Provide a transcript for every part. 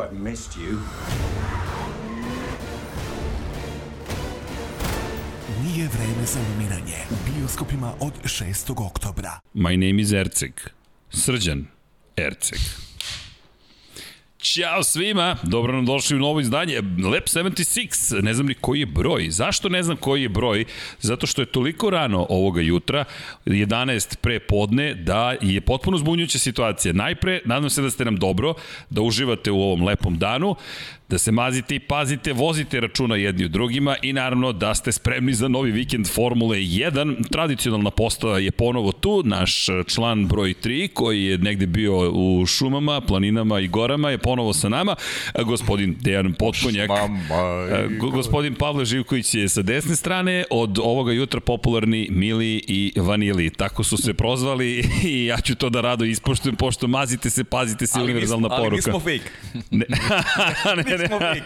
you, I've missed you. Nije vreme za umiranje. U bioskopima od 6. oktobra. My name is Erceg. Srđan Erceg. Ćao svima, dobro nam došli u novo izdanje. Lab 76, ne znam ni koji je broj. Zašto ne znam koji je broj? Zato što je toliko rano ovoga jutra, 11 pre podne, da je potpuno zbunjujuća situacija. Najpre, nadam se da ste nam dobro, da uživate u ovom lepom danu da se mazite i pazite, vozite računa jedni u drugima i naravno da ste spremni za novi vikend Formule 1. Tradicionalna postava je ponovo tu, naš član broj 3 koji je negde bio u šumama, planinama i gorama je ponovo sa nama. Gospodin Dejan Potkonjak, gospodin Pavle Živković je sa desne strane, od ovoga jutra popularni Mili i Vanili. Tako su se prozvali i ja ću to da rado ispoštujem, pošto mazite se, pazite se, ali univerzalna poruka. Ali mi smo fake. ne, ne, ne,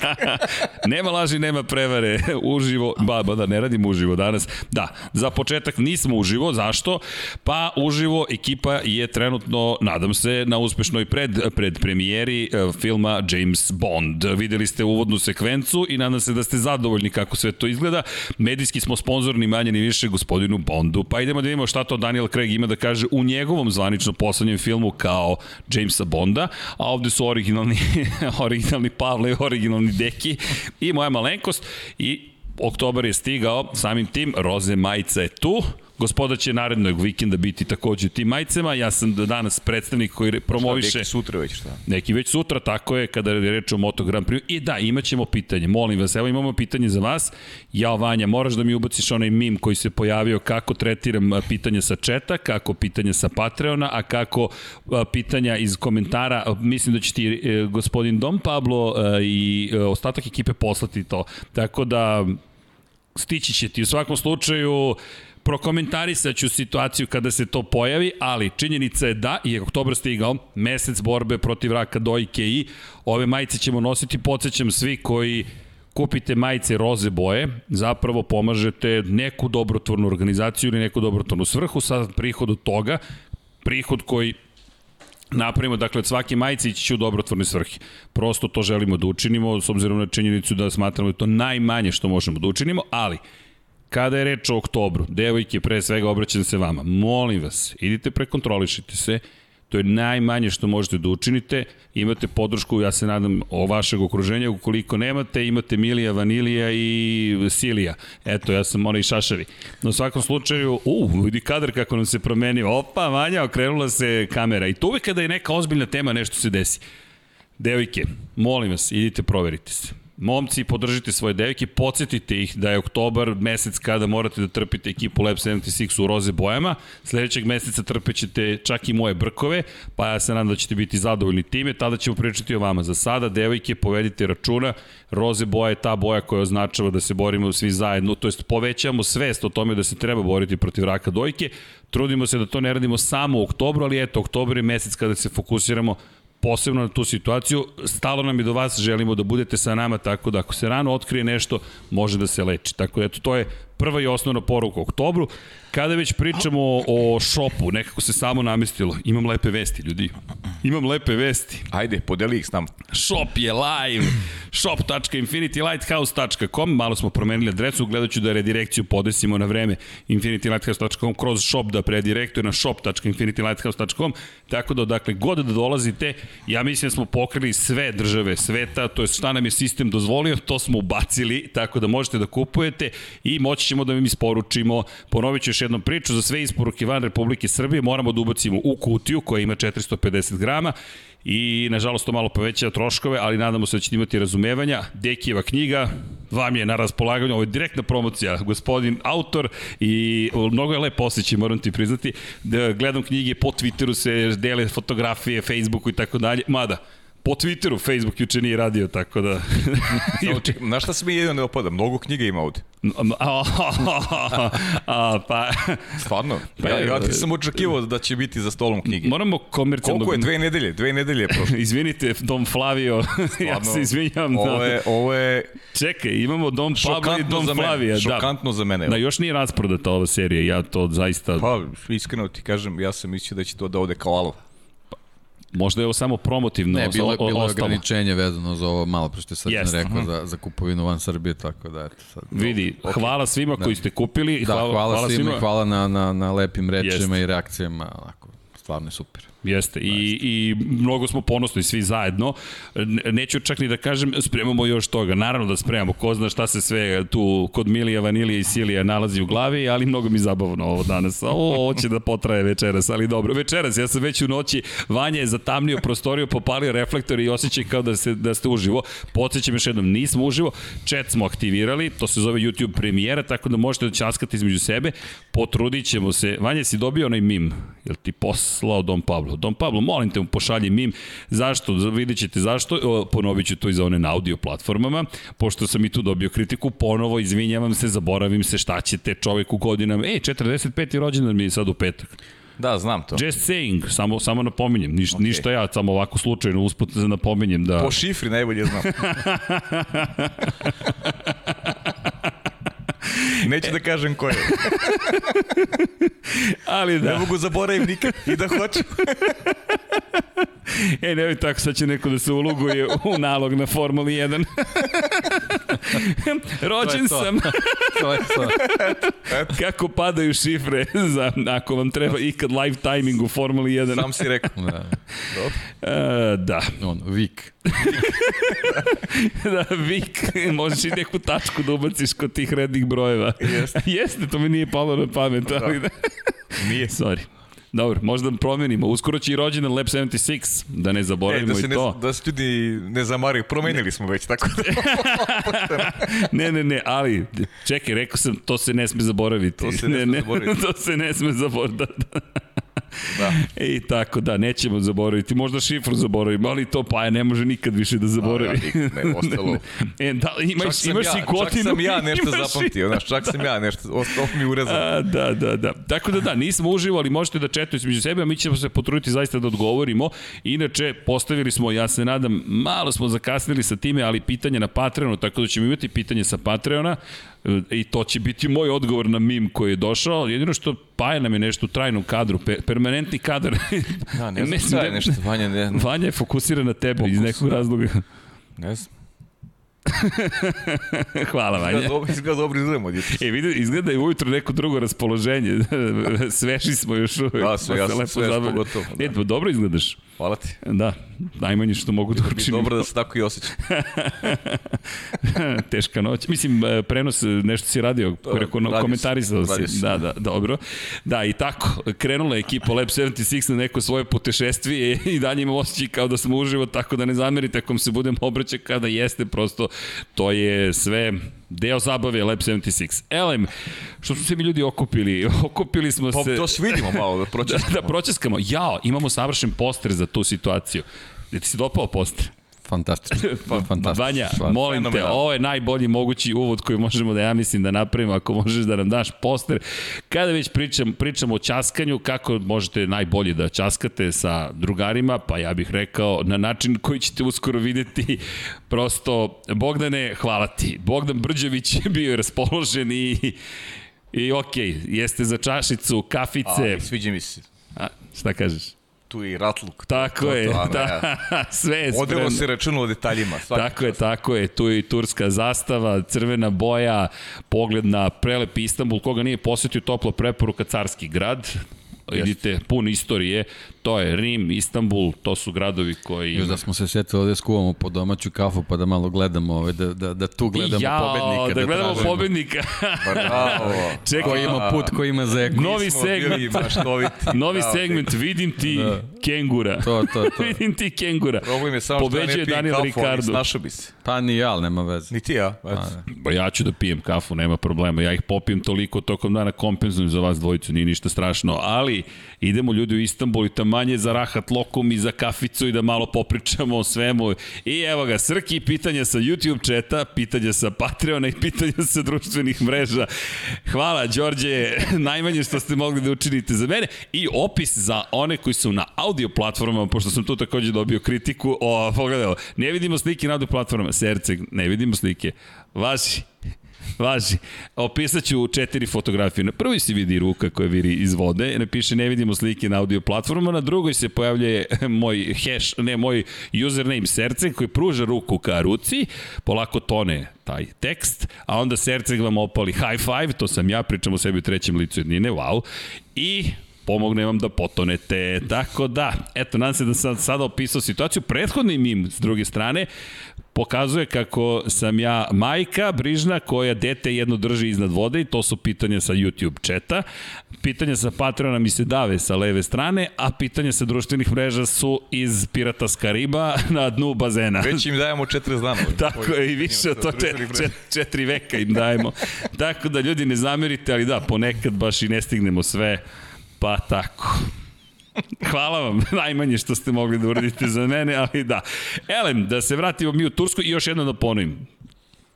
nema laži, nema prevare. Uživo, ba, ba da, ne radimo uživo danas. Da, za početak nismo uživo, zašto? Pa uživo ekipa je trenutno, nadam se, na uspešnoj pred, pred premijeri e, filma James Bond. Videli ste uvodnu sekvencu i nadam se da ste zadovoljni kako sve to izgleda. Medijski smo sponzorni manje ni više gospodinu Bondu. Pa idemo da vidimo šta to Daniel Craig ima da kaže u njegovom zvanično poslednjem filmu kao Jamesa Bonda, a ovde su originalni, originalni Pavle i originalni deki i moja malenkost i oktobar je stigao, samim tim Roze Majica je tu, Gospoda će narednog vikenda biti takođe u tim majicama. Ja sam danas predstavnik koji promoviše... Šta, neki sutra već šta? Neki već sutra, tako je, kada je reč o Moto Grand Prix. I da, imaćemo pitanje. Molim vas, evo imamo pitanje za vas. Ja, Vanja, moraš da mi ubaciš onaj mim koji se pojavio kako tretiram pitanje sa četa, kako pitanje sa Patreona, a kako pitanja iz komentara. Mislim da će ti e, gospodin Dom Pablo e, i e, ostatak ekipe poslati to. Tako da stići će ti u svakom slučaju prokomentarisat ću situaciju kada se to pojavi, ali činjenica je da je oktobar stigao, mesec borbe protiv raka dojke i ove majice ćemo nositi, podsjećam svi koji kupite majice roze boje, zapravo pomažete neku dobrotvornu organizaciju ili neku dobrotvornu svrhu sa prihodu toga, prihod koji napravimo, dakle, od svake majice ići će u dobrotvorne svrhe. Prosto to želimo da učinimo, s obzirom na činjenicu da smatramo da to najmanje što možemo da učinimo, ali Kada je reč o oktobru, devojke, pre svega obraćam se vama, molim vas, idite prekontrolišite se, to je najmanje što možete da učinite, imate podršku, ja se nadam, o vašeg okruženja, ukoliko nemate, imate Milija, Vanilija i Silija. Eto, ja sam onaj šašavi. No, u svakom slučaju, u, vidi kadar kako nam se promenio, opa, Vanja, okrenula se kamera. I to uvek kada je neka ozbiljna tema, nešto se desi. Devojke, molim vas, idite proverite se momci, podržite svoje devike, podsjetite ih da je oktobar mesec kada morate da trpite ekipu Lab 76 u roze bojama. Sledećeg meseca trpećete čak i moje brkove, pa ja se nadam da ćete biti zadovoljni time, tada ćemo pričati o vama. Za sada, devojke, povedite računa, roze boja je ta boja koja označava da se borimo svi zajedno, to jest povećamo svest o tome da se treba boriti protiv raka dojke. Trudimo se da to ne radimo samo u oktobru, ali eto, oktobar je mesec kada se fokusiramo posebno na tu situaciju. Stalo nam je do vas, želimo da budete sa nama, tako da ako se rano otkrije nešto, može da se leči. Tako da eto, to je prva i osnovna poruka u oktobru. Kada već pričamo o šopu, nekako se samo namestilo. Imam lepe vesti, ljudi. Imam lepe vesti. Ajde, podeli ih s nam. Shop je live. shop.infinitylighthouse.com Malo smo promenili adresu, gledat ću da redirekciju podesimo na vreme infinitylighthouse.com kroz shop da predirektuje na shop.infinitylighthouse.com Tako da, dakle, god da dolazite, ja mislim da smo pokrili sve države sveta, to je šta nam je sistem dozvolio, to smo ubacili, tako da možete da kupujete i moći ćemo da im isporučimo. Ponovit ću još jednom priču, za sve isporuke van Republike Srbije moramo da ubacimo u kutiju koja ima 450 grama i nažalost to malo povećava troškove, ali nadamo se da ćete imati razumevanja. Dekijeva knjiga vam je na raspolaganju, ovo je direktna promocija, gospodin autor i mnogo je lep osjećaj, moram ti priznati, da gledam knjige, po Twitteru se dele fotografije, Facebooku i tako dalje, mada, po Twitteru, Facebook juče nije radio, tako da... Na šta se mi jedino ne opada? Mnogo knjiga ima ovde. a, pa... Stvarno? Pa, ja, ja ti sam očekivao da će biti za stolom knjige. Moramo komercijalno... Koliko je? Dve nedelje? Dve nedelje je prošlo. Izvinite, Dom Flavio, ja se izvinjam. Ovo je, ovo je... Čekaj, imamo Dom Pablo i Dom Flavija. Da. Šokantno za mene. Da, još nije rasprodata ova serija, ja to zaista... Pa, iskreno ti kažem, ja sam mislio da će to da ode kao alov. Možda je ovo samo promotivno Ne, bilo, je- bilo je ograničenje vezano za ovo malo, što je sad Jeste, rekao aha. za, za kupovinu van Srbije, tako da eto sad. Vidi, hvala svima koji ste kupili. Da, hvala, hvala, svima, svima. i hvala na, na, na lepim rečima Jeste. i reakcijama, onako, stvarno je super. Jeste, I, i mnogo smo ponosni svi zajedno. Ne- Neću čak ni da kažem, spremamo još toga. Naravno da spremamo, ko zna šta se sve tu kod Milija, Vanilija i Silija nalazi u glavi, ali mnogo mi zabavno ovo danas. Ovo, ovo će da potraje večeras, ali dobro. Večeras, ja sam već u noći, Vanja je zatamnio prostoriju, popalio reflektor i osjećaj kao da, se, da ste uživo. Podsjećam još jednom, nismo uživo, chat smo aktivirali, to se zove YouTube premijera, tako da možete da časkate između sebe. Potrudit ćemo se. Vanja, si dobio onaj mim? Jel ti poslao Don Pablo? Don Pablo, molim te, mu pošalji mim. Zašto? Vidjet ćete zašto. O, Ponovit ću to i za one na audio platformama. Pošto sam i tu dobio kritiku, ponovo izvinjavam se, zaboravim se šta ćete čovek u godinama. Ej, 45. rođendan mi je sad u petak. Da, znam to. Just saying, samo, samo napominjem. Niš, okay. Ništa ja, samo ovako slučajno usput za napominjem da... Po šifri najbolje znam. Neću da kažem ko je. Ali da. Ne mogu zaboravim nikad i da hoću. E, ne tako, sad će neko da se uluguje u nalog na Formuli 1. Rođen To to. sam. To je to. Kako padaju šifre za, ako vam treba ikad live timing u Formuli 1. Sam si rekao. Da. E, da, On, Vik. da, Vik, možeš i neku tačku da ubaciš kod tih rednih brojeva. Jeste. Jeste, to mi nije palo na pamet, ali da. Nije. Sorry. Dobro, možda promenimo. Uskoro će i rođendan Lab 76, da ne E, zaboravimo da se i ne, to. da se ljudi ne zamaraju, promenili smo već, tako da... ne, ne, ne, ali čekaj, rekao sam, to se ne sme zaboraviti. To se ne sme zaboraviti. to se ne sme zaboraviti. Da, Da. I tako, da, nećemo zaboraviti. Možda šifru zaboravimo, ali to pa ne može nikad više da zaboravi. Ja, ne, ostalo. e, da, imaš, Čak imaš ja, i kotinu. Čak sam ja nešto zapamtio, znaš, čak sam ja nešto, ostalo mi urezano. A, da, da, da. Tako da da, nismo uživali, možete da četujete između sebe, a mi ćemo se potruditi zaista da odgovorimo. Inače, postavili smo, ja se nadam, malo smo zakasnili sa time, ali pitanje na Patreonu, tako da ćemo imati pitanje sa Patreona i to će biti moj odgovor na mim koji je došao. Jedino što Paja nam je nešto u trajnom kadru, pe, permanentni kadar. Da, ne znam Mislim šta da- je nešto, Vanja, ne, ne, Vanja je fokusiran na tebe iz nekog razloga. ne znam. Hvala, Vanja. Izgleda dobro, izgleda dobro izgledamo. E, vidi, izgleda je ujutro neko drugo raspoloženje. Sveži smo još uvek. Da, sve, pa ja sam svež pogotovo, da. E, pa dobro izgledaš. Hvala ti. Da, najmanje što mogu da učinim. dobro da se tako i osjećam. Teška noć. Mislim, e, prenos, e, nešto si radio, preko, radio sam, komentarisao radio si. Da, da, dobro. Da, i tako, krenula je ekipa Lab 76 na neko svoje putešestvije i dalje imam osjećaj kao da smo uživo, tako da ne zamerite ako se budem obraćao kada jeste, prosto to je sve deo zabave Lab 76. Elem, što su se mi ljudi okupili? Okupili smo Pa se... to se vidimo malo, da prođe. Da, da pročeskamo. Jao, imamo savršen poster za tu situaciju. Da ti se dopao poster? Fantastično. Pa, Fantastično. Vanja, molim te, Fenomenalno. ovo je najbolji mogući uvod koji možemo da ja mislim da napravimo ako možeš da nam daš poster. Kada već pričam, pričamo o časkanju, kako možete najbolje da časkate sa drugarima, pa ja bih rekao na način koji ćete uskoro videti. Prosto, Bogdane, hvala ti. Bogdan Brđević je bio raspoložen i I okej, okay, jeste za čašicu, kafice. Ali, sviđa mi se. A, šta kažeš? Tu je i ratluk. Tako je, to, da, sve je Odelo spremno. se računa o detaljima. Svaki Tako je, tako je. Tu je i turska zastava, crvena boja, pogled na prelepi Istanbul. Koga nije posetio toplo preporuka Carski grad. Idite, pun istorije. To je Rim, Istanbul, to su gradovi koji... Još da smo se setili ovde skuvamo po domaću kafu pa da malo gledamo ove, da, da, da tu gledamo Jao, pobednika. da gledamo tražimo. pobednika. Bravo. Čekaj, Ko ima put, ko ima zeku. Novi segment. maštoviti. Novi Bravo, segment, vidim ti Da. kengura. To, to, to. vidim ti kengura. Problem je samo što ja Pobeđuje ne pijem Daniel kafu, ali Ricardo. snašao bi se. Pa ni ja, ali nema veze. Ni ti ja. Eto. Ba ja ću da pijem kafu, nema problema. Ja ih popijem toliko tokom dana, kompenzujem za vas dvojicu, nije ništa strašno. Ali idemo ljudi u Istanbul i tamanje za rahat lokum i za kaficu i da malo popričamo o svemu. I evo ga, Srki, pitanja sa YouTube četa, pitanja sa Patreona i pitanja sa društvenih mreža. Hvala, Đorđe, najmanje što ste mogli da učinite za mene. I opis za one koji su na audio platformama, pošto sam tu takođe dobio kritiku. O, pogledaj ne vidimo slike na audio platformama. Serce, ne vidimo slike. Vaši, Važi. Opisat ću četiri fotografije. Na prvoj se vidi ruka koja viri iz vode, napiše ne vidimo slike na audio platformu, na drugoj se pojavljuje moj hash, ne, moj username Serce koji pruža ruku ka ruci, polako tone taj tekst, a onda Serce vam opali high five, to sam ja, pričam o sebi u trećem licu jednine, wow, i pomogne vam da potonete. Tako da, eto, nadam se da sam sada opisao situaciju. Prethodni mim, s druge strane, pokazuje kako sam ja majka brižna koja dete jedno drži iznad vode i to su pitanja sa YouTube četa. Pitanja sa Patreona mi se dave sa leve strane, a pitanja sa društvenih mreža su iz Pirata s Kariba na dnu bazena. Već im dajemo 40 dana. Tako je, i više od to četiri, četiri veka im dajemo. Tako da ljudi ne zamerite, ali da, ponekad baš i ne stignemo sve, pa tako. Hvala vam, najmanje što ste mogli da uradite za mene, ali da. Elem, da se vratimo mi u Tursku i još jedno da ponovim.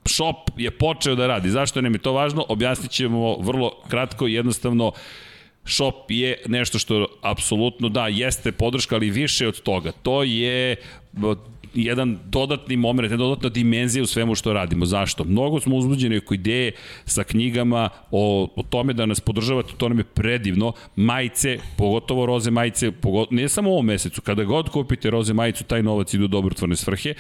Shop je počeo da radi. Zašto nam je to važno? Objasnit ćemo vrlo kratko i jednostavno Shop je nešto što apsolutno da, jeste podrška, ali više od toga. To je jedan dodatni moment, jedna dodatna dimenzija u svemu što radimo. Zašto? Mnogo smo uzbuđeni oko ideje sa knjigama o, o tome da nas podržavate, to nam je predivno. Majice, pogotovo roze majice, pogotovo, ne samo u ovom mesecu, kada god kupite roze majicu, taj novac ide u dobrotvorne svrhe.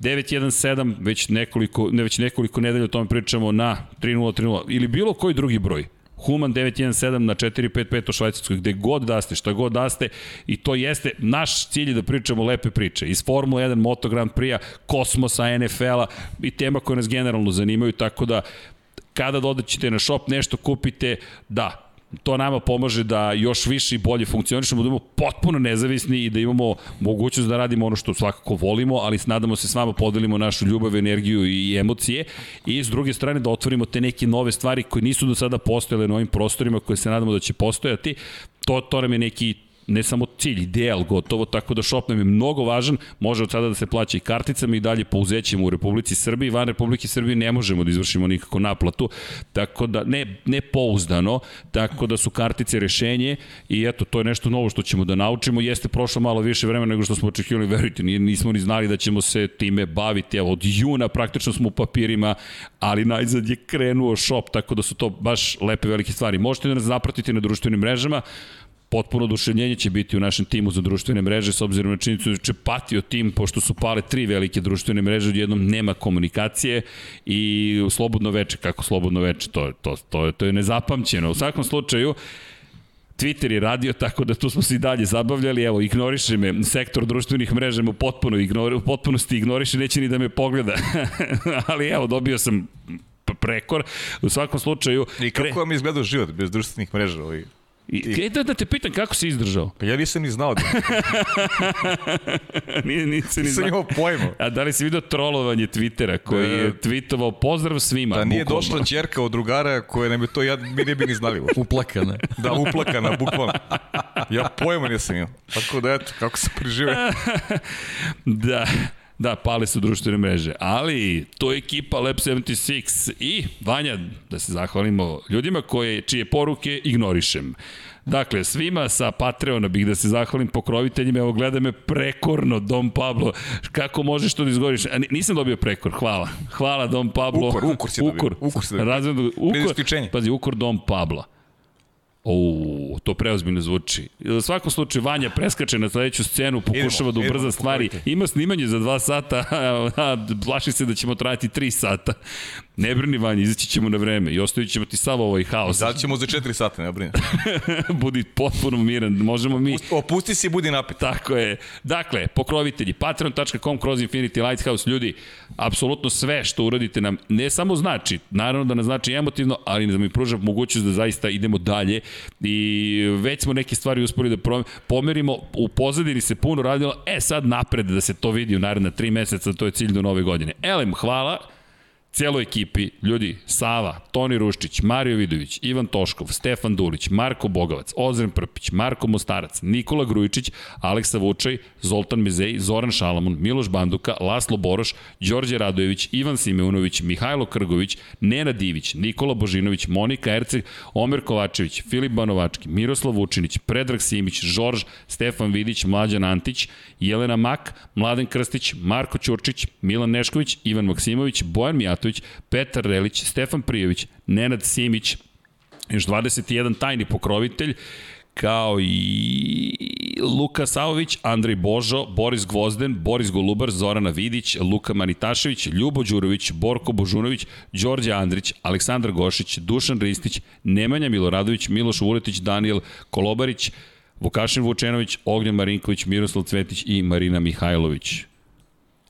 917, već nekoliko, ne, već nekoliko nedelja o tome pričamo na 3030 ili bilo koji drugi broj. Human 917 na 455 u Švajcarskoj, gde god da ste, šta god da ste, i to jeste, naš cilj da pričamo lepe priče, iz Formula 1, Moto Grand Prix-a, kosmosa, NFL-a i tema koje nas generalno zanimaju, tako da kada dodaćete na shop nešto kupite, da, to nama pomaže da još više i bolje funkcionišemo, da imamo potpuno nezavisni i da imamo mogućnost da radimo ono što svakako volimo, ali nadamo se s vama podelimo našu ljubav, energiju i emocije i s druge strane da otvorimo te neke nove stvari koje nisu do sada postojale na ovim prostorima koje se nadamo da će postojati. To, to nam je neki ne samo cilj, ideal gotovo, tako da shop nam je mnogo važan, može od sada da se plaća i karticama i dalje pouzećemo u Republici Srbiji, van Republike Srbije ne možemo da izvršimo nikako naplatu, tako da ne, ne pouzdano, tako da su kartice rešenje i eto, to je nešto novo što ćemo da naučimo, jeste prošlo malo više vremena nego što smo očekivali, verujte, nismo ni znali da ćemo se time baviti, evo, od juna praktično smo u papirima, ali najzad je krenuo shop, tako da su to baš lepe velike stvari. Možete da nas zapratite na društvenim mrežama, potpuno oduševljenje će biti u našem timu za društvene mreže s obzirom na činjenicu da će patio tim pošto su pale tri velike društvene mreže jednom nema komunikacije i slobodno veče kako slobodno veče to to to to je nezapamćeno u svakom slučaju Twitter je radio tako da tu smo se i dalje zabavljali, evo, ignoriše me, sektor društvenih mreža mu potpuno ignori, u potpunosti ignoriše, neće ni da me pogleda. Ali evo, dobio sam prekor. U svakom slučaju... I kako vam izgledao život bez društvenih mreža? Ovaj? I, I da, da te pitam kako si izdržao? Pa ja nisam ni znao da... Nije, nisi ni znao. Nisam imao pojma. A da li si vidio trolovanje Twittera koji je da. tweetovao pozdrav svima? Da nije bukvalno. došla čerka od drugara koja nam je to, ja, mi ne bi ni znali. Uplakana. Da, uplakana, bukvalno. Ja pojma nisam imao. Tako da eto, kako se prežive. da. Da, pale su društvene mreže, ali to je ekipa Lab 76 i Vanja, da se zahvalimo ljudima koje, čije poruke ignorišem. Dakle, svima sa Patreona bih da se zahvalim pokroviteljima, evo gleda me prekorno, Dom Pablo, kako možeš to da izgovoriš? A, nisam dobio prekor, hvala. Hvala Dom Pablo. Ukor, ukor si dobio. Ukor, ukor si dobio. Razredno, ukor, pazi, ukor Dom Pablo. O, to preozbiljno zvuči. U svakom slučaju, Vanja preskače na sledeću scenu, pokušava idemo, da ubrza idemo, stvari. Ima snimanje za dva sata, a plaši se da ćemo trajati tri sata. Ne brini Vanja, izaći ćemo na vreme i ostavit ćemo ti sav ovaj haos. Da ćemo za 4 sata, ne brini. budi potpuno miran, možemo mi... Opusti se i budi napet. Tako je. Dakle, pokrovitelji, patreon.com kroz Infinity Lighthouse, ljudi, apsolutno sve što uradite nam ne samo znači, naravno da nam znači emotivno, ali da mi pruža mogućnost da zaista idemo dalje i već smo neke stvari uspeli da pomerimo, u pozadini se puno radilo, e sad napred da se to vidi u naredna tri meseca, to je cilj do nove godine. Elem, hvala, cijeloj ekipi, ljudi, Sava, Toni Ruščić, Mario Vidović, Ivan Toškov, Stefan Dulić, Marko Bogavac, Ozren Prpić, Marko Mostarac, Nikola Grujičić, Aleksa Vučaj, Zoltan Mezej, Zoran Šalamun, Miloš Banduka, Laslo Boroš, Đorđe Radojević, Ivan Simeunović, Mihajlo Krgović, Nena Divić, Nikola Božinović, Monika Erceg, Omer Kovačević, Filip Banovački, Miroslav Vučinić, Predrag Simić, Žorž, Stefan Vidić, Mlađan Antić, Jelena Mak, Mladen Krstić, Marko Ćurčić, Milan Nešković, Ivan Maksimović, Bojan Mijatović, Mijatović, Petar Relić, Stefan Prijović, Nenad Simić, još 21 tajni pokrovitelj, kao i Luka Savović, Andrej Božo, Boris Gvozden, Boris Golubar, Zorana Vidić, Luka Manitašević, Ljubo Đurović, Borko Božunović, Đorđe Andrić, Aleksandar Gošić, Dušan Ristić, Nemanja Miloradović, Miloš Vuletić, Daniel Kolobarić, Vukašin Vučenović, Ognjen Marinković, Miroslav Cvetić i Marina Mihajlović.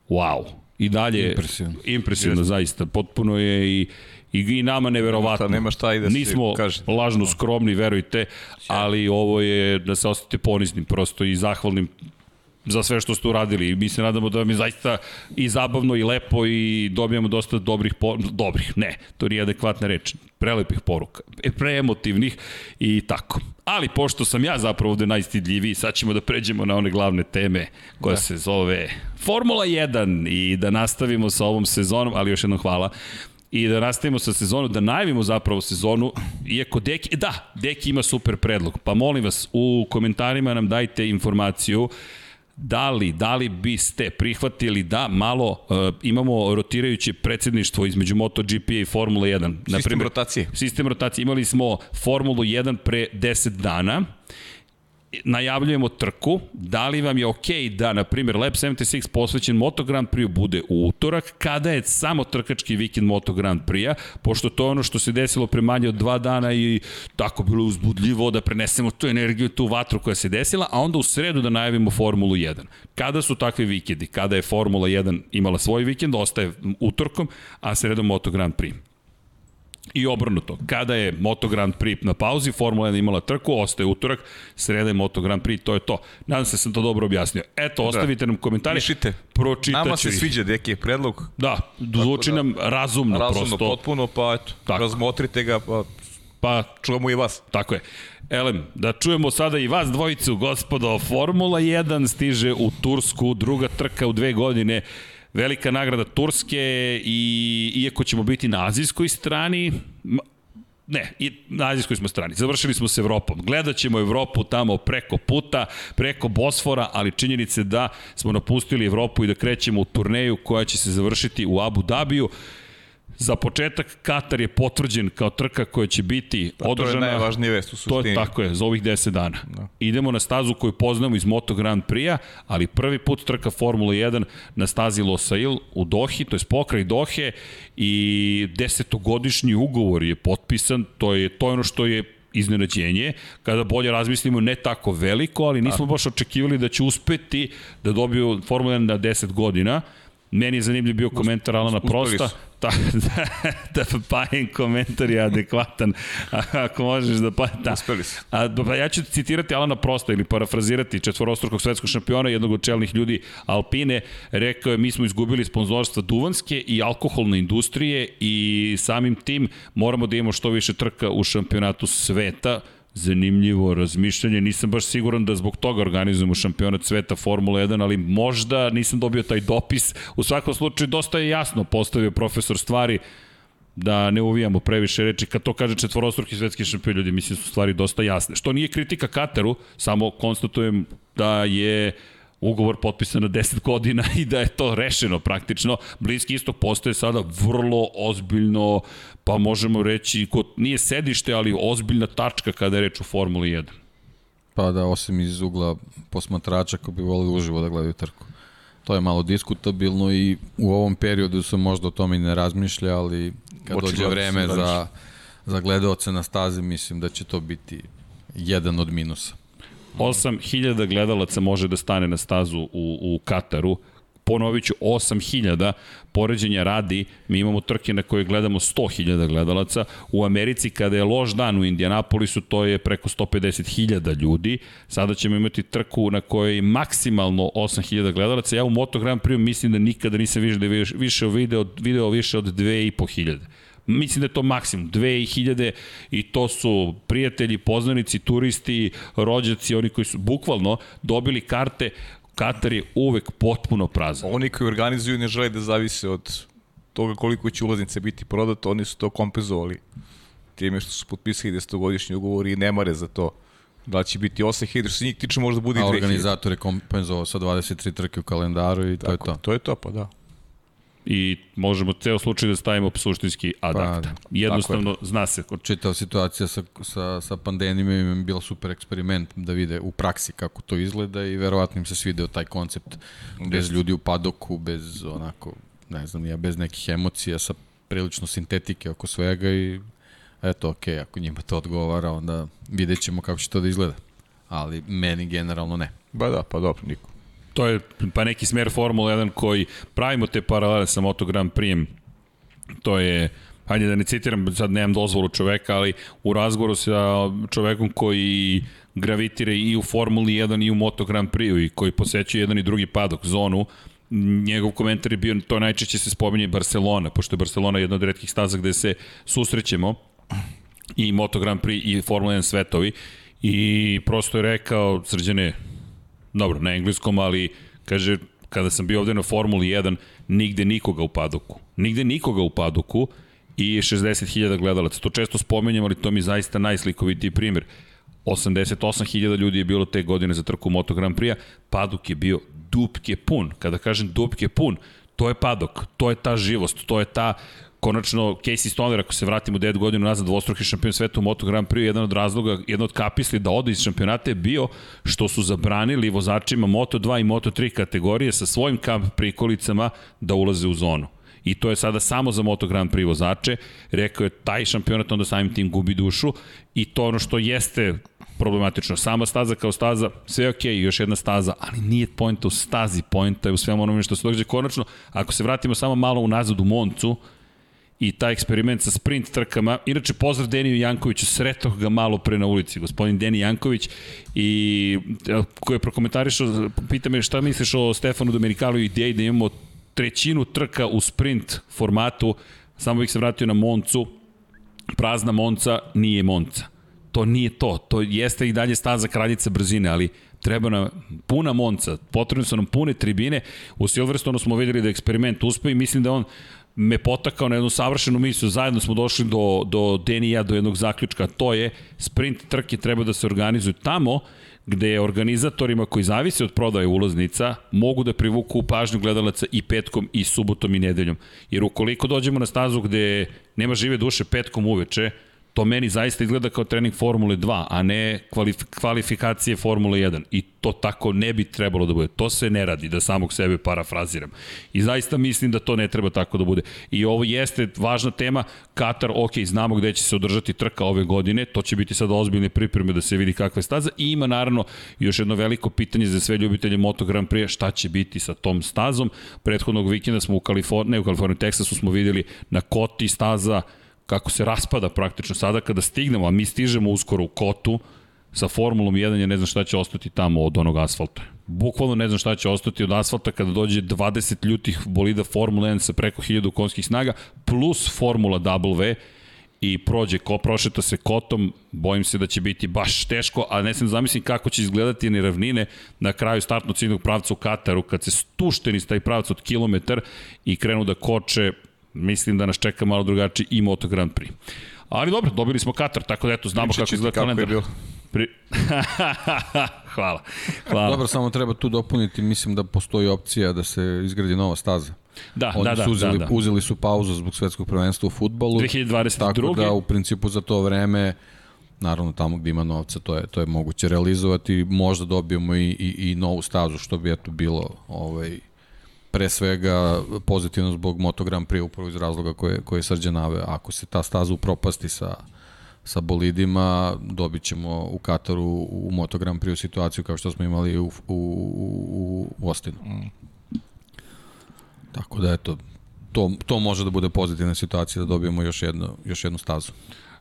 Wow. I dalje Impresivno. impresivno zaista. Potpuno je i i, i nama neverovatno. Nema šta i da Nismo kaže. lažno skromni, verujte, ali ovo je da se osjetite poniznim prosto i zahvalnim za sve što ste uradili. Mi se nadamo da vam je zaista i zabavno i lepo i dobijamo dosta dobrih, po... dobrih, ne, to nije adekvatna reč, prelepih poruka, e, preemotivnih i tako. Ali pošto sam ja zapravo ovde najstidljiviji, sad ćemo da pređemo na one glavne teme koja da. se zove Formula 1 i da nastavimo sa ovom sezonom, ali još jednom hvala i da nastavimo sa sezonu, da najavimo zapravo sezonu, iako Deki, da, Deki ima super predlog, pa molim vas, u komentarima nam dajte informaciju da li, da li biste prihvatili da malo uh, imamo rotirajuće predsedništvo između MotoGP i Formula 1. Sistem Naprimer, rotacije. Sistem rotacije. Imali smo Formulu 1 pre 10 dana, najavljujemo trku, da li vam je ok da, na primjer, Lab 76 posvećen Moto Grand Prix bude u utorak, kada je samo trkački vikend Moto Grand Prix-a, pošto to je ono što se desilo pre manje od dva dana i tako bilo uzbudljivo da prenesemo tu energiju, tu vatru koja se desila, a onda u sredu da najavimo Formulu 1. Kada su takvi vikendi? Kada je Formula 1 imala svoj vikend, ostaje utorkom, a sredom Moto Grand Prix. I obrnuto, kada je Moto Grand Prix na pauzi, Formula 1 imala trku, ostaje utorak, sreda je Moto Grand Prix, to je to. Nadam se da sam to dobro objasnio. Eto, da. ostavite da. nam komentare. Pišite. Pročitat Nama se sviđa deki je predlog. Da, zvuči da, nam razumno, razumno prosto. potpuno, pa eto, Tako. razmotrite ga, pa, pa čujemo i vas. Tako je. Elem, da čujemo sada i vas dvojicu, gospodo. Formula 1 stiže u Tursku, druga trka u dve godine velika nagrada Turske i iako ćemo biti na azijskoj strani, Ne, i na azijskoj smo strani. Završili smo s Evropom. Gledat ćemo Evropu tamo preko puta, preko Bosfora, ali činjenice da smo napustili Evropu i da krećemo u turneju koja će se završiti u Abu Dabiju. Za početak, Katar je potvrđen kao trka koja će biti pa, održana. To je najvažnija vest u suštini. To je tako je, za ovih 10 dana. Da. Idemo na stazu koju poznamo iz Moto Grand Prix-a, ali prvi put trka Formula 1 na stazi Losail u Dohi, to je pokraj Dohe i desetogodišnji ugovor je potpisan, to je, to je ono što je iznenađenje, kada bolje razmislimo ne tako veliko, ali nismo da. baš očekivali da će uspeti da dobiju Formula 1 na 10 godina. Meni je zanimljiv bio komentar Alana Prosta. Ta, da, da Pajen komentar je adekvatan. Ako možeš da pa... Da. Uspeli se. A, pa ja ću citirati Alana Prosta ili parafrazirati četvorostrukog svetskog šampiona, jednog od čelnih ljudi Alpine. Rekao je, mi smo izgubili sponzorstva duvanske i alkoholne industrije i samim tim moramo da imamo što više trka u šampionatu sveta zanimljivo razmišljanje. Nisam baš siguran da zbog toga organizujemo šampionat sveta Formula 1, ali možda nisam dobio taj dopis. U svakom slučaju dosta je jasno postavio profesor stvari da ne uvijamo previše reči. Kad to kaže četvorostruki svetski šampion, ljudi mislim su stvari dosta jasne. Što nije kritika Kateru, samo konstatujem da je ugovor potpisan na 10 godina i da je to rešeno praktično. Bliski istok postoje sada vrlo ozbiljno, pa možemo reći, kod, nije sedište, ali ozbiljna tačka kada je reč o Formuli 1. Pa da, osim iz ugla posmatrača ko bi volili uživo da gledaju trku. To je malo diskutabilno i u ovom periodu se možda o tome i ne razmišlja, ali kad Očigledno dođe vreme za, za gledalce na stazi, mislim da će to biti jedan od minusa. 8000 gledalaca može da stane na stazu u, u Kataru, ponovit ću 8000 poređenja radi, mi imamo trke na koje gledamo 100.000 gledalaca, u Americi kada je loš dan u Indianapolisu to je preko 150.000 ljudi, sada ćemo imati trku na kojoj maksimalno 8.000 gledalaca, ja u Moto Grand Prix mislim da nikada nisam više, više video, video više od 2.500 mislim da je to maksimum, 2000 i to su prijatelji, poznanici, turisti, rođaci, oni koji su bukvalno dobili karte Katar je uvek potpuno prazan. Oni koji organizuju ne žele da zavise od toga koliko će ulaznice biti prodato, oni su to kompenzovali time što su potpisali desetogodišnji ugovor i ne mare za to. Da će biti 8000, što se njih tiče možda bude i 2000. A organizator je kompenzovao sa 23 trke u kalendaru i Tako, to je to. To je to, pa da. I možemo ceo slučaj da stavimo suštinski ad acta. da. Jednostavno, zna se. Čitao situacija sa, sa, sa pandemijom im je bila super eksperiment da vide u praksi kako to izgleda i verovatno im se svideo taj koncept bez ljudi u padoku, bez onako, ne znam, ja, bez nekih emocija, sa prilično sintetike oko svega i eto, ok, ako njima to odgovara, onda vidjet ćemo kako će to da izgleda. Ali meni generalno ne. Ba da, pa dobro, niko. To je pa neki smer Formula 1 koji pravimo te paralele sa Moto Grand Prix. To je hajde da ne citiram, sad nemam dozvolu čoveka, ali u razgovoru sa čovekom koji gravitira i u Formuli 1 i u Moto Grand Prix i koji posećuje jedan i drugi padok zonu, njegov komentar je bio, to najčešće se spominje Barcelona, pošto je Barcelona jedna od redkih staza gde se susrećemo i Moto Grand Prix i Formula 1 svetovi i prosto je rekao, srđane, dobro, na engleskom, ali kaže, kada sam bio ovde na Formuli 1, nigde nikoga u padoku. Nigde nikoga u padoku i 60.000 gledalaca. To često spomenjam, ali to mi zaista najslikovitiji primjer. 88.000 ljudi je bilo te godine za trku Moto Grand Prix-a, padok je bio dupke pun. Kada kažem dupke pun, to je padok, to je ta živost, to je ta konačno Casey Stoner, ako se vratimo 9 godina nazad, dvostruki šampion sveta u Moto Grand Prix, jedan od razloga, jedan od kapisli da ode iz šampionata je bio što su zabranili vozačima Moto 2 i Moto 3 kategorije sa svojim kamp prikolicama da ulaze u zonu. I to je sada samo za Moto Grand Prix vozače. Rekao je taj šampionat onda samim tim gubi dušu i to ono što jeste problematično. Sama staza kao staza, sve je okej, okay, još jedna staza, ali nije pojenta u stazi, pojenta je u svemu onome što se događa. Konačno, ako se vratimo samo malo unazad u Moncu, i taj eksperiment sa sprint trkama. Inače, pozdrav Deniju Jankoviću, sretoh ga malo pre na ulici, gospodin Deni Janković, i koji je prokomentarišao, pita me šta misliš o Stefanu Domenikalu i ideji da imamo trećinu trka u sprint formatu, samo bih se vratio na Moncu, prazna Monca nije Monca. To nije to, to jeste i dalje staza kraljice brzine, ali treba nam puna Monca, potrebne su nam pune tribine. U Silverstonu smo videli da eksperiment uspe i mislim da on me potakao na jednu savršenu misiju. Zajedno smo došli do, do Denija, do jednog zaključka. To je, sprint trke treba da se organizuju tamo gde organizatorima koji zavise od prodaje ulaznica mogu da privuku pažnju gledalaca i petkom i subotom i nedeljom. Jer ukoliko dođemo na stazu gde nema žive duše petkom uveče, to meni zaista izgleda kao trening Formule 2, a ne kvalif kvalifikacije Formule 1. I to tako ne bi trebalo da bude. To se ne radi, da samog sebe parafraziram. I zaista mislim da to ne treba tako da bude. I ovo jeste važna tema. Katar, ok, znamo gde će se održati trka ove godine. To će biti sad ozbiljne pripreme da se vidi kakva je staza. I ima naravno još jedno veliko pitanje za sve ljubitelje Moto Grand Prix, šta će biti sa tom stazom. Prethodnog vikenda smo u Kaliforniji, ne u Kaliforniji, Teksasu smo videli na koti staza kako se raspada praktično sada kada stignemo, a mi stižemo uskoro u kotu sa Formulom 1, ja ne znam šta će ostati tamo od onog asfalta. Bukvalno ne znam šta će ostati od asfalta kada dođe 20 ljutih bolida Formula 1 sa preko 1000 konskih snaga, plus Formula W, i prođe, ko prošeta se kotom, bojim se da će biti baš teško, a ne sam zamislim kako će izgledati ni ravnine na kraju startno ciljnog pravca u Kataru, kad se stušteni s taj pravac od kilometar i krenu da koče, mislim da nas čeka malo drugačiji i Moto Grand Prix. Ali dobro, dobili smo Katar, tako da eto, znamo Pričat kako izgleda kalendar. Kako Pri... Hvala. Hvala. Dobro, samo treba tu dopuniti, mislim da postoji opcija da se izgradi nova staza. Da, Oni da, da, su uzeli, da, da. uzeli su pauzu zbog svetskog prvenstva u futbolu. 2022. Tako da u principu za to vreme naravno tamo gde ima novca to je to je moguće realizovati možda dobijemo i, i, i novu stazu što bi eto bilo ovaj pre svega pozitivno zbog Moto Grand Prix upravo iz razloga koje, koje je Srđan nave. Ako se ta staza upropasti sa, sa bolidima, dobit ćemo u Kataru u Moto Grand Prix situaciju kao što smo imali u, u, u, u Ostinu. Mm. Tako da eto, to, to može da bude pozitivna situacija da dobijemo još, jedno, još jednu stazu.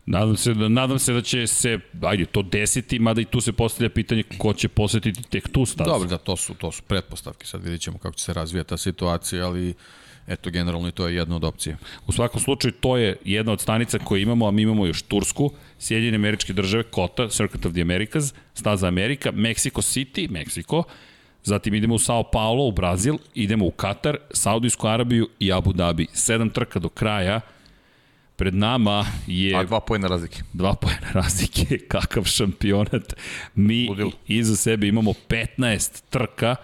Nadam se, da, nadam se da će se, ajde, to desiti, mada i tu se postavlja pitanje ko će posetiti tek tu stazu. Dobro, da, to su, to su pretpostavke, sad vidit ćemo kako će se razvija ta situacija, ali eto, generalno i to je jedna od opcija. U svakom slučaju, to je jedna od stanica koje imamo, a mi imamo još Tursku, Sjedinjene američke države, Kota, Circuit of the Americas, Staza Amerika, Mexico City, Meksiko, zatim idemo u Sao Paulo, u Brazil, idemo u Katar, Saudijsku Arabiju i Abu Dhabi. Sedam trka do kraja, Pred nama je... A dva pojena razlike. Dva pojena razlike, kakav šampionat. Mi Udil. iza sebe imamo 15 trka,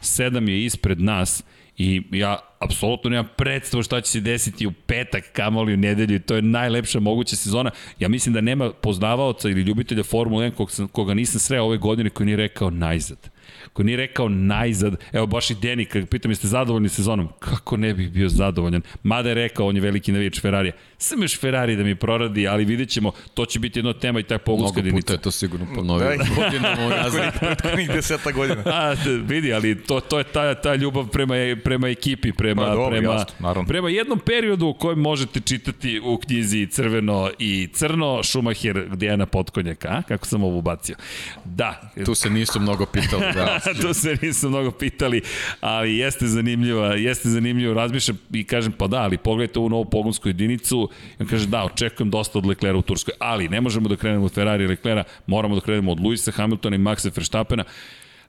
7 je ispred nas I ja apsolutno nemam predstavu šta će se desiti u petak, kamoli u nedelju, i to je najlepša moguća sezona. Ja mislim da nema poznavaoca ili ljubitelja Formule 1 koga, koga nisam sreo ove godine koji nije rekao najzad koji nije rekao najzad, evo baš i Deni, kad pitam jeste zadovoljni sezonom, kako ne bih bio zadovoljan, mada je rekao, on je veliki navijač Ferrarija, sam još Ferrari da mi proradi, ali vidjet ćemo, to će biti jedna tema i taj pogonska jedinica. Mnogo puta je to sigurno ponovio. Da, godinama unazad. Prethodnih deseta godina. A, vidi, ali to, to je ta, ta ljubav prema, prema ekipi, prema, Pa dobro, prema, jasno, naravno. prema jednom periodu u kojem možete čitati u knjizi Crveno i Crno, Schumacher, Dijana Potkonjaka, a? kako sam ovo ubacio. Da, Tu se nisu mnogo pitali. Da. to se nisu mnogo pitali, ali jeste zanimljivo, jeste zanimljivo, razmišljam i kažem, pa da, ali pogledajte ovu novu pogonsku jedinicu, i on kaže, da, očekujem dosta od Leclerca u Turskoj, ali ne možemo da krenemo od Ferrari i Leclerca, moramo da krenemo od Luisa Hamiltona i Maxa Verstappena,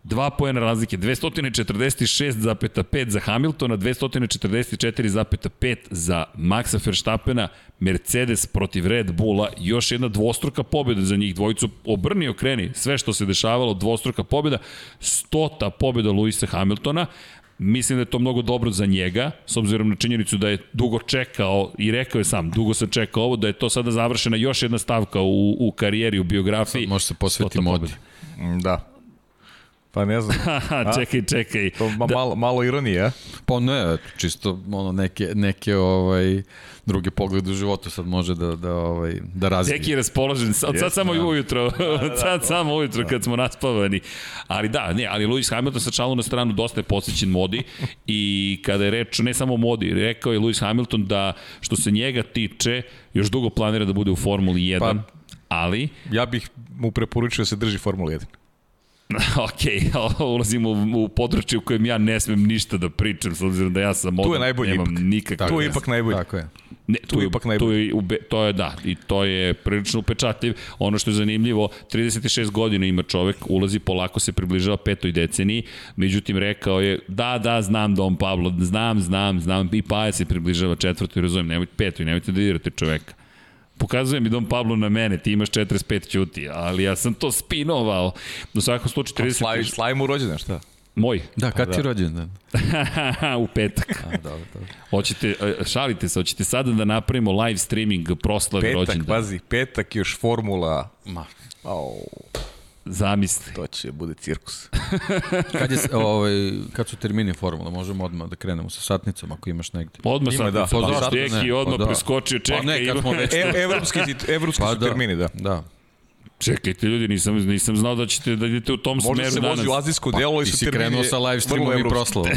Dva pojena razlike, 246,5 za Hamiltona, 244,5 za Maxa Verstappena, Mercedes protiv Red Bulla, još jedna dvostruka pobjeda za njih dvojicu, obrni okreni sve što se dešavalo, dvostruka pobjeda, stota pobjeda Luisa Hamiltona, Mislim da je to mnogo dobro za njega, s obzirom na činjenicu da je dugo čekao, i rekao je sam, dugo sam čekao ovo, da je to sada završena još jedna stavka u, u karijeri, u biografiji. Može se posveti Stota modi. Da. Pa ne znam. Haha, čekaj, čekaj. To ma, malo, malo ironije, a? Pa ne, čisto ono neke, neke ovaj, druge poglede u životu sad može da, da, ovaj, da razvije. Neki je raspoložen, sad, sad samo da. ujutro, sad samo ujutro kad smo naspavani. Ali da, ne, ali Lewis Hamilton sa čalu na stranu dosta je posvećen modi i kada je reč ne samo modi, rekao je Lewis Hamilton da što se njega tiče, još dugo planira da bude u Formuli 1, Pa- ali Ja bih mu preporučio da se drži Formula 1. ok, ulazimo u, u područje u kojem ja ne smem ništa da pričam, s obzirom da ja sam Tu je najbolji nemam ipak. nikakve Tu je ipak najbolji. Tako je. Ne, Tu je ipak najbolje. Tu je, ube, to je da, i to je prilično upečatljiv. Ono što je zanimljivo, 36 godina ima čovek, ulazi polako se približava petoj deceniji, međutim rekao je, da, da, znam Dom Pablo, znam, znam, znam, i Paja se približava četvrtoj, razumijem, nemojte petoj, nemojte da dirate čoveka. Pokazuje mi Dom Pablo na mene, ti imaš 45 ćuti, ali ja sam to spinovao. Do svakom slučaju 30... Slavi, slavi mu rođendan, šta? Moj. Da, kad ti je rođendan? u petak. A, dobro, dobro. Hoćete, e, šalite se, hoćete sada da napravimo live streaming proslave Petak, rođendana. pazi, petak još formula. Ma, Au, Zamisli. to će bude cirkus. kad, je, ovaj, kad su termini formula, možemo odmah da krenemo sa satnicom ako imaš negde. Odmah Ima, da. da, Pa pa Deki ne? odmah Pa da. preskočio, čekaj, Pa ne, kad smo već... E, evropski, evropski Pa su da, termini, da. Da. Čekajte ljudi, nisam, nisam znao da ćete da idete u tom Možda smeru se danas. vozi u azijsko delo i Ti su si termini krenuo sa live streamom i proslavom.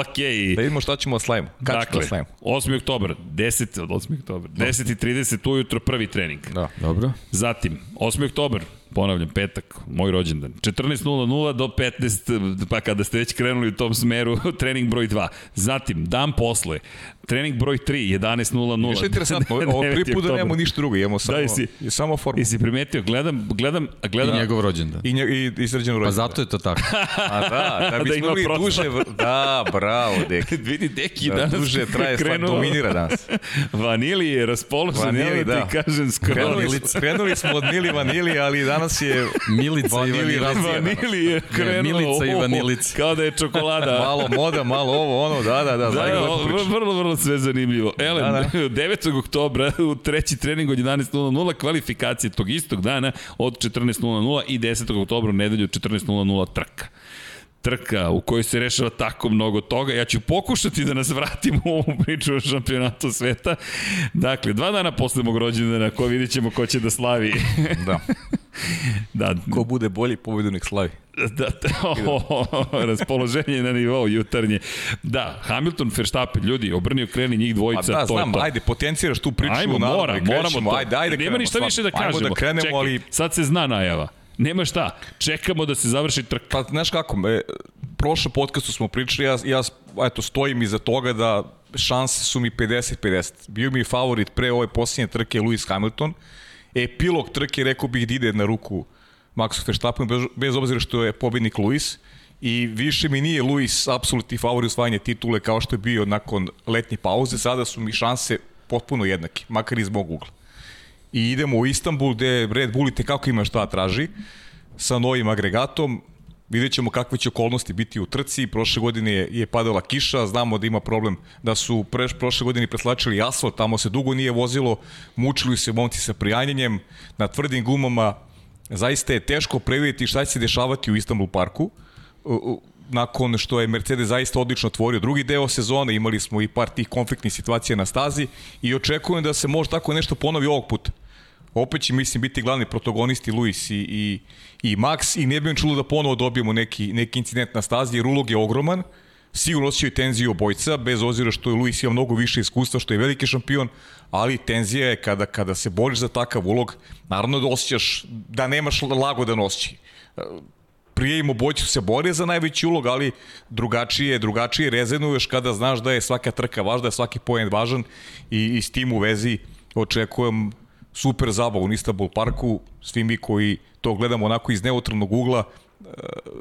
Okej. Da vidimo šta ćemo da slavimo. Kad ćemo Dakle, da slavimo? 8. oktober, 10. od 8. oktober, 10 i 30 ujutro prvi trening. Da. Dobro. Zatim, 8. oktober, ponavljam, petak, moj rođendan, 14.00 do 15, pa kada ste već krenuli u tom smeru, trening broj 2. Zatim, dan posle, trening broj 3, 11.00. Što je interesantno, ovo prvi 9. put da oktobar. nemamo ništa drugo, imamo samo, jesi- je samo formula. Jesi primetio, gledam, gledam, I gledam, njegov rođendan. I, nje, i, i srđanu Pa rođendan. zato je to tako. A da, da Da bi ima smo imali proslava. duže, da, bravo, deki. vidi, deki Da, danas duže traje, stvar krenuo- dominira danas. Vanili je raspoložen, Vanili, da. ti kažem skoro. Krenuli, krenuli smo od Mili Vanili, ali danas je Milica i Vanili vanilica. razvijena. Vanili je krenuo. Milica i vanilica. Kao da je čokolada. malo moda, malo ovo, ono, da, da, da, Da, da, da, da, vrlo, vrlo, vrlo sve zanimljivo. Ele, Da, da, 9. oktobra u treći trening od 11.00 kvalifikacije tog istog dana od 14.00 i 10. oktobra u nedelju od 14.00 trka trka u kojoj se rešava tako mnogo toga. Ja ću pokušati da nas vratim u ovu priču o šampionatu sveta. Dakle, dva dana posle mog rođendana, ko vidit ćemo ko će da slavi. da. da, Ko bude bolji, pobedu nek slavi. da, da o, raspoloženje na nivou jutarnje. Da, Hamilton, Verstappen, ljudi, obrni okreni njih Pa dvojica, da, to znam, je to. ajde, potenciraš tu priču. Ajmo, naravno, mora, i krećemo. moramo to. Ajde, ajde, Nema krenemo, ništa više da kažemo. Ajmo da krenemo, Čekaj, ali... sad se zna najava. Nema šta, čekamo da se završi trka. Pa, znaš kako, me, prošle podcastu smo pričali, ja, ja eto, stojim iza toga da šanse su mi 50-50. Bio mi favorit pre ove posljednje trke Lewis Hamilton. Epilog trke rekao bih da ide na ruku Maxu Verstappenu, bez, bez obzira što je pobednik Lewis. I više mi nije Lewis apsolutni favorit osvajanja titule kao što je bio nakon letnje pauze. Sada su mi šanse potpuno jednake, makar iz mog ugla. I idemo u Istanbul gde Red Bull i tekako ima šta traži sa novim agregatom. Vidjet ćemo kakve će okolnosti biti u trci. Prošle godine je, je padala kiša, znamo da ima problem da su preš, prošle godine preslačili asfalt, tamo se dugo nije vozilo, mučili se momci sa prijanjenjem na tvrdim gumama. Zaista je teško previdjeti šta će se dešavati u Istanbul parku. Nakon što je Mercedes zaista odlično otvorio drugi deo sezone, imali smo i par tih konfliktnih situacija na stazi i očekujem da se možda tako nešto ponovi ovog puta. Opet će, mislim, biti glavni protagonisti Luis i, i, i Max i ne bi čulo da ponovo dobijemo neki, neki incident na stazi, jer ulog je ogroman, sigurno osjećaju tenziju obojca, bez ozira što je Luis ima mnogo više iskustva, što je veliki šampion, ali tenzija je kada, kada se boriš za takav ulog, naravno da osjećaš da nemaš lagodan osjećaj prije im obojci se bore za najveći ulog, ali drugačije, drugačije rezervuješ kada znaš da je svaka trka važna, da je svaki poen važan i, i s tim u vezi očekujem super zabavu u Istanbul parku, svi mi koji to gledamo onako iz neutralnog ugla, e,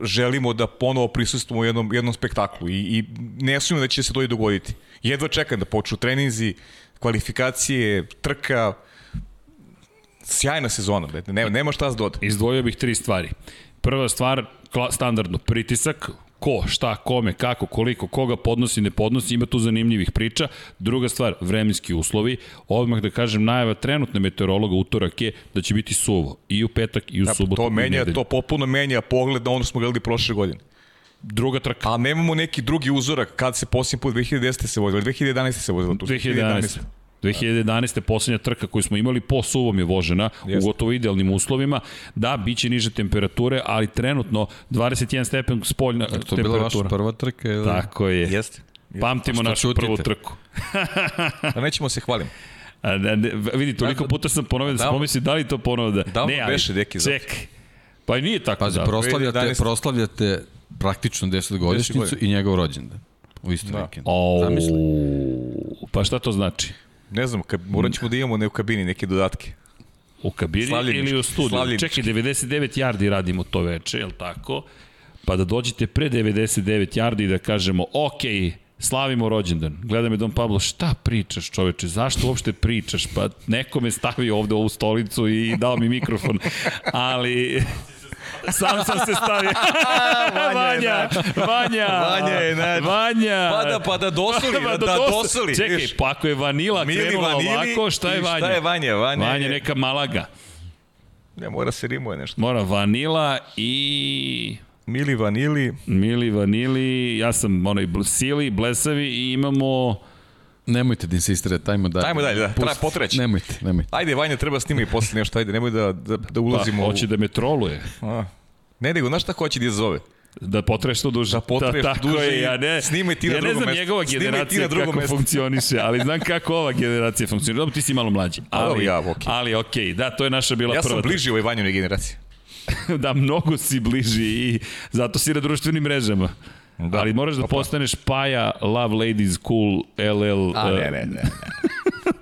želimo da ponovo prisustimo u jednom, jednom spektaklu i, i ne sumnjam da će se to i dogoditi. Jedva čekam da počnu treninzi, kvalifikacije, trka, sjajna sezona, ne, nema, šta se doda. Izdvojio bih tri stvari. Prva stvar, standardno, pritisak, ko, šta, kome, kako, koliko, koga podnosi, ne podnosi, ima tu zanimljivih priča. Druga stvar, vremenski uslovi. Odmah da kažem, najava trenutne meteorologa utorak je da će biti suvo i u petak i u Da, subotu. to menja, to popuno menja pogled na ono smo gledali prošle godine. Druga trka. A nemamo neki drugi uzorak kad se posljednji put 2010. se vozilo, 2011. se vozilo. Tu 2011. 2011. poslednja trka koju smo imali po suvom je vožena Jeste. u gotovo idealnim uslovima. Da, bit će niže temperature, ali trenutno 21 stepen spoljna To je bila vaša temperatura. prva trka? Ili? Tako je. Jeste. Pamtimo našu šutite? prvu trku. Da nećemo se hvalim. A, ne, ne, vidi, toliko puta sam ponovio da sam Davno- pomislio da li to ponovo da... davno ne, ali, beše, deki. Ček. Pa i nije tako Pazi, da. proslavljate, 2011. proslavljate praktično 10 godišnjicu i njegov rođendan. U isto Da. vikend. O, Zamisli. pa šta to znači? Ne znam, ka, morat ćemo da imamo ne u kabini neke dodatke. U kabini Slavljenički, ili u studiju? slavljenički. Čekaj, 99 yardi radimo to veče, je li tako? Pa da dođete pre 99 yardi i da kažemo, ok, slavimo rođendan. Gleda me Don Pablo, šta pričaš čoveče, zašto uopšte pričaš? Pa neko me stavio ovde u ovu stolicu i dao mi mikrofon, ali... Sam sam se stavio. Vanja, Vanja, Vanja je naš. Vanja. Pa da, pa da dosoli, da, da dosoli. Čekaj, pa ako je vanila Mili krenula vanili ovako, šta je Vanja? Šta je Vanja? Vanja, Vanja je, neka malaga. Ne, mora se rimuje nešto. Mora vanila i Mili vanili, mili vanili, ja sam onaj sili, blesavi i imamo... Nemojte da insistirate, ajmo dalje. Ajmo dalje, da, Pusti. treba potreći. Nemojte, nemojte. ajde Vanja treba snima i posle nešto, ajde, nemoj da, da, da Pa, ulazimo hoće da me troluje. u... A. Ne, nego, znaš šta hoće da je zove? Da potreš to duže. Da potreš tako duže je, i ja ne, snimaj ti na ja ne drugom znam mestu. njegova Snimaj ti generacija na drugom kako mestu. funkcioniše, ali znam kako ova generacija funkcioniše. Dobro, ti si malo mlađi. dobro, Ali, ja, okej. ali okej, da, to je naša bila Ja prva sam bliži ovoj Vanjoj generaciji. da, mnogo si bliži i zato si na društvenim mrežama. Da. Ali moraš da Opa. postaneš Paja Love Ladies Cool LL. A, uh, ne, ne, ne.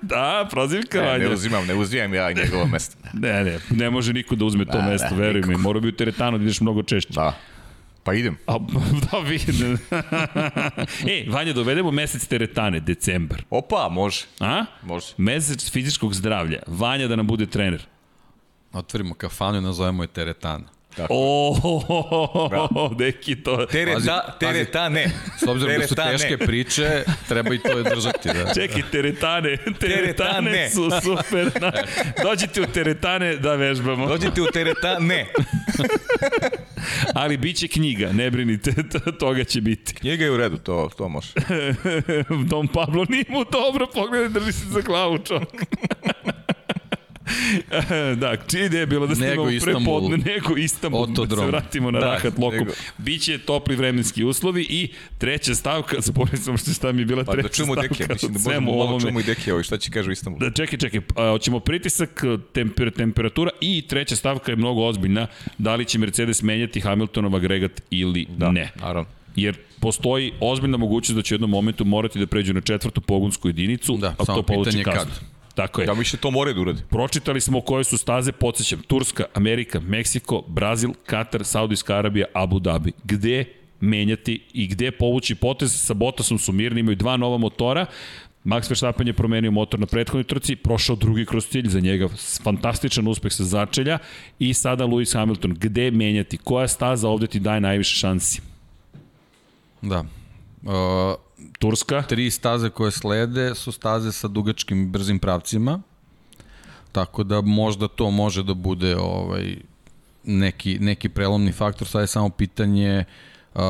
Da, prozivka Ne, Vanja. ne uzimam, ne uzimam ja njegovo mesto. Ne, ne, ne može niko da uzme to Da, mesto, da, veruj mi. Mora bi u teretanu da ideš mnogo češće. Da. Pa idem. A, da vidim. e, Vanja, dovedemo mesec teretane, decembar. Opa, može. A? Može. Mesec fizičkog zdravlja. Vanja da nam bude trener. Otvorimo kafanu i nazovemo je teretana. O, deki to... Tereta, Pazi, tereta ne. S obzirom da su Tereta, ne. teške priče, treba i to držati. Da. Čekaj, teretane. Teretane Teretane. su super. Dođite u teretane da vežbamo. Dođite u tereta, ne. Ali bit će knjiga, ne brinite, to- toga će biti. Njega je u redu, to, to može. Dom Pablo nije mu dobro, pogledaj, drži se za glavu čovjek. da, čija ideja je bila da snimamo Istanbul. prepodne, nego Istanbul, da se Otodrom. vratimo na Da, rahat lokom. nego- Biće topli vremenski uslovi i treća stavka, zaboravim sam što šta mi je bila Pa treća da čujemo stavka Dekija, mislim da možemo malo čujemo i Dekija ovaj, šta će kaže u Istanbulu. Da, čekaj, čekaj, a, hoćemo pritisak, temper, temperatura i treća stavka je mnogo ozbiljna, da li će Mercedes menjati Hamiltonov agregat ili Da, ne. naravno. Jer postoji ozbiljna mogućnost da će u jednom momentu morati da pređu na četvrtu pogonsku jedinicu, Da, a to pitanje kad. Tako je. Ja više to moraju da uradi. Pročitali smo koje su staze, podsjećam, Turska, Amerika, Meksiko, Brazil, Katar, Saudijska Arabija, Abu Dhabi. Gde menjati i gde povući potez sa Bottasom su mirni, imaju dva nova motora, Max Verstappen je promenio motor na prethodnoj trci, prošao drugi kroz cilj za njega, fantastičan uspeh sa začelja i sada Lewis Hamilton. Gde menjati? Koja staza ovde ti daje najviše šansi? Da. Uh, Turska? tri staze koje slede su staze sa dugačkim brzim pravcima. Tako da možda to može da bude ovaj neki, neki prelomni faktor. Sad je samo pitanje uh,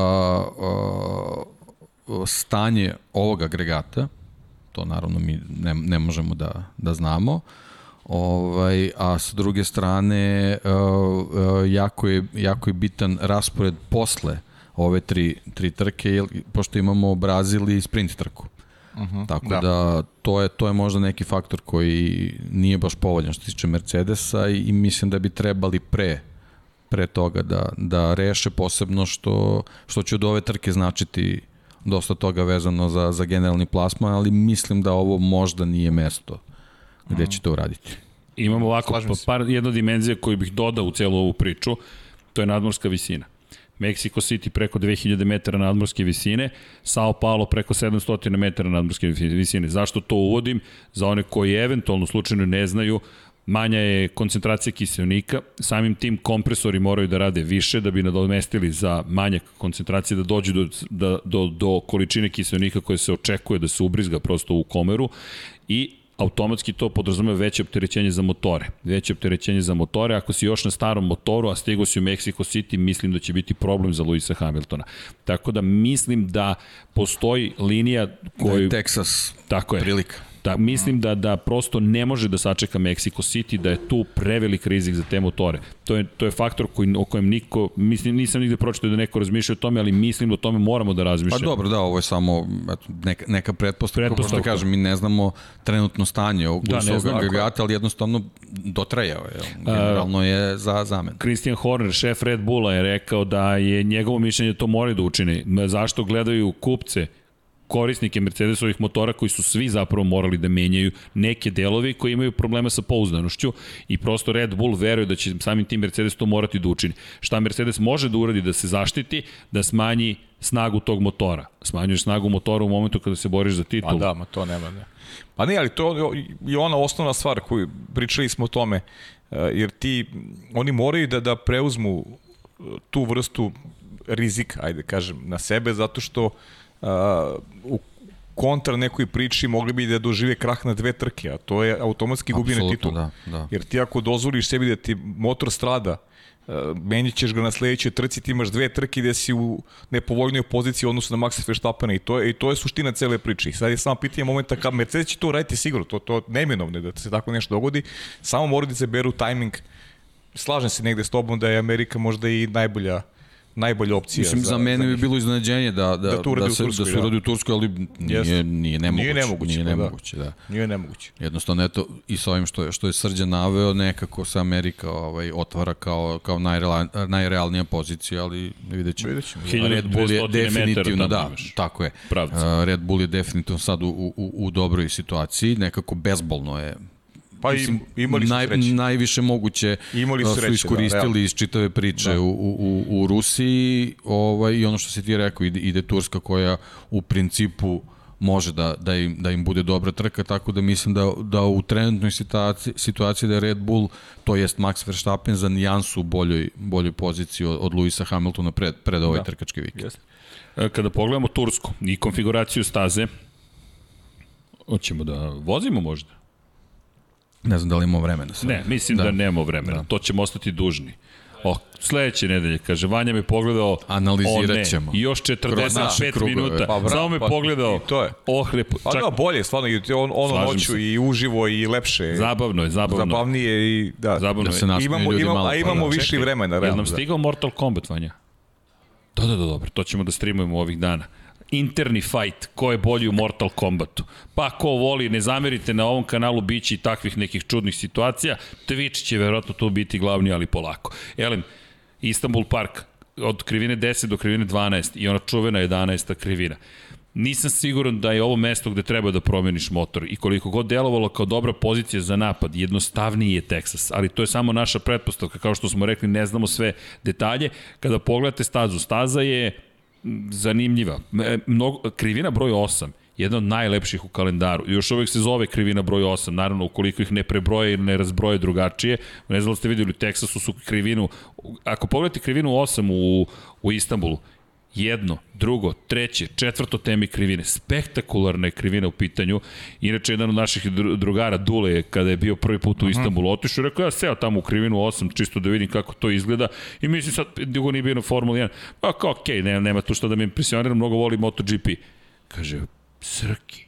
uh, stanje ovog agregata. To naravno mi ne, ne možemo da, da znamo. Ovaj, a s druge strane, uh, uh, jako, je, jako je bitan raspored posle ove tri, tri trke, jer, pošto imamo Brazil i sprint trku. Uh -huh, Tako da. da, to je to je možda neki faktor koji nije baš povoljan što se tiče Mercedesa i, i mislim da bi trebali pre pre toga da, da reše posebno što, što će od ove trke značiti dosta toga vezano za, za generalni plasman, ali mislim da ovo možda nije mesto gde će to uraditi. Imamo ovako pa, par, jedna dimenzija koju bih dodao u celu ovu priču, to je nadmorska visina. Mexico City preko 2000 metara nadmorske visine, Sao Paulo preko 700 metara nadmorske visine. Zašto to uvodim? Za one koji eventualno slučajno ne znaju, manja je koncentracija kiselnika, samim tim kompresori moraju da rade više da bi nadomestili za manjak koncentracije da dođu do, da, do, do količine kiselnika koje se očekuje da se ubrizga prosto u komeru i automatski to podrazumeva veće opterećenje za motore. Veće opterećenje za motore, ako si još na starom motoru, a stigo si u Mexico City, mislim da će biti problem za Luisa Hamiltona. Tako da mislim da postoji linija koju... Da je Texas tako je, prilika. Da, mislim da da prosto ne može da sačeka Mexico City, da je tu prevelik rizik za te motore. To je, to je faktor koji, o kojem niko, mislim, nisam nigde pročitao da neko razmišlja o tome, ali mislim da o tome moramo da razmišljamo. Pa dobro, da, ovo je samo eto, neka, neka pretpostavka, pretpostavka. što kažem, mi ne znamo trenutno stanje ovog da, usovog agregata, ali jednostavno dotrajao je. Generalno je za zamen. Christian Horner, šef Red Bulla, je rekao da je njegovo mišljenje da to moraju da učini. Zašto gledaju kupce korisnike Mercedesovih motora koji su svi zapravo morali da menjaju neke delovi koji imaju problema sa pouzdanošću i prosto Red Bull veruje da će samim tim Mercedes to morati da učini. Šta Mercedes može da uradi da se zaštiti, da smanji snagu tog motora. Smanjuješ snagu motora u momentu kada se boriš za titul. Pa da, ma to nema, ne. Pa ne, ali to je ona osnovna stvar koju pričali smo o tome, eh, jer ti, oni moraju da, da preuzmu eh, tu vrstu rizika, ajde kažem, na sebe, zato što uh, u kontra nekoj priči mogli bi da dožive krah na dve trke, a to je automatski gubljenje titula. Da, da. Jer ti ako dozvoliš sebi da ti motor strada, menjat ćeš ga na sledećoj trci, ti imaš dve trke gde si u nepovoljnoj poziciji u odnosu na Maxa Verstappena i to je, i to je suština cele priče. Sad je samo pitanje momenta kad Mercedes će to raditi sigurno, to, to neminovno da se tako nešto dogodi, samo moraju da se beru tajming. Slažem se negde s tobom da je Amerika možda i najbolja najbolja opcija. Mislim, za, za mene bi bilo iznenađenje da, da, da, da, se, Turskoj, da se uradi u Turskoj, ali nije, Jeste. nije nemoguće. Nije nemoguće, nije pa da. nemoguće, da. da. Nije nemoguće. Jednostavno, eto, i sa ovim što je, što je Srđan naveo, nekako se Amerika ovaj, otvara kao, kao najreal, najrealnija pozicija, ali vidjet ćemo. Vidjet ćemo. Red Bull je definitivno, da, tako je. Pravca. Uh, Red Bull je definitivno sad u, u, u dobroj situaciji, nekako bezbolno je Pa Mislim, imali su naj, sreće. Najviše moguće imali su, sreće, su iskoristili da, iz čitave priče da. u, u, u Rusiji ovaj, i ono što se ti rekao, ide, ide Turska koja u principu može da, da, im, da im bude dobra trka, tako da mislim da, da u trenutnoj situaciji, situaciji da je Red Bull, to jest Max Verstappen, za nijansu u boljoj, boljoj poziciji od, od Luisa Hamiltona pred, pred ovaj da. trkački vikend. Yes. Kada pogledamo Tursku i konfiguraciju staze, hoćemo da vozimo možda? Ne znam da li imamo vremena. Sad. Ne, mislim da, da nemamo vremena. Da. To ćemo ostati dužni. O, sledeće nedelje, kaže, Vanja me pogledao, analizirat ćemo. I još 45 minuta, pa, samo me pa, pogledao, to je. oh, lepo, pa čak... da, bolje, stvarno, on, ono noću se. i uživo i lepše. Zabavno je, zabavno. Zabavnije i, da. Zabavno da se imamo, imamo, malo, a imamo više čekaj, vremena. Jel nam stigao Mortal Kombat, Vanja? Da, da, da, dobro, to ćemo da streamujemo ovih dana interni fight, ko je bolji u Mortal Kombatu. Pa ko voli, ne zamerite na ovom kanalu, biće i takvih nekih čudnih situacija. Twitch će verovatno tu biti glavni, ali polako. Elem, Istanbul Park, od krivine 10 do krivine 12 i ona čuvena 11. krivina. Nisam siguran da je ovo mesto gde treba da promeniš motor i koliko god delovalo kao dobra pozicija za napad, jednostavniji je Texas, ali to je samo naša pretpostavka, kao što smo rekli, ne znamo sve detalje. Kada pogledate stazu, staza je zanimljiva. Mnogo, krivina broj 8 jedna od najlepših u kalendaru. Još uvek se zove krivina broj 8, naravno ukoliko ih ne prebroje ili ne razbroje drugačije. Ne znam da ste videli, u Teksasu su krivinu, ako pogledate krivinu 8 u, u Istanbulu, jedno, drugo, treće, četvrto temi krivine. Spektakularna je krivina u pitanju. Inače, jedan od naših drugara, Dule, kada je bio prvi put u Istanbulu, otišao i rekao, ja seo tamo u krivinu 8, čisto da vidim kako to izgleda. I mislim sad, dugo nije bio na Formula 1. Pa kao, okej, okay, nema, nema tu što da me impresioniram, mnogo voli MotoGP. Kaže, Srki,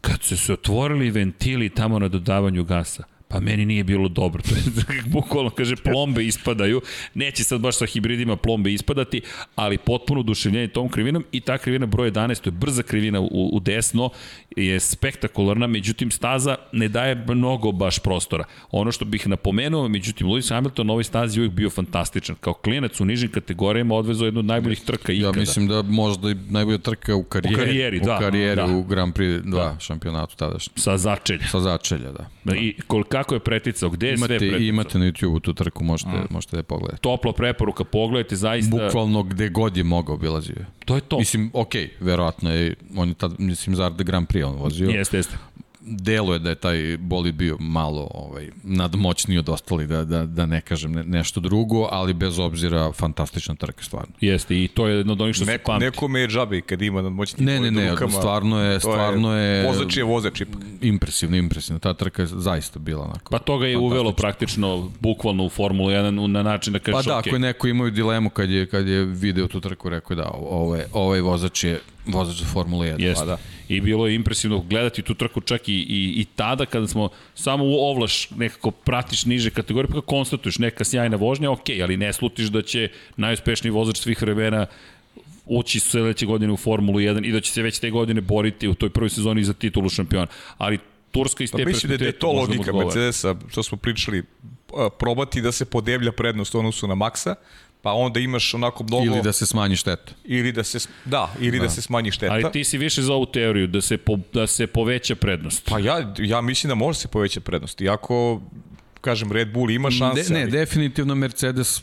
kad su se otvorili ventili tamo na dodavanju gasa, pa meni nije bilo dobro. To je bukvalno kaže plombe ispadaju. Neće sad baš sa hibridima plombe ispadati, ali potpuno oduševljenje tom krivinom i ta krivina broj 11, to je brza krivina u, u desno, je spektakularna, međutim staza ne daje mnogo baš prostora. Ono što bih napomenuo, međutim Lewis Hamilton na ovoj stazi uvijek bio fantastičan. Kao klinac u nižim kategorijama odvezao jednu od najboljih trka ikada. Ja mislim da možda i najbolja trka u karijeri. U karijeri, da. U karijeri, da. u Grand Prix 2 da. šampionatu tadašnji. Sa začelja. Sa začelja, da. da. I kol, kako je preticao, gde je imate, sve preticao? Imate na YouTube tu trku, možete, mm. možete da je pogledate. Topla preporuka, pogledajte, zaista... Bukvalno gde god je mogao obilazio je. To je to. Mislim, okej, okay, verovatno je, on je tad, mislim, Zar de Grand Prix on vozio. Jeste, jeste deluje da je taj bolid bio malo ovaj, nadmoćniji od ostalih, da, da, da ne kažem ne, nešto drugo, ali bez obzira fantastična trka stvarno. Jeste, i to je jedno od onih što Neko, se pamti. Nekome je džabe kad ima nadmoćni ne, ne, ne, rukama. stvarno je, stvarno je, je vozač je vozač ipak. Impresivno, impresivno. Ta trka je zaista bila onako. Pa toga je uvelo praktično bukvalno u Formulu 1 na način da kažeš Pa da, okay. ako je neko imao dilemu kad je, kad je video tu trku, rekao da ovaj, ovaj vozač je vozač za Formula 1. Jeste. Pa da. I bilo je impresivno gledati tu trku čak i, i, i tada kada smo samo u ovlaš nekako pratiš niže kategorije, pa konstatuješ neka sjajna vožnja, ok, ali ne slutiš da će najuspešniji vozač svih vremena ući sledeće godine u Formulu 1 i da će se već te godine boriti u toj prvoj sezoni za titulu šampiona. Ali Turska iz pa te pa mislim da je to logika Mercedesa, što smo pričali, probati da se podevlja prednost u odnosu na Maxa, pa onda imaš onako mnogo... Ili da se smanji šteta. Ili da se, da, ili da, da se smanji šteta. Ali ti si više za ovu teoriju, da se, po, da se poveća prednost. Pa ja, ja mislim da može se poveća prednost. Iako, kažem, Red Bull ima šanse. Ne, ne, ali... definitivno Mercedes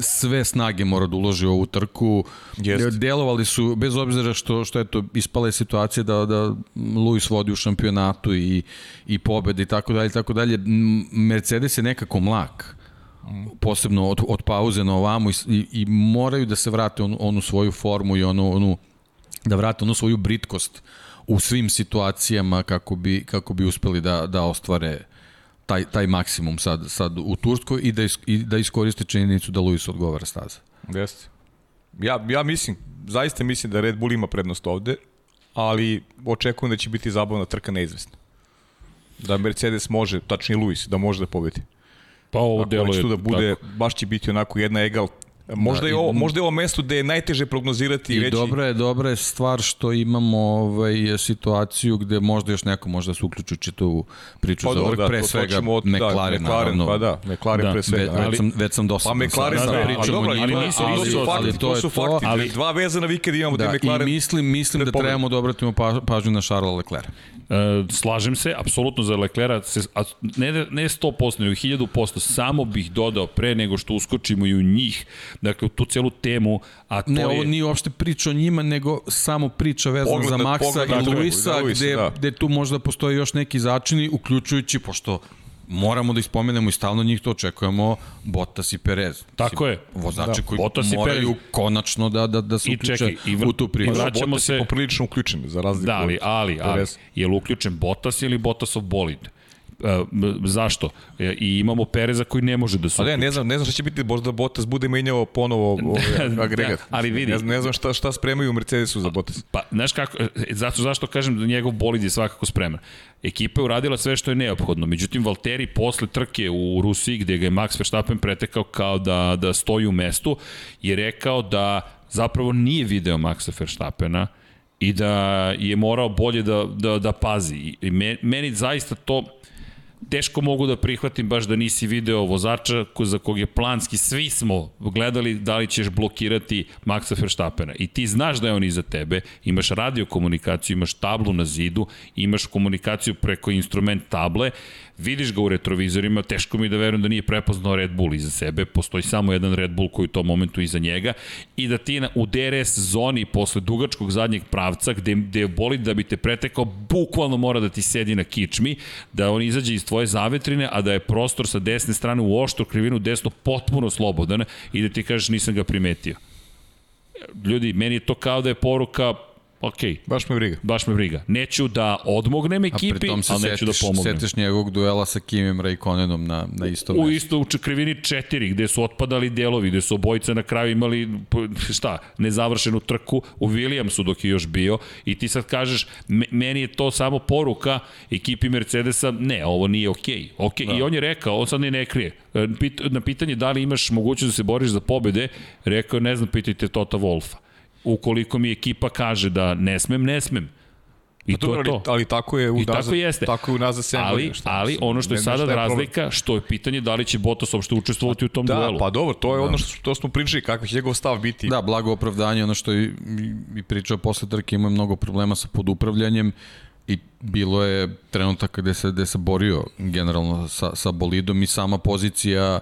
sve snage mora da uloži u ovu trku. Jest. Delovali su, bez obzira što, što je to ispala je situacija da, da Luis vodi u šampionatu i, i pobede i tako dalje, tako dalje. Mercedes je nekako mlak posebno od, od pauze na ovamo i, i, i moraju da se vrate on, onu svoju formu i onu, onu da vrate onu svoju britkost u svim situacijama kako bi, kako bi uspeli da, da ostvare taj, taj maksimum sad, sad u Turskoj i da, is, i da iskoriste činjenicu da Luis odgovara staza. Jeste. Ja, ja mislim, zaista mislim da Red Bull ima prednost ovde, ali očekujem da će biti zabavna trka neizvesna. Da Mercedes može, tačnije Luis, da može da pobedi. Pa ovo delo je... da bude, tako. baš će biti onako jedna egal Možda, da, je ovo, možda je ovo mesto gde je najteže prognozirati i, i reći... dobra je, dobra je stvar što imamo ovaj, situaciju gde možda još neko možda se uključi čitavu priču pa, za vrh, da, pre svega od, McLaren, da, McLaren, pa da, McLaren da, pre svega. Već, već, sam, već sam dosta. Pa McLaren, da, da, pričamo dobro, njima, ali, nisu, ali, to, ali, to, to su fakti, ali, dva vezana vikenda imamo da, da McLaren... I mislim, mislim da trebamo da obratimo pa, pažnju na Charles Leclerc. Uh, slažem se, apsolutno za Leclerc, se, a ne, ne 100%, nego 1000%, samo bih dodao pre nego što uskočimo i u njih, dakle, u tu celu temu, a to ne, je... ovo nije uopšte priča o njima, nego samo priča vezana za Maxa i Luisa, gde, da. gde tu možda postoje još neki začini, uključujući, pošto moramo da ispomenemo i stalno njih to očekujemo Bottas i Perez. Tako je. Vozači da. koji Bottas moraju konačno da, da, da se uključe i u tu priču. I vraćamo se... poprilično uključen, za razliku da, ali, ali, ali, je li uključen Bottas ili Bottasov bolid? Zašto? E, I imamo Pereza koji ne može da se... Pa ne, ne znam, ne znam šta će biti, možda Bottas bude menjao ponovo ovaj agregat. da, ali vidi. Ne, ne znam šta, šta spremaju u Mercedesu za Bottas. Pa, znaš kako, e, zato, zašto kažem da njegov bolid je svakako spreman. Ekipa je uradila sve što je neophodno, međutim Valteri posle trke u Rusiji gde ga je Max Verstappen pretekao kao da, da stoji u mestu, je rekao da zapravo nije video Maxa Verstappena, i da je morao bolje da, da, da pazi. I meni zaista to teško mogu da prihvatim baš da nisi video vozača za kog je planski, svi smo gledali da li ćeš blokirati Maxa Verstappena. I ti znaš da je on iza tebe, imaš radio komunikaciju, imaš tablu na zidu, imaš komunikaciju preko instrument table, vidiš ga u retrovizorima, teško mi da verujem da nije prepoznao Red Bull iza sebe, postoji samo jedan Red Bull koji je u tom momentu iza njega i da ti na, u DRS zoni posle dugačkog zadnjeg pravca gde, gde boli da bi te pretekao, bukvalno mora da ti sedi na kičmi, da on izađe iz tvoje zavetrine, a da je prostor sa desne strane u oštru krivinu desno potpuno slobodan i da ti kažeš nisam ga primetio. Ljudi, meni je to kao da je poruka ok, Baš me briga. baš me briga. Neću da odmognem ekipi, ali neću da pomognem. setiš njegovog duela sa Kimim Raikkonenom na, na istom U mestu. isto u krivini 4 gde su otpadali delovi, gde su obojice na kraju imali šta, nezavršenu trku u Williamsu dok je još bio i ti sad kažeš me- meni je to samo poruka ekipi Mercedesa, ne, ovo nije okej. Okay. Okay. Da. I on je rekao, on sad ne ne krije. E, na pitanje da li imaš mogućnost da se boriš za pobede, rekao je, ne znam, pitajte Tota Wolfa. Ukoliko mi ekipa kaže da ne smem, ne smem. I Pa to dobro, je to. ali, ali tako je u I tako jeste. Tako je unazad 7 ali, godina. šta ali ono što je sada problem. razlika, što je pitanje da li će Bottas uopšte učestvovati u tom Da, duelu. pa dobro, to je ono što to smo pričali, kakav će njegov stav biti. Da, blago opravdanje, ono što i, i, i pričao posle trke, imao je mnogo problema sa podupravljanjem i bilo je trenutak gde se, gde se borio generalno sa, sa bolidom i sama pozicija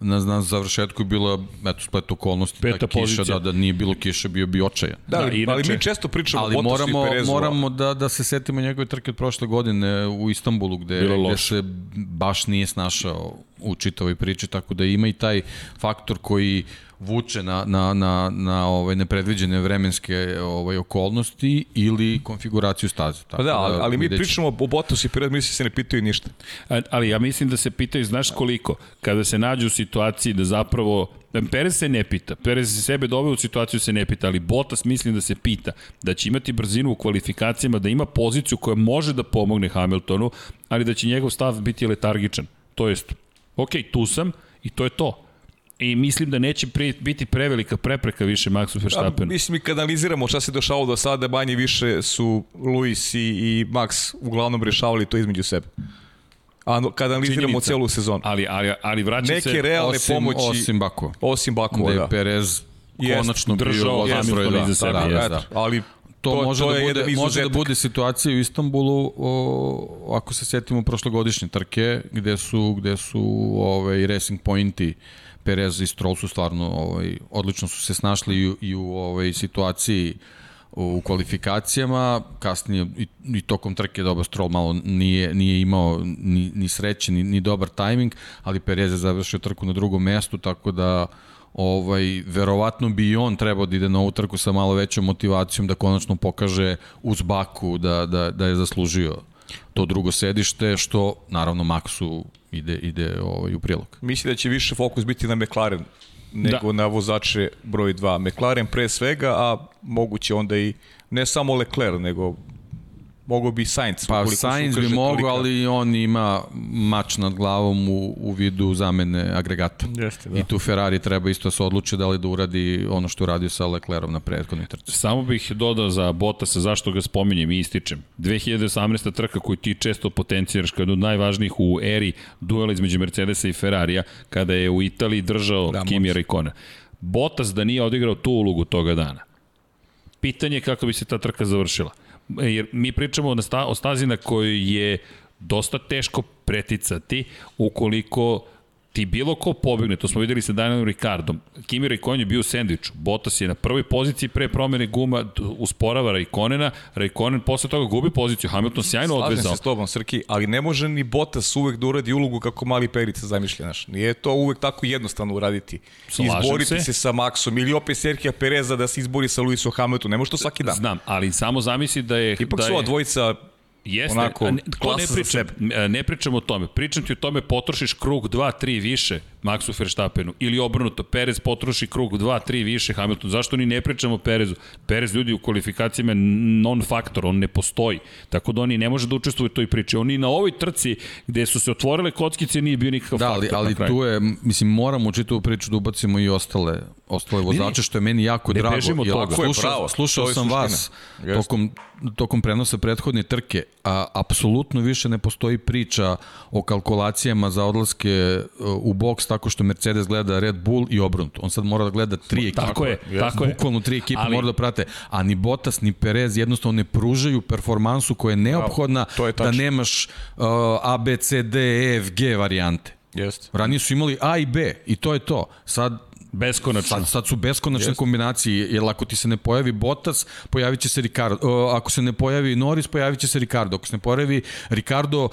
na, na završetku je bila, eto, splet okolnosti, Peta ta kiša, pozicija. da, da nije bilo kiše, bio bi očajan. Da, Da, ali, inače- ali mi često pričamo Ali o moramo, i Perezu. moramo da, da se setimo njegove trke od prošle godine u Istanbulu, gde, Bilo gde se baš nije snašao u čitavoj priči, tako da ima i taj faktor koji vuče na, na, na, na ovaj nepredviđene vremenske ovaj okolnosti ili konfiguraciju staze. Tako Pa da, ali, ali mi ćemo. pričamo o Bottasu i Perezu, mi se ne pitaju ništa. A- Ali ja mislim da se pitaju, znaš koliko, kada se nađu u situaciji da zapravo Perez se ne pita, Perez se sebe doveo u situaciju da se ne pita, ali Bottas mislim da se pita da će imati brzinu u kvalifikacijama, da ima poziciju koja može da pomogne Hamiltonu, ali da će njegov stav biti letargičan. To jest, ok, tu sam i to je to. I mislim da neće pri, biti prevelika prepreka više Maxu Da, Verstappenu. mislim, mi kad analiziramo šta se dešavalo do sada, manje više su Luis i, i Max uglavnom rešavali to između sebe. A kada analiziramo Činjenica. celu sezonu. Ali, ali, ali vraćam Neke se... realne osim, pomoći, Osim Bakova. osim Bakova, Da je da. Perez Jeste, konačno bio držao vozač broj Hamiltona dva. iza sebe, Da, jeste. da, Eto, da. ali To, to, može, to da je bude, može da bude situacija u Istanbulu o, ako se setimo prošlogodišnje trke gde su, gde su ovaj, racing pointi Perez i Stroll su stvarno ovaj, odlično su se snašli i, i u ovaj, situaciji u kvalifikacijama, kasnije i, i tokom trke dobar Stroll malo nije, nije imao ni, ni sreće, ni, ni dobar tajming, ali Perez je završio trku na drugom mestu, tako da ovaj, verovatno bi i on trebao da ide na ovu trku sa malo većom motivacijom da konačno pokaže uz baku da, da, da je zaslužio to drugo sedište, što naravno Maxu ide, ide ovaj, u prilog. Mislim da će više fokus biti na McLaren nego Da. na vozače broj 2. McLaren pre svega, a moguće onda i ne samo Leclerc, nego mogo bi Sainz. Pa Sainz bi mogao, ali on ima mač nad glavom u, u vidu zamene agregata. Jeste, da. I tu Ferrari treba isto da se odluči da li da uradi ono što je uradio sa Leclerom na prethodnoj trci. Samo bih dodao za Bottasa zašto ga spominjem i ističem. 2018. trka koju ti često potencijiraš kao jednu od najvažnijih u eri duela između Mercedesa i Ferrarija, kada je u Italiji držao Da, Kimi. Raikkonen. Bottas da nije odigrao tu ulogu toga dana. Pitanje je kako bi se ta trka završila. Jer mi pričamo o stazi na kojoj je dosta teško preticati ukoliko ti bilo ko pobegne, to smo videli sa Danielom Ricardom. Kimi Raikkonen je bio u sandviču. Bottas je na prvoj poziciji pre promene guma usporava Raikkonena. Raikkonen posle toga gubi poziciju. Hamilton sjajno Slažem odvezao. se s tobom, Srki, ali ne može ni Bottas uvek da uradi ulogu kako mali Perica zamišlja, znaš. Nije to uvek tako jednostavno uraditi. Slažem Izboriti se. se. sa Maxom ili opet Serhija Pereza da se izbori sa Luisom Hamiltonom. Ne može to svaki dan. Znam, ali samo zamisli da je... Ipak da su ova dvojica Jeste, onako, ne, to ne pričam, sebe. ne pričam o tome. Pričam ti o tome, potrošiš krug 2, 3 više, Maxu Verstappenu ili obrnuto, Perez potroši krug 2, 3 više Hamilton, zašto ni ne pričamo o Perezu? Perez ljudi u kvalifikacijama je non-faktor, on ne postoji, tako da oni ne može da učestvuje u toj priči. Oni na ovoj trci gde su se otvorile kockice nije bio nikakav da, faktor. Da, ali, ali tu je, mislim, moramo u čitavu priču da ubacimo i ostale, ostale vozače, što je meni jako ne drago. bežimo Jer toga. Slušao, Bravo, slušao sam suština. vas tokom, tokom prenosa prethodne trke, a apsolutno više ne postoji priča o kalkulacijama za odlaske uh, u boks tako što Mercedes gleda Red Bull i obrnuto. On sad mora da gleda tri ekipe. Tako je, tako je. Bukvalno tri ekipe Ali- mora da prate. A ni Bottas, ni Perez jednostavno ne pružaju performansu koja je neophodna to je da nemaš uh, A, B, C, D, E, F, G varijante. Jeste. Ranije su imali A i B i to je to. Sad Beskonačno. Sad, sad su beskonačne Jeste. kombinacije, jer ako ti se ne pojavi Bottas, pojavit će se Ricardo. Uh, ako se ne pojavi Norris, pojavit će se Ricardo. Ako se ne pojavi Ricardo, uh,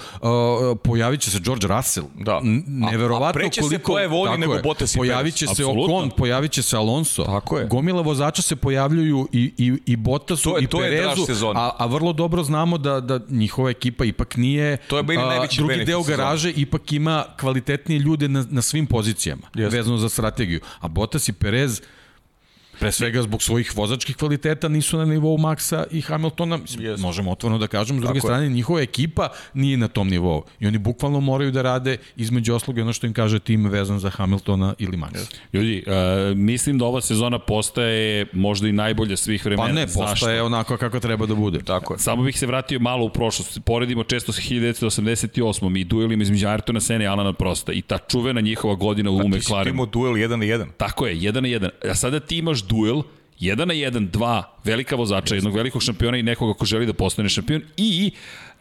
pojavit će se George Russell. Da. N- A- a Neverovatno preće se koliko... ko je volji tako nego je. Bottas i Pojavit će se. Ocon, pojavit će se Alonso. Tako je. Gomila vozača se pojavljuju i, i, i Bottasu To je- i to je Perezu, sezone. a, a vrlo dobro znamo da, da njihova ekipa ipak nije... To je a, najveći Drugi deo garaže ipak ima kvalitetnije ljude na, na svim pozicijama, Jeste. vezano za strategiju. A Bottas i Perez pre svega zbog svojih vozačkih kvaliteta nisu na nivou Maxa i Hamiltona, Jeste. možemo otvoreno da kažemo, s druge Tako je. strane njihova ekipa nije na tom nivou i oni bukvalno moraju da rade između osloga ono što im kaže tim vezan za Hamiltona ili Maxa. Ljudi, uh, mislim da ova sezona postaje možda i najbolja svih vremena. Pa ne, Zašto? postaje onako kako treba da bude. Tako je. Samo bih se vratio malo u prošlost. Poredimo često sa 1988. i duelima između Ayrtona Sene i Alana Prosta. I ta čuvena njihova godina u Ti si McLarenu. imao duel 1 na 1. Tako je, jedan na jedan. A sada ti imaš duel, jedan na jedan, dva velika vozača, jednog velikog šampiona i nekoga ko želi da postane šampion i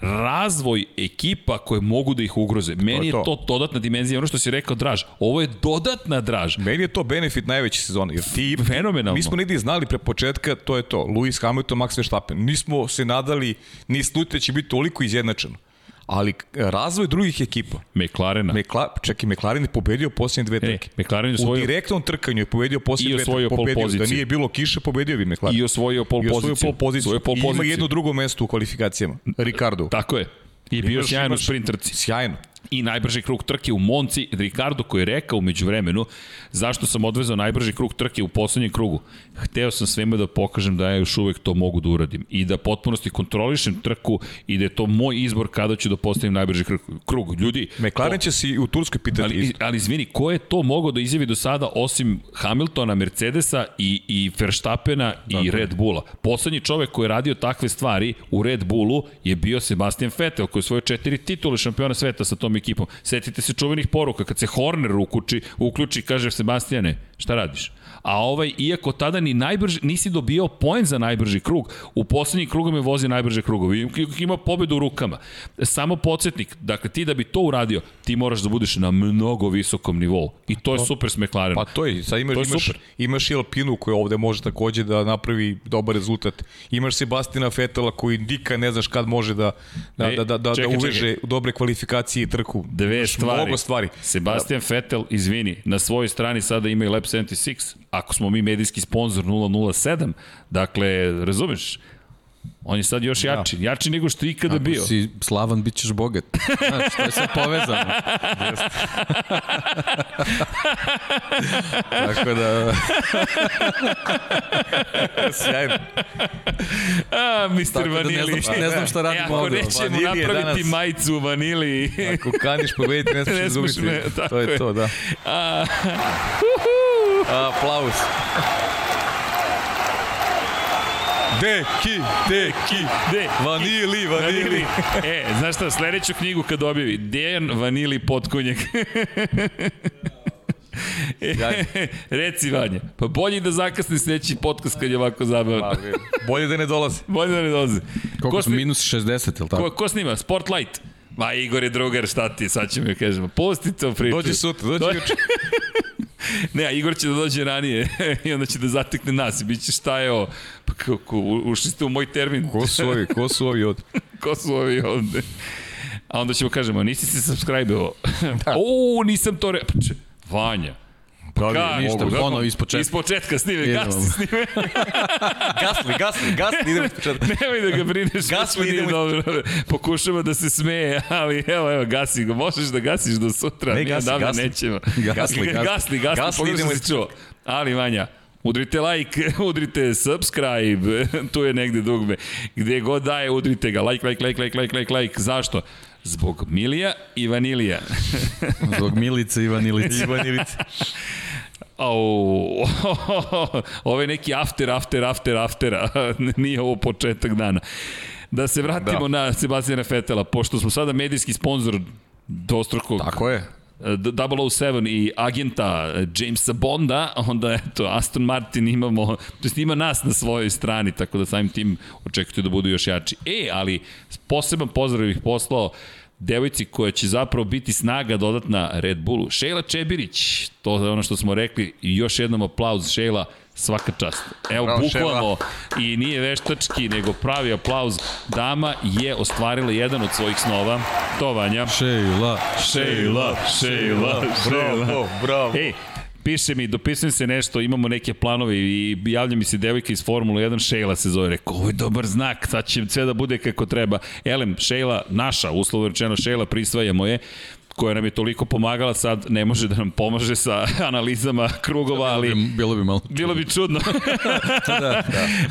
razvoj ekipa koje mogu da ih ugroze. Meni je to. to dodatna dimenzija, ono što si rekao, draž. Ovo je dodatna draž. Meni je to benefit najveće sezone, jer ti... Fenomenalno. Mi smo negdje znali pre početka, to je to, Lewis Hamilton, Max Verstappen. Nismo se nadali, ni slutite će biti toliko izjednačeno. Ali razvoj drugih ekipa, McLarena. Mekla, čekaj, McLaren je pobedio posljednje dve E, trke. McLaren je U osvojio direktnom trkanju je pobedio I posljednje dve osvojio trke. pole Pobedio. Da poziciju. nije bilo kiše, pobedio bi McLaren. i osvojio pol I osvojio poziciju. pol poziciju. Osvojio pol I ima poziciju. jedno drugo mesto u kvalifikacijama. Ricardo. Tako je. I bio Imaš- sjajan u imaš- sprint trci. Sjajno. I najbrži krug trke u Monci. Ricardo koji je rekao umeđu vremenu zašto sam odvezao najbrži krug trke u poslednjem krugu. Hteo sam svima da pokažem da ja još uvek to mogu da uradim i da potpunosti kontrolišem trku i da je to moj izbor kada ću da postavim najbrži krug. Ljudi, McLaren će se u Turskoj pitati. Ali, ali izvini, ko je to mogao da izjavi do sada osim Hamiltona, Mercedesa i, i Verstappena i Red Bulla? Poslednji čovek koji je radio takve stvari u Red Bullu je bio Sebastian Vettel, koji je svoje četiri titule šampiona sveta sa tom ekipom. Setite se čuvenih poruka, kad se Horner uključi, uključi kaže Sebastiane, šta radiš? A ovaj, iako tada ni najbrži, nisi dobio poen za najbrži krug, u poslednjim krugom je vozi najbrže krugove. I Ima pobedu u rukama. Samo podsjetnik, dakle ti da bi to uradio, ti moraš da budeš na mnogo visokom nivou. I to je super s McLarenom. Pa to je, sad imaš, To je imaš, super. imaš i Alpinu koji ovde može takođe da napravi dobar rezultat. Imaš Sebastina Fetela koji nikad ne znaš kad može da, da, E, da, da, da, čekaj, da uveže čekaj. dobre kvalifikacije i trku. Dve Imaš stvari. Mnogo stvari. Sebastian Vettel, izvini, na svojoj strani sada ima i Lab 76, ako smo mi medijski sponsor 007, dakle, razumeš, on je sad još jači, jači nego što je ikada Ako bio. si slavan, bit ćeš bogat. Znaš, to je sve povezano. Tako da... Sjajno. A, Mr. Tako da ne Vanili. znam- ne znam šta radimo e, ako ovde. nećemo Vanili je napraviti danas- majicu u Vanili. Ako kaniš pobediti, ne smiješ izgubiti. me, to je, je. to, da. A, Aplauz. Deki, deki. de, Vanili, vanili. Vanili. E, znaš šta, sledeću knjigu kad objavi, Dejan Vanili Potkonjak. Sjajno. Reci Vanja, pa bolje da zakasni sledeći podcast kad je ovako zabavan. Pa, Bolje da ne dolaze. Bolje da ne dolazi. Koliko Ko smo? Minus 60, ili Ko, tako? ko snima? Spotlight. Ma Igor je drugar, šta ti, sad ćemo joj kažemo. Pusti to priču. Dođi sutra, dođi Do- juče. Ne, a Igor će da dođe ranije i onda će da zatekne nas i bit će šta je ovo. Pa kako, ušli ste u moj termin. Ko su ovi, ko su ovi od... Ko su ovi ovde? A onda ćemo kažemo, nisi se subscribe-ovo. da. O, nisam to re... Vanja. Je Kaj, ništa, mogu, ono, ispočetka. Ispočetka snime, gasi snime. Gasli, gasli, gasli, idemo iz početka. Nemoj da ga brineš, nije idemo- dobro. Pokušava da se smeje, ali evo, evo, gasi ga. Možeš da gasiš do sutra, Ne, mi gasi, odavno gasi. nećemo. Gasli, gasli. gasli, gasli, Gasli, gasli idemo iz- se čuo. Ali, Vanja, Udrite like, udrite subscribe, tu je negde dugme. Gde god daje, udrite ga. Like, like, like, like, like, like, like. Zašto? Zbog Milija i Vanilija. Zbog Milice i Vanilice. Ivan Ilica. Au, ovo je neki after, after, after, aftera. Nije ovo početak dana. Da se vratimo da. na Sebastijana Fetela, pošto smo sada medijski sponsor dostrukog Tako je. 007 i agenta Jamesa Bonda, onda eto, Aston Martin imamo, to jest ima nas na svojoj strani, tako da samim tim očekujete da budu još jači. E, ali poseban pozdrav bih poslao devojci koja će zapravo biti snaga dodatna Red Bullu. Šejla Čebirić, to je ono što smo rekli, i još jednom aplauz Šejla, svaka čast. Evo, Bravo, bukvalno, i nije veštački, nego pravi aplauz. Dama je ostvarila jedan od svojih snova, to Vanja. Šejla. Šejla, Šejla, Šejla. Bravo, bravo. Ej, piše mi, dopisujem se nešto, imamo neke planove i javlja mi se devojka iz Formule 1, Šejla se zove, rekao, ovo je dobar znak, sad će sve da bude kako treba. Elem, Šejla, naša, uslovno rečeno, Šejla prisvajamo je, koja nam je toliko pomagala, sad ne može da nam pomaže sa analizama krugova, ali... Bilo bi malo. Bilo bi čudno. da, da.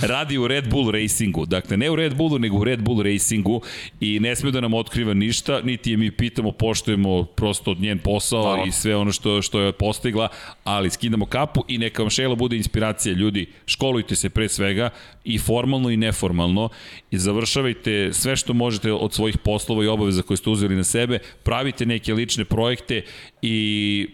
Radi u Red Bull Racingu. Dakle, ne u Red Bullu, nego u Red Bull Racingu i ne sme da nam otkriva ništa, niti je mi pitamo, poštujemo prosto od njen posao Hvala. i sve ono što, što je postigla, ali skidamo kapu i neka vam Šejla bude inspiracija. Ljudi, školujte se pre svega i formalno i neformalno i završavajte sve što možete od svojih poslova i obaveza koje ste uzeli na sebe, pravite neke lične projekte i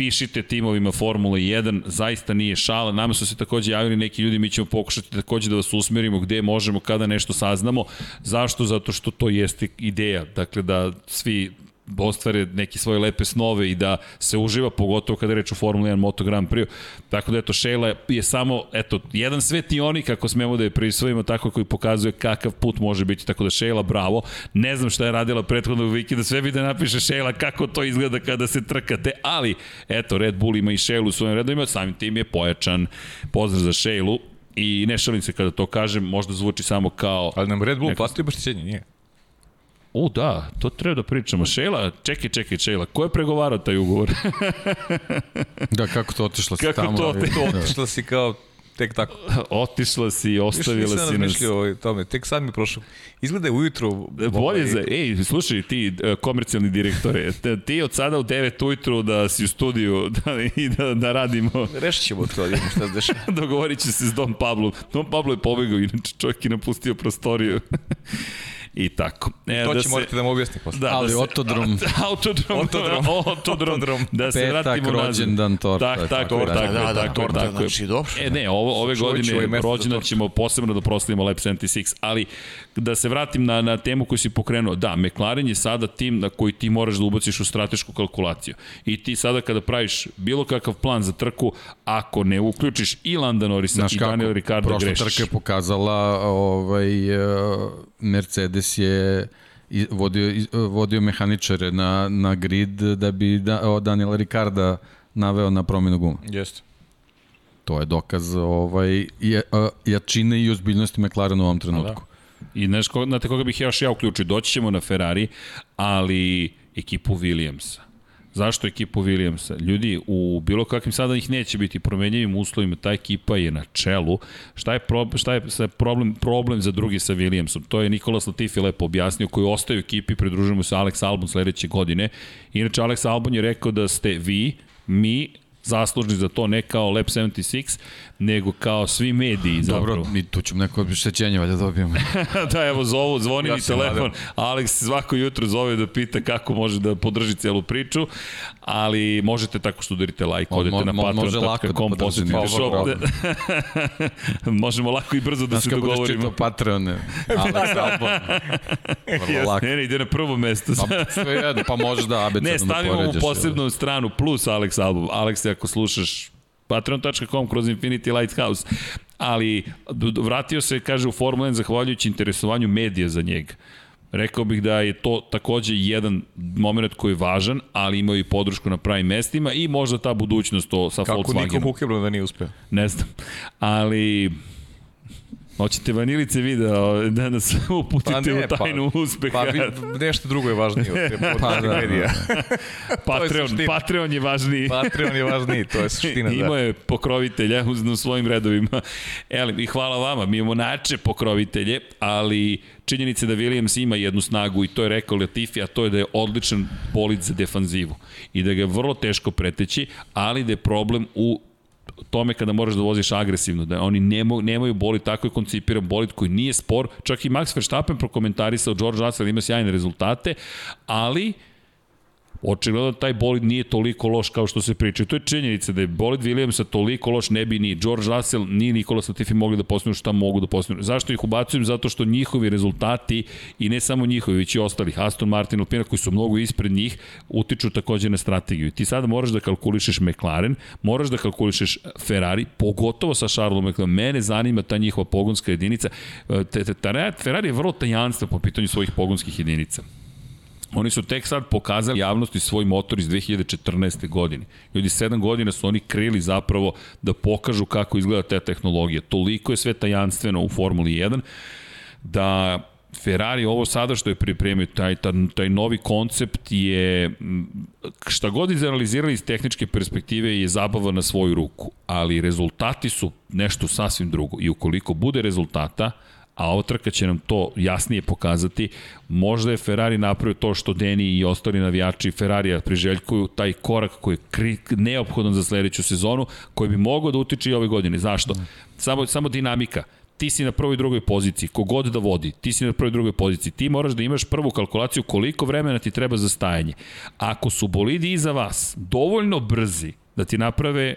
pišite timovima Formule 1, zaista nije šala. Nama su se takođe javili neki ljudi, mi ćemo pokušati takođe da vas usmerimo gde možemo, kada nešto saznamo. Zašto? Zato što to jeste ideja. Dakle, da svi ostvare neke svoje lepe snove i da se uživa, pogotovo kada je reč o Formula 1 Moto Grand Prix. Tako da eto, Šejla je samo, eto, jedan svetionik, ako smemo da je prisvojimo, tako koji pokazuje kakav put može biti. Tako da Šejla, bravo. Ne znam šta je radila prethodnog vikenda, sve bi da napiše Šejla kako to izgleda kada se trkate, ali eto, Red Bull ima i Šejlu u svojim redovima, samim tim je pojačan. Pozdrav za Šejlu i ne šalim se kada to kažem, možda zvuči samo kao... Ali nam Red Bull Neko- platio baštićenje, nije. O, da, to treba da pričamo. Šejla, čekaj, čekaj, Šejla, ko je pregovarao taj ugovor? Da, kako to otišlo se Kako tamo. to ali- To otišla si kao tek tako. Otišla si, ostavila nisam si nas. razmišljao o tome, tek sad mi prošlo. Izgleda je ujutro... Bolje za, ej, slušaj ti e, komercijalni direktore, ti od sada u 9 ujutru da si u studiju da, i da, da radimo, Rešit ćemo to, da vidimo šta se dešava. dogovorit će se s Don Pablo. Don Pablo je pobegao, inače čovjek je napustio prostoriju. I tako. E, To da će morate da mu objasni posle. Da, Ali da se, autodrom. autodrom, Autodrom. autodrom, Autodrom. da se Petak, vratimo nazad. rođendan, torta, Tak, tako, tako tako, da. tako, Da, da, tako, torta, tako. znači, dobro. E ne, ovo, ove ću godine rođendan tortu. ćemo posebno da proslavimo Lab 76, ali da se vratim na, na temu koju si pokrenuo. Da, McLaren je sada tim na koji ti moraš da ubaciš u stratešku kalkulaciju. I ti sada kada praviš bilo kakav plan za trku, ako ne uključiš i Landa Norrisa Znaš i kako, Daniel Ricardo prošla grešiš. trka je pokazala ovaj, eh, Mercedes je vodio, vodio mehaničare na, na grid da bi da, o, Daniela Ricarda naveo na promjenu gume. Jeste. To je dokaz ovaj, je, a, jačine i ozbiljnosti McLarena u ovom trenutku. I znaš, ko, znate koga bih još ja uključio? Doći ćemo na Ferrari, ali ekipu Williamsa. Zašto ekipu Williamsa? Ljudi, u bilo kakvim sada ih neće biti promenjivim uslovima, ta ekipa je na čelu. Šta je, pro, šta je sa problem, problem za drugi sa Williamsom? To je Nikolas Latifi lepo objasnio, koji ostaje u ekipi, pridružujemo se Alex Albon sledeće godine. Inače, Alex Albon je rekao da ste vi, mi, zaslužni za to ne kao Lab 76, nego kao svi mediji zapravo. Dobro, mi tu ćemo neko obeštećenje valjda dobijemo. da, evo, zovu, zvoni Ja mi telefon. nadam. Alex svako jutro zove da pita kako može da podrži celu priču, ali možete tako što udarite like, odete mo- na da patreon.com, posetite nije shop. problem. Možemo lako i brzo da Znaš se kako budeš dogovorimo. čitao Patreone, Alex Albon. Vrlo lako. Ne, ne, ide na prvo mesto. Pa, sve jedno, pa može da abecedno Ne, stavimo mu posebnu stranu plus Alex album. Alex, ako slušaš patreon.com kroz Infinity Lighthouse. Ali vratio se, kaže, u Formula 1 zahvaljujući interesovanju medija za njega. Rekao bih da je to takođe jedan moment koji je važan, ali imaju i podršku na pravim mestima i možda ta budućnost to sa Kako Volkswagenom. Niko Hukelbrand da nije uspeo? Ne znam. Ali Hoćete vanilice video da nas uputite Pa ne, u tajnu pa- uspeha. Pa vi, nešto drugo je važnije od te pa, da, da. medija. Patreon. Patreon je važniji. Patreon je važniji, to je suština. Imao Da. je pokrovitelja u, svojim redovima. Eli, i hvala vama, mi imamo nače pokrovitelje, ali činjenica je da Williams ima jednu snagu i to je rekao Latifi, a to je da je odličan bolid za defanzivu i da ga je vrlo teško preteći, ali da je problem u tome kada moraš da voziš agresivno, da oni nemo, nemaju bolid, tako je koncipiran bolid koji nije spor, čak i Max Verstappen prokomentarisao, George Russell ima sjajne rezultate, ali Očigledno taj bolid nije toliko loš kao što se priča. To je činjenica da je bolid Williamsa toliko loš ne bi ni George Russell ni Nikola Latifi mogli da postignu šta mogu da postignu. Zašto ih ubacujem? Zato što njihovi rezultati i ne samo njihovi, već i ostalih, Aston Martin, Alpina koji su mnogo ispred njih, utiču takođe na strategiju. Ti sada moraš da kalkulišeš McLaren, moraš da kalkulišeš Ferrari, pogotovo sa Charlesom McLaren. Mene zanima ta njihova pogonska jedinica. E, Ferrari je vrlo tajanstva po pitanju svojih pogonskih jedinica. Oni su tek sad pokazali javnosti svoj motor iz 2014. godine. Ljudi, sedam godina su oni krili zapravo da pokažu kako izgleda ta tehnologija. Toliko je sve tajanstveno u Formuli 1 da Ferrari ovo sada što je pripremio, taj, taj, taj novi koncept je, šta god izanalizirali iz tehničke perspektive je zabava na svoju ruku, ali rezultati su nešto sasvim drugo i ukoliko bude rezultata, a ova trka će nam to jasnije pokazati. Možda je Ferrari napravio to što Deni i ostali navijači Ferrarija priželjkuju, taj korak koji je neophodan za sledeću sezonu, koji bi mogao da utiče i ove godine. Zašto? Samo, samo dinamika ti si na prvoj i drugoj poziciji, kogod da vodi, ti si na prvoj i drugoj poziciji, ti moraš da imaš prvu kalkulaciju koliko vremena ti treba za stajanje. Ako su bolidi iza vas dovoljno brzi da ti naprave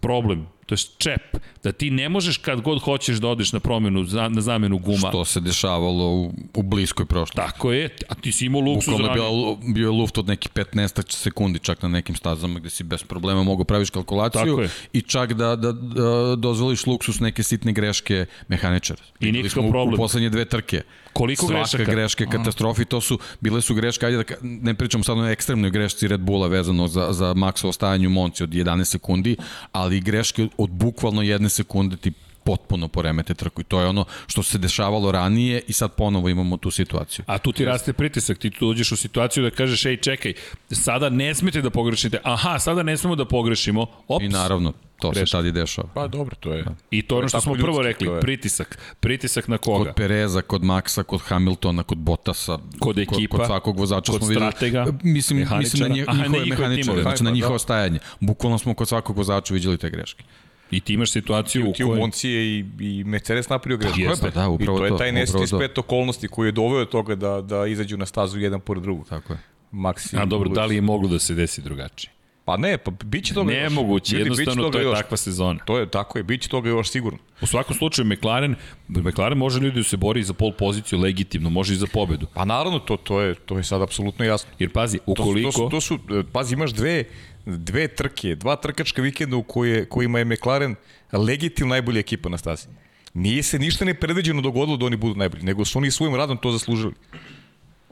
problem, to je čep, da ti ne možeš kad god hoćeš da odeš na promenu, za, na zamenu guma. Što se dešavalo u, u bliskoj prošlosti. Tako je, a ti si imao luksuz Bukvalno je bio, je luft od nekih 15 sekundi čak na nekim stazama gde si bez problema mogu praviš kalkulaciju i čak da, da, da dozvoliš luksus neke sitne greške mehaničara. I nikakav smo u- problem. U poslednje dve trke. Koliko Svaka grešaka? greška je katastrofa i to su, bile su greške, ajde da ne pričam sad o ekstremnoj grešci Red Bulla vezano za, za Maxovo stajanje u Monci od 11 sekundi, ali greške od bukvalno jedne sekunde ti potpuno poremete trku i to je ono što se dešavalo ranije i sad ponovo imamo tu situaciju. A tu ti raste pritisak, ti tu dođeš u situaciju da kažeš, ej, čekaj, sada ne smete da pogrešite, aha, sada ne smemo da pogrešimo, ops, I naravno, to Greška. se tad i dešava. Pa dobro, to je. I to je ono što smo prvo ljudski, rekli, to je. pritisak. Pritisak na koga? Kod Pereza, kod Maxa, kod Hamiltona, kod Bottasa, Kod ekipa, kod, kod svakog vozača kod smo videli. stratega, mislim, mislim na na njihove njihove mehaničare, znači na Pa, njihovo da. stajanje. Bukvalno smo kod svakog vozača vidjeli te greške. I ti imaš situaciju u Ti u kojoj... Monci je i, i Mercedes napravio grešku. Tako je, pa da, upravo I to je to, taj to. spet okolnosti koji je doveo do toga da, da izađu na stazu jedan pored drugog. Tako je. Maxi. A dobro, da li je moglo da se desi drugačije? Pa ne, pa bit će toga još. Nemoguće, Ljudi, bit će jednostavno to je još. takva sezona. To je tako je, bit će toga još sigurno. U svakom slučaju, McLaren, McLaren može ljudi da se bori za pol poziciju legitimno, može i za pobedu. Pa naravno, to, to, je, to je sad apsolutno jasno. Jer pazi, To su, ukoliko... to su, to su, e, pazi, imaš dve, dve trke, dva trkačka vikenda u koje, kojima je McLaren legitimno najbolja ekipa na stazi. Nije se ništa nepredviđeno dogodilo da oni budu najbolji, nego su oni svojim radom to zaslužili.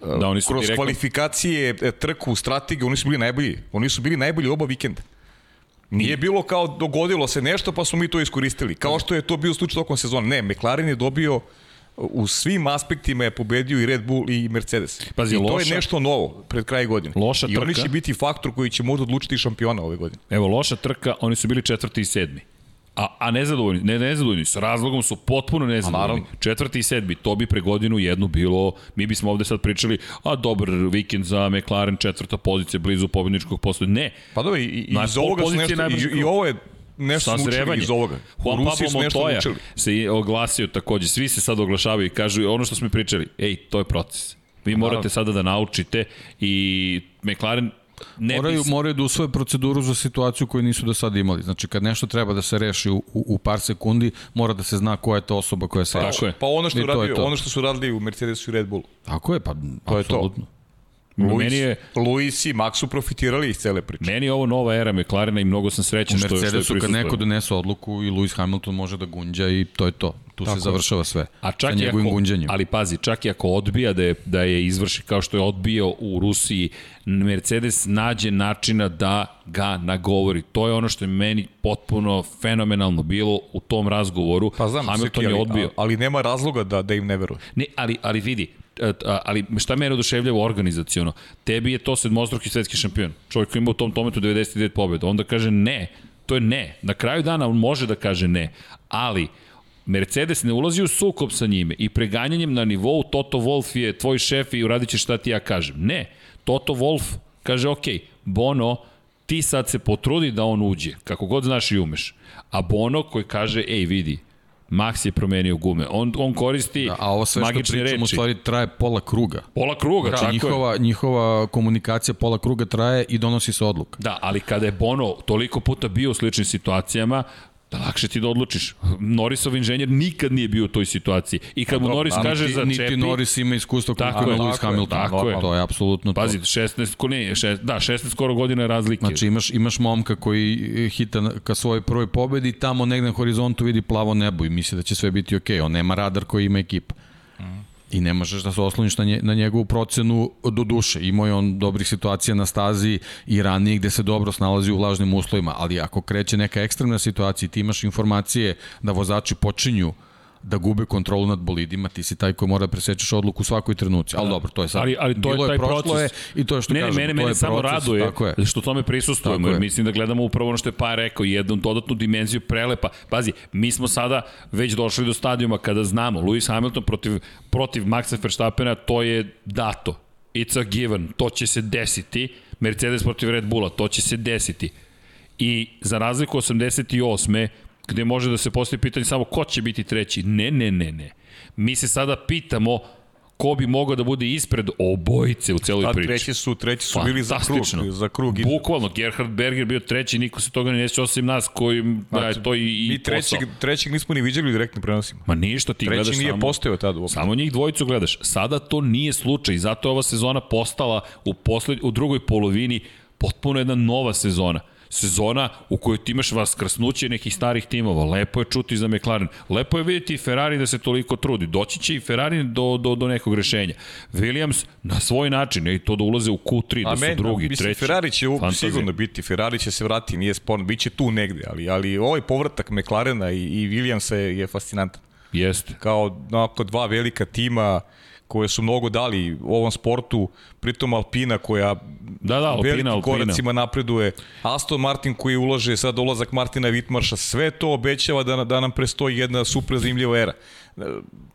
Da oni su Kroz direktno... kvalifikacije, e, trku, strategiju, oni su bili najbolji. Oni su bili najbolji oba vikenda. Nije bilo kao dogodilo se nešto pa smo mi to iskoristili. Kao što je to bio slučaj tokom sezona. Ne, McLaren je dobio u svim aspektima je pobedio i Red Bull i Mercedes. Pazi, I to loša- je nešto novo pred kraj godine. Loša I oni trka. će biti faktor koji će možda odlučiti šampiona ove godine. Evo, loša trka, oni su bili četvrti i sedmi. A, a nezadovoljni, ne nezadovoljni, s razlogom su potpuno nezadovoljni. Četvrti i sedmi, to bi pre godinu jednu bilo, mi bismo ovde sad pričali, a dobar vikend za McLaren, četvrta pozicija, blizu pobedničkog posle. Ne, Pa dobro, i, i iz ovoga su nešto, i, i ovo je nešto naučili sazrevanje. iz ovoga. Juan U Rusiji Pablo nešto Montoya naučili. se oglasio takođe, svi se sad oglašavaju i kažu ono što smo pričali, ej, to je proces. Vi morate sada da naučite i McLaren ne moraju, bi... moraju da usvoje proceduru za situaciju koju nisu do sada imali. Znači, kad nešto treba da se reši u, u, u par sekundi, mora da se zna koja je to osoba koja se reši. Tako je. Pa ono što, I to je radio, to. ono što su radili u Mercedesu i Red Bullu. Tako je, pa To je to. apsolutno. Meni je, Luis i Max su profitirali iz cele priče. meni je ovo nova era McLarena i mnogo sam U srećan što, što je Mercedesu kad neko donese odluku i Lewis Hamilton može da gunđa i to je to. Tu Tako. se završava sve. A čak sa njegovim ako, gunđenjem. Ali pazi, čak i ako odbija da je, da je izvrši kao što je odbio u Rusiji, Mercedes nađe načina da ga nagovori. To je ono što je meni potpuno fenomenalno bilo u tom razgovoru. Pa znam, Hamilton ali, je odbio. Ali nema razloga da, da im ne veruje. Ne, ali, ali vidi, e, ali šta mene oduševljava organizacijono? Tebi je to sedmostruki svetski šampion. Čovjek koji ima u tom tometu 99 pobjeda. Onda kaže ne, to je ne. Na kraju dana on može da kaže ne, ali Mercedes ne ulazi u sukob sa njime i preganjanjem na nivou Toto Wolff je tvoj šef i uradit će šta ti ja kažem. Ne, Toto Wolff kaže ok, Bono, ti sad se potrudi da on uđe, kako god znaš i umeš. A Bono koji kaže, ej vidi, Max je promenio gume. On, on koristi da, a ovo sve što pričamo reči. u stvari traje pola kruga. Pola kruga, da, tako njihova, je. Njihova komunikacija pola kruga traje i donosi se odluka. Da, ali kada je Bono toliko puta bio u sličnim situacijama, da lakše ti da odlučiš. Norrisov inženjer nikad nije bio u toj situaciji. I kad mu Dobro, Norris kaže niti, za čepi... Niti Norris ima iskustvo kako ima Lewis Hamilton. Tako je. To je apsolutno Pazi, 16, ko ne, šest, da, 16 skoro godina razlike. Znači imaš, imaš momka koji hita ka svojoj prvoj pobedi, tamo negde na horizontu vidi plavo nebo i misli da će sve biti okej. Okay. On nema radar koji ima ekipa. I ne možeš da se osloniš na, nje, na njegovu procenu do duše. Imao je on dobrih situacija na stazi i ranije gde se dobro snalazi u vlažnim uslovima, ali ako kreće neka ekstremna situacija i ti imaš informacije da vozači počinju uh, da gube kontrolu nad bolidima, ti si taj koji mora da presečeš odluku u svakoj trenuci. Ali da. dobro, to je sad. Ali, ali to je taj je, proces. Je, I to je što ne, kažemo, mene, mene je samo proces, raduje tako je. što tome prisustujemo. Jer mislim da gledamo upravo ono što je Pa rekao, jednu dodatnu dimenziju prelepa. Pazi, mi smo sada već došli do stadijuma kada znamo, Lewis Hamilton protiv, protiv Maxa Verstappena, to je dato. It's a given, to će se desiti. Mercedes protiv Red Bulla, to će se desiti. I za razliku 88 gde može da se postavi pitanje samo ko će biti treći. Ne, ne, ne, ne. Mi se sada pitamo ko bi mogao da bude ispred obojice u celoj da, priči. Treći su, treći su bili za krug. Za krug Bukvalno, Gerhard Berger bio treći, niko se toga ne neće osim nas koji da je to i, i mi trećeg, posao. trećeg nismo ni viđali u direktnim prenosima. Ma ništa, ti treći gledaš nije samo... postojao tada uopšte. Samo njih dvojicu gledaš. Sada to nije slučaj, zato je ova sezona postala u, posled, u drugoj polovini potpuno jedna nova sezona sezona u kojoj ti imaš vas krasnuće nekih starih timova. Lepo je čuti za McLaren. Lepo je vidjeti Ferrari da se toliko trudi. Doći će i Ferrari do, do, do nekog rešenja. Williams na svoj način, i to da ulaze u Q3, da su men, drugi, mislim, treći. Ferrari će Fantazija. sigurno biti, Ferrari će se vratiti, nije sporno, bit će tu negde, ali, ali ovaj povratak McLarena i, i Williamsa je, je fascinantan. Jeste. Kao onako dva velika tima, koje su mnogo dali u ovom sportu, pritom Alpina koja da, da, Alpina, velikim Alpina. koracima napreduje, Aston Martin koji ulaže sad dolazak Martina Vitmarša, sve to obećava da, da nam prestoji jedna super zanimljiva era.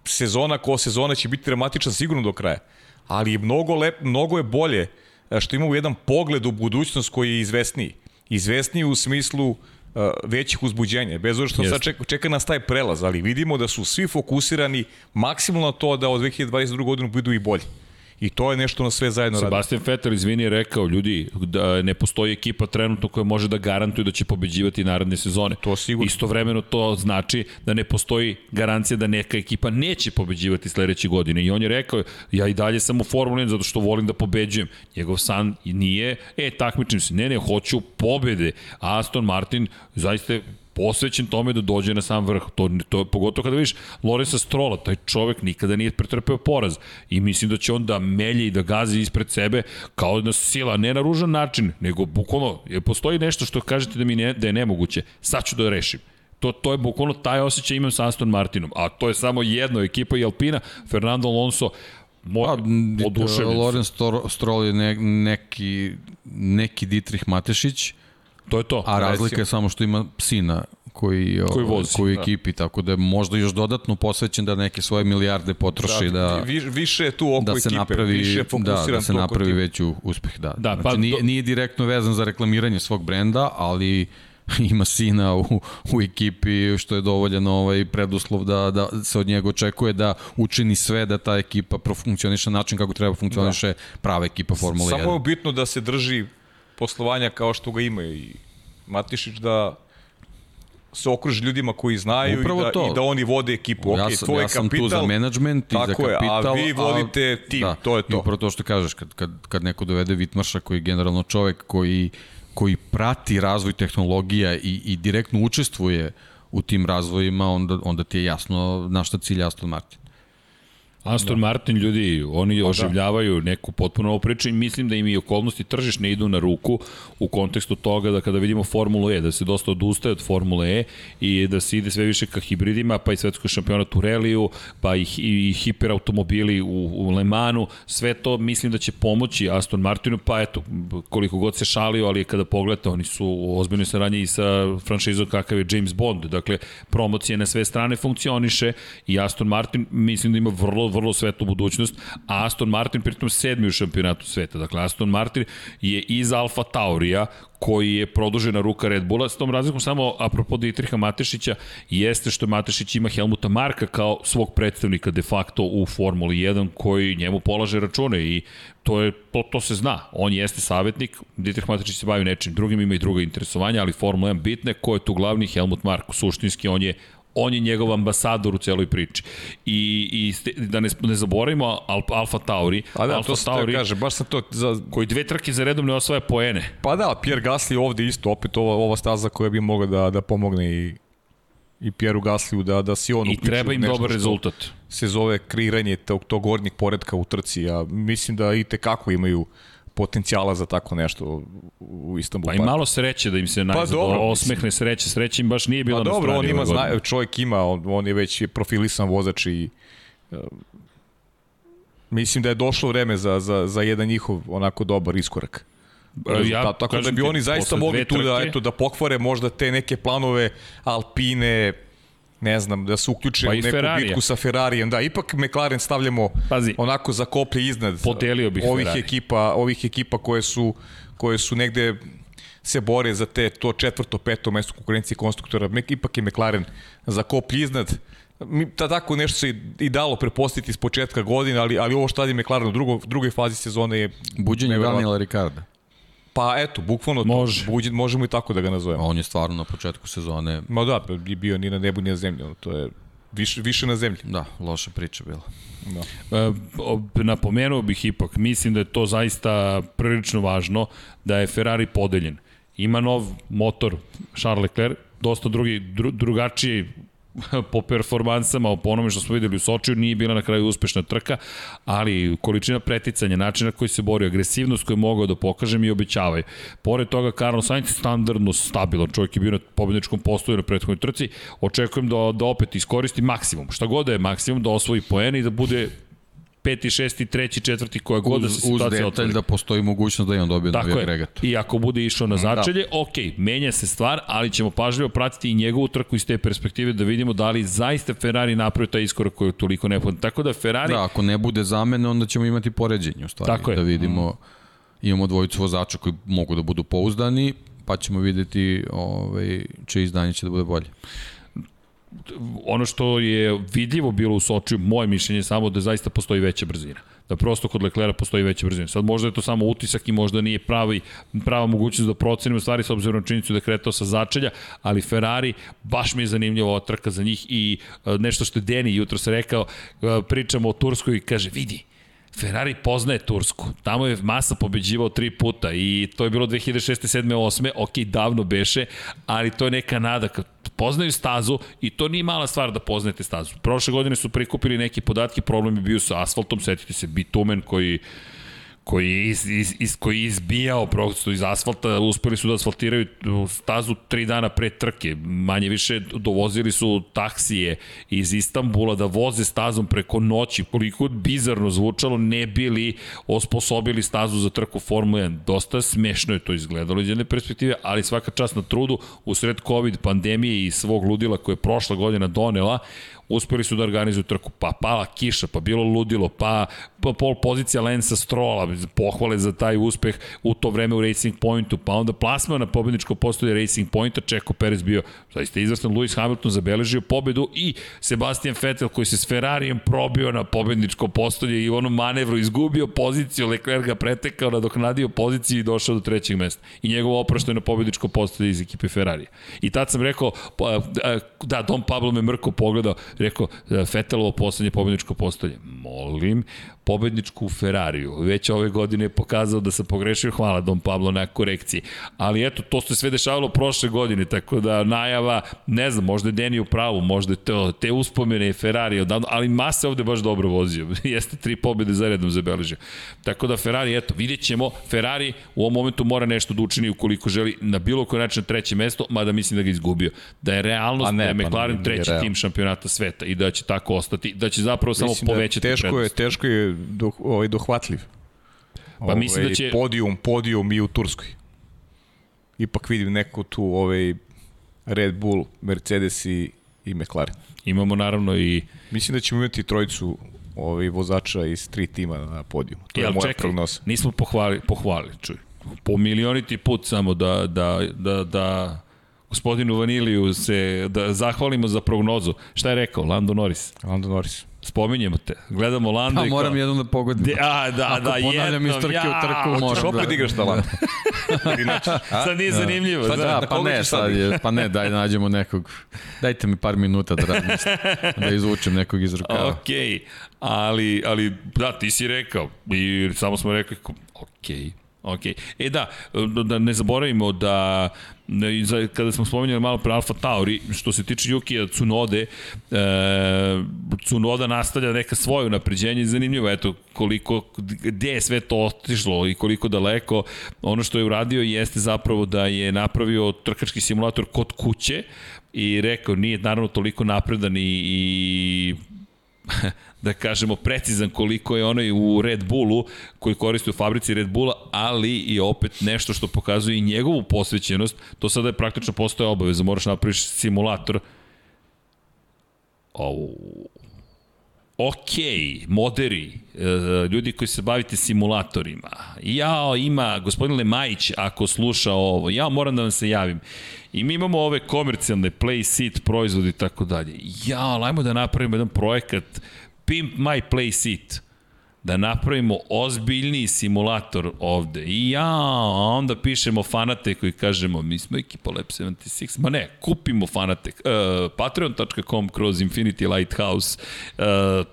Sezona ko sezona će biti dramatična sigurno do kraja, ali je mnogo, lep, mnogo je bolje e, što imamo jedan pogled u budućnost koji je izvesniji. Izvesniji u smislu uh, Uh, većih uzbuđenja, bez obzira što sad čeka, čeka nas taj prelaz, ali vidimo da su svi fokusirani maksimalno na to da od 2022. godinu budu i bolji. I to je nešto na sve zajedno radi. Sebastian Vettel izvini je rekao, ljudi, da ne postoji ekipa trenutno koja može da garantuje da će pobeđivati naredne sezone. To sigurno. Istovremeno to znači da ne postoji garancija da neka ekipa neće pobeđivati sledeće godine. I on je rekao, ja i dalje sam u Formuli 1 zato što volim da pobeđujem. Njegov san nije, e, takmičim se. Ne, ne, hoću pobede. Aston Martin zaista posvećen tome da dođe na sam vrh. To, to, pogotovo kada vidiš Lorenza Strola, taj čovek nikada nije pretrpeo poraz. I mislim da će on da melje i da gazi ispred sebe kao na sila, ne na ružan način, nego bukvalno, je, postoji nešto što kažete da mi ne, da je nemoguće. Sad ću da rešim. To, to je bukvalno taj osjećaj imam sa Aston Martinom. A to je samo jedno ekipa i Alpina, Fernando Alonso, Moj, pa, Lorenz Stroll je ne, neki, neki Dietrich Matešić, To je to. A razlika je samo što ima sina koji, koji, vozi, koji da. ekipi, tako da je možda još dodatno posvećen da neke svoje milijarde potroši da, da više je tu oko da se ekipe, napravi, više da, da se napravi veći uspeh, da. da znači, pa, nije, nije direktno vezan za reklamiranje svog brenda, ali ima sina u, u ekipi što je dovoljan ovaj preduslov da, da se od njega očekuje da učini sve da ta ekipa profunkcioniše na način kako treba funkcioniše da. prava ekipa Formula 1. Samo je bitno da se drži poslovanja kao što ga imaju i Matišić da se okruži ljudima koji znaju Upravo i da, to. i da oni vode ekipu. Ja sam, okay, ja sam kapital, tu za management i za kapital. Je, a vi vodite a, tim, da, to je to. I upravo to što kažeš, kad, kad, kad neko dovede Vitmarša koji je generalno čovek koji, koji prati razvoj tehnologija i, i direktno učestvuje u tim razvojima, onda, onda ti je jasno na šta cilja Aston Martin. Aston da. Martin, ljudi, oni pa oživljavaju da. neku potpuno ovu priču i mislim da im i okolnosti tržišne idu na ruku u kontekstu toga da kada vidimo Formulu E, da se dosta odustaje od Formule E i da se ide sve više ka hibridima, pa i svetskoj šampionat u reliju, pa i, i, i hiperautomobili u, u Le Manu, sve to mislim da će pomoći Aston Martinu, pa eto, koliko god se šalio, ali kada pogledate, oni su u ozbiljnoj saradnji i sa franšizom kakav je James Bond, dakle, promocije na sve strane funkcioniše i Aston Martin mislim da ima vrlo, vrlo svetlu budućnost, a Aston Martin pritom sedmi u šampionatu sveta. Dakle, Aston Martin je iz Alfa Taurija, koji je produžena ruka Red Bulla. S tom razlikom samo, apropo Dietriha Matešića, jeste što Matešić ima Helmuta Marka kao svog predstavnika de facto u Formuli 1, koji njemu polaže račune i to, je, to, to se zna. On jeste savjetnik, Dietrich Matešić se bavi nečim drugim, ima i druga interesovanja, ali Formula 1 bitne, ko je tu glavni Helmut Mark. Suštinski on je on je njegov ambasador u celoj priči. I, i da ne, ne zaboravimo Al, Alfa Tauri. Pa da, Alfa to Tauri, kaže, baš sam to... Za... Koji dve trke za redom ne osvaja poene. Pa da, Pierre Gasly ovde isto, opet ova, ova staza koja bi mogla da, da pomogne i i Pieru Gasliju da, da si on I treba im dobar rezultat. Se zove kreiranje tog, tog gornjeg poredka u trci. Ja mislim da i te kako imaju uh, potencijala za tako nešto u Istanbulu. Pa i malo sreće da im se najzad pa, osmehne sreće, sreće im baš nije bilo pa, na dobro, strani. on ima, zna, čovjek ima, on, on je već profilisan vozač i uh, mislim da je došlo vreme za, za, za jedan njihov onako dobar iskorak. Ja, da, tako da bi oni zaista mogli tu da, eto, da pokvare možda te neke planove Alpine, ne znam, da se uključe pa u neku Ferrarija. bitku sa Ferrarijem. Da, ipak McLaren stavljamo Pazi, onako za koplje iznad podelio bih ovih Ferrari. ekipa, ovih ekipa koje su koje su negde se bore za te to četvrto, peto mesto konkurencije konstruktora. Ipak je McLaren za koplje iznad mi, ta tako nešto se i, i dalo prepostiti s početka godine, ali, ali ovo što radi McLaren u drugo, drugoj fazi sezone je... Buđenje Daniela Ricarda. Pa eto, bukvalno Može. to, buđi, možemo i tako da ga nazovemo. On je stvarno na početku sezone... Ma da, bio ni na nebu ni na zemlji, ono, to je više, više na zemlji. Da, loša priča bila. Da. E, napomenuo bih ipak, mislim da je to zaista prilično važno, da je Ferrari podeljen. Ima nov motor Charles Leclerc, dosta drugi, dru, drugačiji po performansama, po onome što smo videli u Sočiju, nije bila na kraju uspešna trka, ali količina preticanja, načina koji se bori, agresivnost koju mogao da pokaže mi obećavaju. Pored toga, Carlos Sainz je standardno stabilan, čovjek je bio na pobedničkom postoju na prethodnoj trci, očekujem da, da opet iskoristi maksimum, šta god da je maksimum, da osvoji poene i da bude peti, šesti, treći, četvrti, koja god da se situacija otvori. Uz detalj da postoji mogućnost da i on dobije novi agregat. I ako bude išao na da. začelje, da. ok, menja se stvar, ali ćemo pažljivo pratiti i njegovu trku iz te perspektive da vidimo da li zaista Ferrari napravio taj iskorak koji je toliko neophodan. Tako da Ferrari... Da, ako ne bude zamene, onda ćemo imati poređenje u stvari. Tako je. Da vidimo, mm. imamo dvojicu vozača koji mogu da budu pouzdani, pa ćemo videti ovaj, čije izdanje će da bude bolje ono što je vidljivo bilo u Sočiju, moje mišljenje je samo da zaista postoji veća brzina. Da prosto kod Leklera postoji veća brzina. Sad možda je to samo utisak i možda nije pravi, prava mogućnost da procenimo stvari s obzirom na činjenicu da je kretao sa začelja, ali Ferrari, baš mi je zanimljiva ova trka za njih i e, nešto što je Deni jutro se rekao, e, pričamo o Turskoj i kaže, vidi, Ferrari poznaje Tursku. Tamo je Masa pobeđivao tri puta i to je bilo 2006. 7. 8. Ok, davno beše, ali to je neka nada. Kad poznaju stazu i to nije mala stvar da poznajete stazu. Prošle godine su prikupili neke podatke, problem je bio sa asfaltom, setite se bitumen koji koji je iz, iz, iz, koji je izbijao prosto iz asfalta, uspeli su da asfaltiraju stazu tri dana pre trke, manje više dovozili su taksije iz Istambula da voze stazom preko noći, koliko bizarno zvučalo, ne bili osposobili stazu za trku Formula 1. Dosta smešno je to izgledalo iz jedne perspektive, ali svaka čast na trudu, u sred COVID pandemije i svog ludila koje je prošla godina donela, uspeli su da organizuju trku, pa pala kiša, pa bilo ludilo, pa, pa pol pozicija Lensa Strola, pohvale za taj uspeh u to vreme u Racing Pointu, pa onda plasma na pobedničko postoje Racing Pointa, Čeko Perez bio zaista izvrstan, Lewis Hamilton zabeležio pobedu i Sebastian Vettel koji se s Ferrarijem probio na pobedničko postolje i u onom manevru izgubio poziciju, Leclerc ga pretekao, nadoknadio poziciju i došao do trećeg mesta. I njegov oprošto je na pobedničko postolje iz ekipe Ferrarija. I tad sam rekao, pa, da, Dom Pablo me mrko pogledao, rekao, Fetelovo poslednje pobedničko postolje. Molim, pobedničku u Ferrariju. Već ove godine je pokazao da sam pogrešio, hvala Dom Pablo na korekciji. Ali eto, to se sve dešavalo prošle godine, tako da najava, ne znam, možda je Deni u pravu, možda je to, te uspomene Ferrari odavno, ali Masa ovde baš dobro vozio. Jeste tri pobede za redom zabeležio. Tako da Ferrari, eto, vidjet ćemo, Ferrari u ovom momentu mora nešto da učini ukoliko želi na bilo koji način na treće mesto, mada mislim da ga izgubio. Da je realnost ne, da je pa McLaren ne, treći tim šampionata sveta i da će tako ostati, da će zapravo samo Mislim da povećati teško je, prednost. teško je do, ovaj, dohvatljiv. Pa mislim da će- Podijum, podijum i u Turskoj. Ipak vidim neko tu ovaj Red Bull, Mercedes i, i McLaren. Imamo naravno i Mislim da ćemo imati trojicu ovaj, vozača iz tri tima na podijumu. To je Jel, moja čekaj, prognoza. Nismo pohvali, pohvali, čuj. Po milioniti put samo da, da, da, da gospodinu Vaniliju se, da zahvalimo za prognozu. Šta je rekao, Lando Norris? Lando Norris. Spominjemo te. Gledamo Lando Pa i kao... moram jednom da pogodim. De, a, da, Ako da, ponavljam iz trke u ja, trku, hoćeš moram Što opet da- igraš ta Lando? Inače? Sad nije zanimljivo. Sad da. da, Da, pa ne, sad je, pa ne, daj da nađemo nekog, dajte mi par minuta da razmislim, da izvučem nekog iz rukava. Ok, ali, ali da, ti si rekao i samo smo rekli, ok, ok. E da, da ne zaboravimo da kada smo spominjali malo pre Alfa Tauri, što se tiče Yukija Tsunode, e, Tsunoda nastavlja neka svoje napređenje i zanimljivo, eto, koliko, gde je sve to otišlo i koliko daleko, ono što je uradio jeste zapravo da je napravio trkački simulator kod kuće i rekao, nije naravno toliko napredan i, i da kažemo precizan koliko je onaj u Red Bullu koji koristi u fabrici Red Bulla, ali i opet nešto što pokazuje i njegovu posvećenost, to sada je praktično postoje obaveza, moraš napraviš simulator. Oh. Ok, moderi, e, ljudi koji se bavite simulatorima. Jao, ima, gospodin Lemajić, ako sluša ovo, ja moram da vam se javim. I mi imamo ove komercijalne play seat proizvodi i tako dalje. Ja, ajmo da napravimo jedan projekat Pimp My Play Seat da napravimo ozbiljniji simulator ovde. I ja, a onda pišemo fanate koji kažemo, mi smo ekipa Lab 76. Ma ne, kupimo fanate. Uh, Patreon.com kroz Infinity Lighthouse.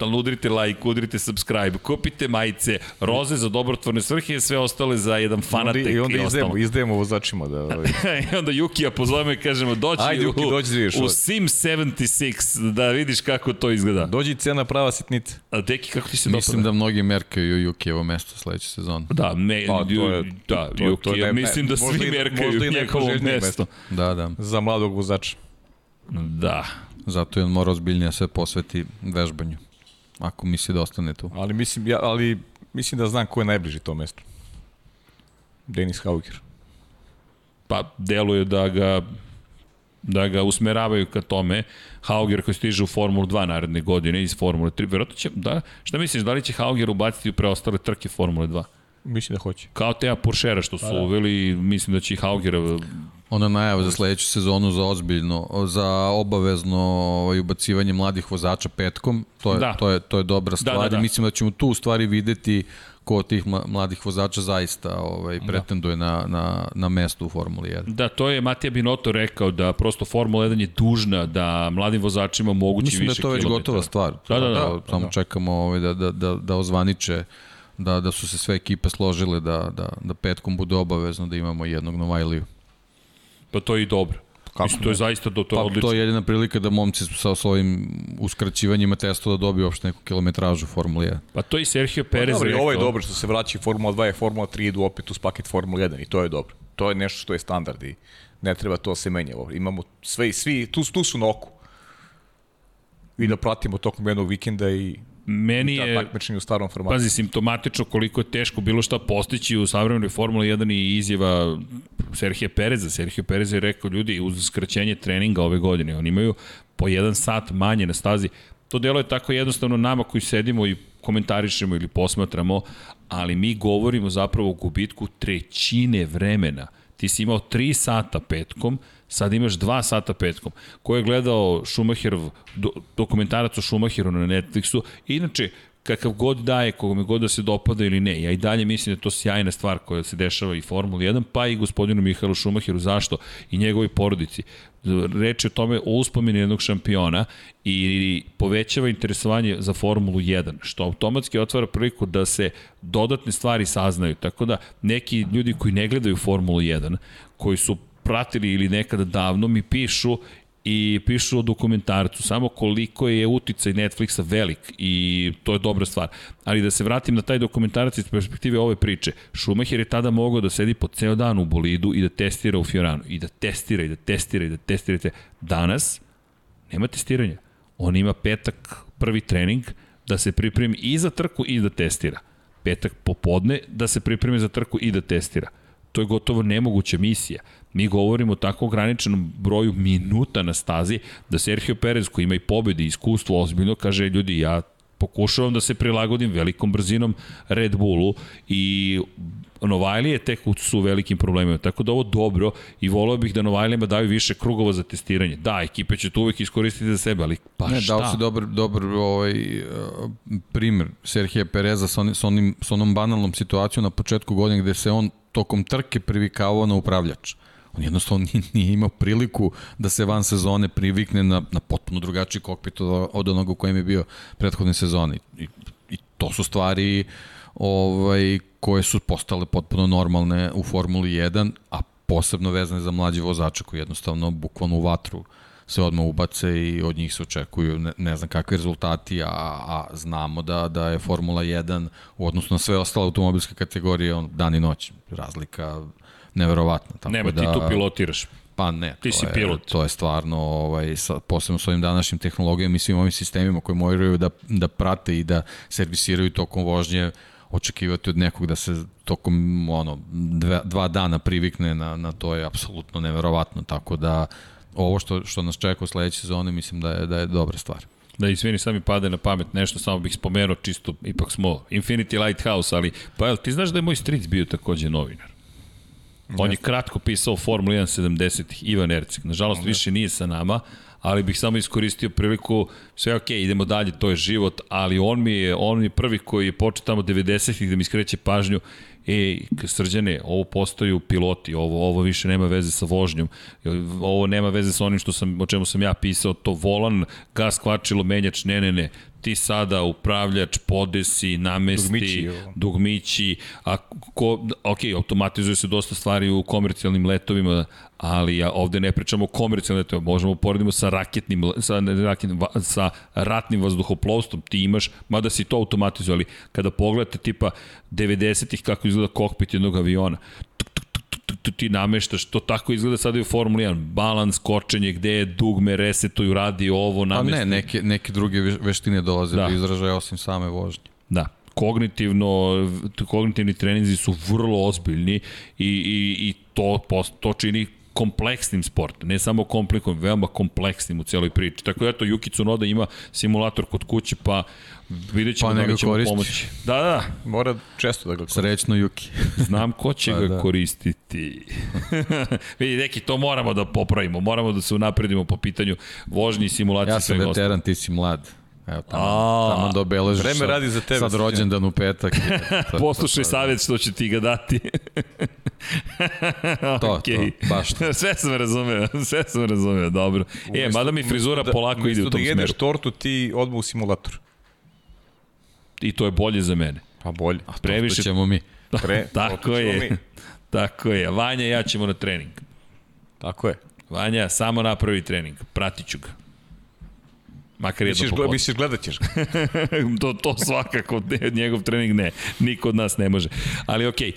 Uh, udrite like, udrite subscribe, kupite majice, roze za dobrotvorne svrhe i sve ostale za jedan Onda, fanatek. I onda i izdajemo, ostalo. izdajemo vozačima da... Ovaj, I onda Jukija pozovemo i kažemo dođi Ajde, u, Juki, dođi da vidiš u. Sim 76 da vidiš kako to izgleda. dođi cena prava sitnica. A Deki, kako ti se Mislim dopada? da mnogi merkaju Jukijevo mesto sledeće sezone. Da, me, Pa, to je- da, to- Juki, to je ja ne- mislim da svi možda i njegovo mesto. Da, da. Za mladog vozača. Da. Zato je on mora ozbiljnije sve posveti vežbanju. Ako misli da ostane tu. Ali mislim, ja, ali mislim da znam ko je najbliži to mesto. Denis Hauger. Pa deluje da ga da ga usmeravaju ka tome. Hauger koji stiže u Formulu 2 naredne godine iz Formule 3. Verovatno će, da, šta misliš, da li će Hauger ubaciti u preostale trke Formule 2? Mislim da hoće. Kao Teja Puršera što su Pa da. uveli, mislim da će i Hauger Ona najava za sledeću sezonu za ozbiljno, za obavezno ovaj, ubacivanje mladih vozača petkom, to je, Da. to je, to je dobra stvar da, da. i mislim da ćemo tu u stvari videti ko od tih mla- mladih vozača zaista ovaj, pretenduje na, na, na mesto u Formuli 1. Da, to je Matija Binotto rekao da prosto Formula 1 je dužna da mladim vozačima omogući Mislim da više je to već kilometara. gotova stvar. Da, da, da. Samo čekamo ovaj, da, da, da, da ozvaniče da, da su se sve ekipe složile da, da, da petkom bude obavezno da imamo jednog Novajliju. Pa to je i dobro. Kako Mislim, to je zaista do, to Pa odlično. to je jedina prilika da momci sa svojim uskraćivanjima testova da dobiju uopšte neku kilometražu Formule 1. Pa to i Sergio Pa, Perez dobro, i rekao. ovo je dobro što se vraća i Formula 2 i Formula 3 idu opet uz paket Formula 1 i to je dobro. To je nešto što je standard i ne treba to da se menja. Imamo sve i svi, tu, tu su na oku. I da pratimo tokom jednog vikenda i Meni da, je, takmičenje u starom formatu. pazi, simptomatično koliko je teško bilo šta postići u savremenoj Formuli 1 i izjava Serhije Pereza. Serhije Perez je rekao, ljudi, uz skraćenje treninga ove godine, oni imaju po jedan sat manje na stazi. To delo je tako jednostavno nama koji sedimo i komentarišemo ili posmatramo, ali mi govorimo zapravo o gubitku trećine vremena. Ti si imao 3 sata petkom, sad imaš 2 sata petkom. Ko je gledao Schumacherov do, dokumentarac o Schumacheru na Netflixu, inače, kakav god daje, kogome god da se dopada ili ne. Ja i dalje mislim da je to sjajna stvar koja se dešava i Formula 1, pa i gospodinu Mihaelu Šumacheru. Zašto? I njegovoj porodici. Reč je o tome o uspomeni jednog šampiona i povećava interesovanje za Formulu 1, što automatski otvara priliku da se dodatne stvari saznaju. Tako da neki ljudi koji ne gledaju Formulu 1, koji su pratili ili nekada davno mi pišu i pišu o dokumentarcu, samo koliko je uticaj Netflixa velik i to je dobra stvar. Ali da se vratim na taj dokumentarac iz perspektive ove priče, Schumacher je tada mogao da sedi po ceo dan u bolidu i da testira u Fioranu, i da testira, i da testira, i da testira. Danas nema testiranja. On ima petak prvi trening da se pripremi i za trku i da testira. Petak popodne da se pripremi za trku i da testira. To je gotovo nemoguća misija. Mi govorimo o tako ograničenom broju minuta na stazi da Sergio Perez koji ima i pobedi i iskustvo ozbiljno kaže ljudi ja pokušavam da se prilagodim velikom brzinom Red Bullu i Novajlije tek su velikim problemima. Tako da ovo dobro i volao bih da Novajlijama daju više krugova za testiranje. Da, ekipe će to uvek iskoristiti za sebe, ali pa ne, šta? Dao si dobar, dobar ovaj, primer Serhija Pereza sa, onim, sa, onim, sa onom banalnom situacijom na početku godine gde se on tokom trke privikavao na upravljač. On jednostavno nije, imao priliku da se van sezone privikne na, na potpuno drugačiji kokpit od, od onog u kojem je bio prethodne sezone. I, i to su stvari ovaj, koje su postale potpuno normalne u Formuli 1, a posebno vezane za mlađe vozače koji jednostavno bukvalno u vatru se odmah ubace i od njih se očekuju ne, ne znam kakvi rezultati, a, a znamo da, da je Formula 1 u odnosu na sve ostale automobilske kategorije on, dan i noć. Razlika neverovatna. Tako Nema, da, ti tu pilotiraš. Pa ne, ti si je, pilot. To je stvarno, ovaj, sa, posebno s ovim današnjim tehnologijama i svim ovim sistemima koji moraju da, da prate i da servisiraju tokom vožnje, očekivati od nekog da se tokom ono, dva, dva dana privikne na, na to je apsolutno neverovatno, tako da ovo što, što nas čeka u sledeće sezone mislim da je, da je dobra stvar. Da, izvini, sami pade na pamet nešto, samo bih spomenuo čisto, ipak smo Infinity Lighthouse, ali pa jel, ti znaš da je moj stric bio takođe novinar? On je kratko pisao Formula 1 70-ih, Ivan Ercik. Nažalost, okay. više nije sa nama, ali bih samo iskoristio priliku, sve ok, idemo dalje, to je život, ali on mi je, on mi je prvi koji je počeo tamo 90-ih da mi skreće pažnju, e, srđane, ovo postaju piloti, ovo, ovo više nema veze sa vožnjom, ovo nema veze sa onim što sam, o čemu sam ja pisao, to volan, gas, kvačilo, menjač, ne, ne, ne, ti sada upravljač, podesi, namesti, dugmići, dugmići a ko, ok, automatizuje se dosta stvari u komercijalnim letovima, ali ja ovde ne pričamo o komercijalnim letovima, možemo uporedimo sa raketnim, sa, raketnim, sa ratnim vazduhoplovstvom, ti imaš, mada si to automatizuje, ali kada pogledate tipa 90-ih kako izgleda kokpit jednog aviona, ti nameštaš, to tako izgleda sada i u Formuli 1, balans, kočenje, gde je dugme, resetuju, radi ovo. Pa ne, neke, neke druge veštine dolaze da. do izražaja osim same vožnje. Da, kognitivno, kognitivni treninzi su vrlo ozbiljni i, i, i to, to čini kompleksnim sport, ne samo komplikovan, veoma kompleksnim u cijeloj priči. Tako da eto, Yuki Tsunoda ima simulator kod kuće, pa vidjet ćemo pa da li ćemo koristi. pomoći. Da, da. Mora često da ga koristi. Srećno Yuki. Znam ko će pa, ga da. koristiti. Vidi, neki, to moramo da popravimo, moramo da se unapredimo po pitanju vožnji i simulacije. Ja sam veteran, ti si mlad. Evo, tamo, tamo da obeležiš Vreme radi za tebe. Sad rođendan u petak. Poslušaj savjet što će ti ga dati. to, okay. to, baš to. sve sam razumeo, sve sam razumeo, dobro. E, mada mi frizura da, polako ide u tom smeru. Umesto da jedeš tortu, ti odmah u simulator. I to je bolje za mene. Pa bolje. A Previše... ćemo mi. Pre, Tako je. Mi. Tako je. Vanja ja ćemo na trening. Tako je. Vanja, samo napravi trening. Pratit ću ga. Makar jedno popodne. Misliš, gledat ćeš ga? to, to svakako, njegov trening ne. Niko od nas ne može. Ali okej, okay.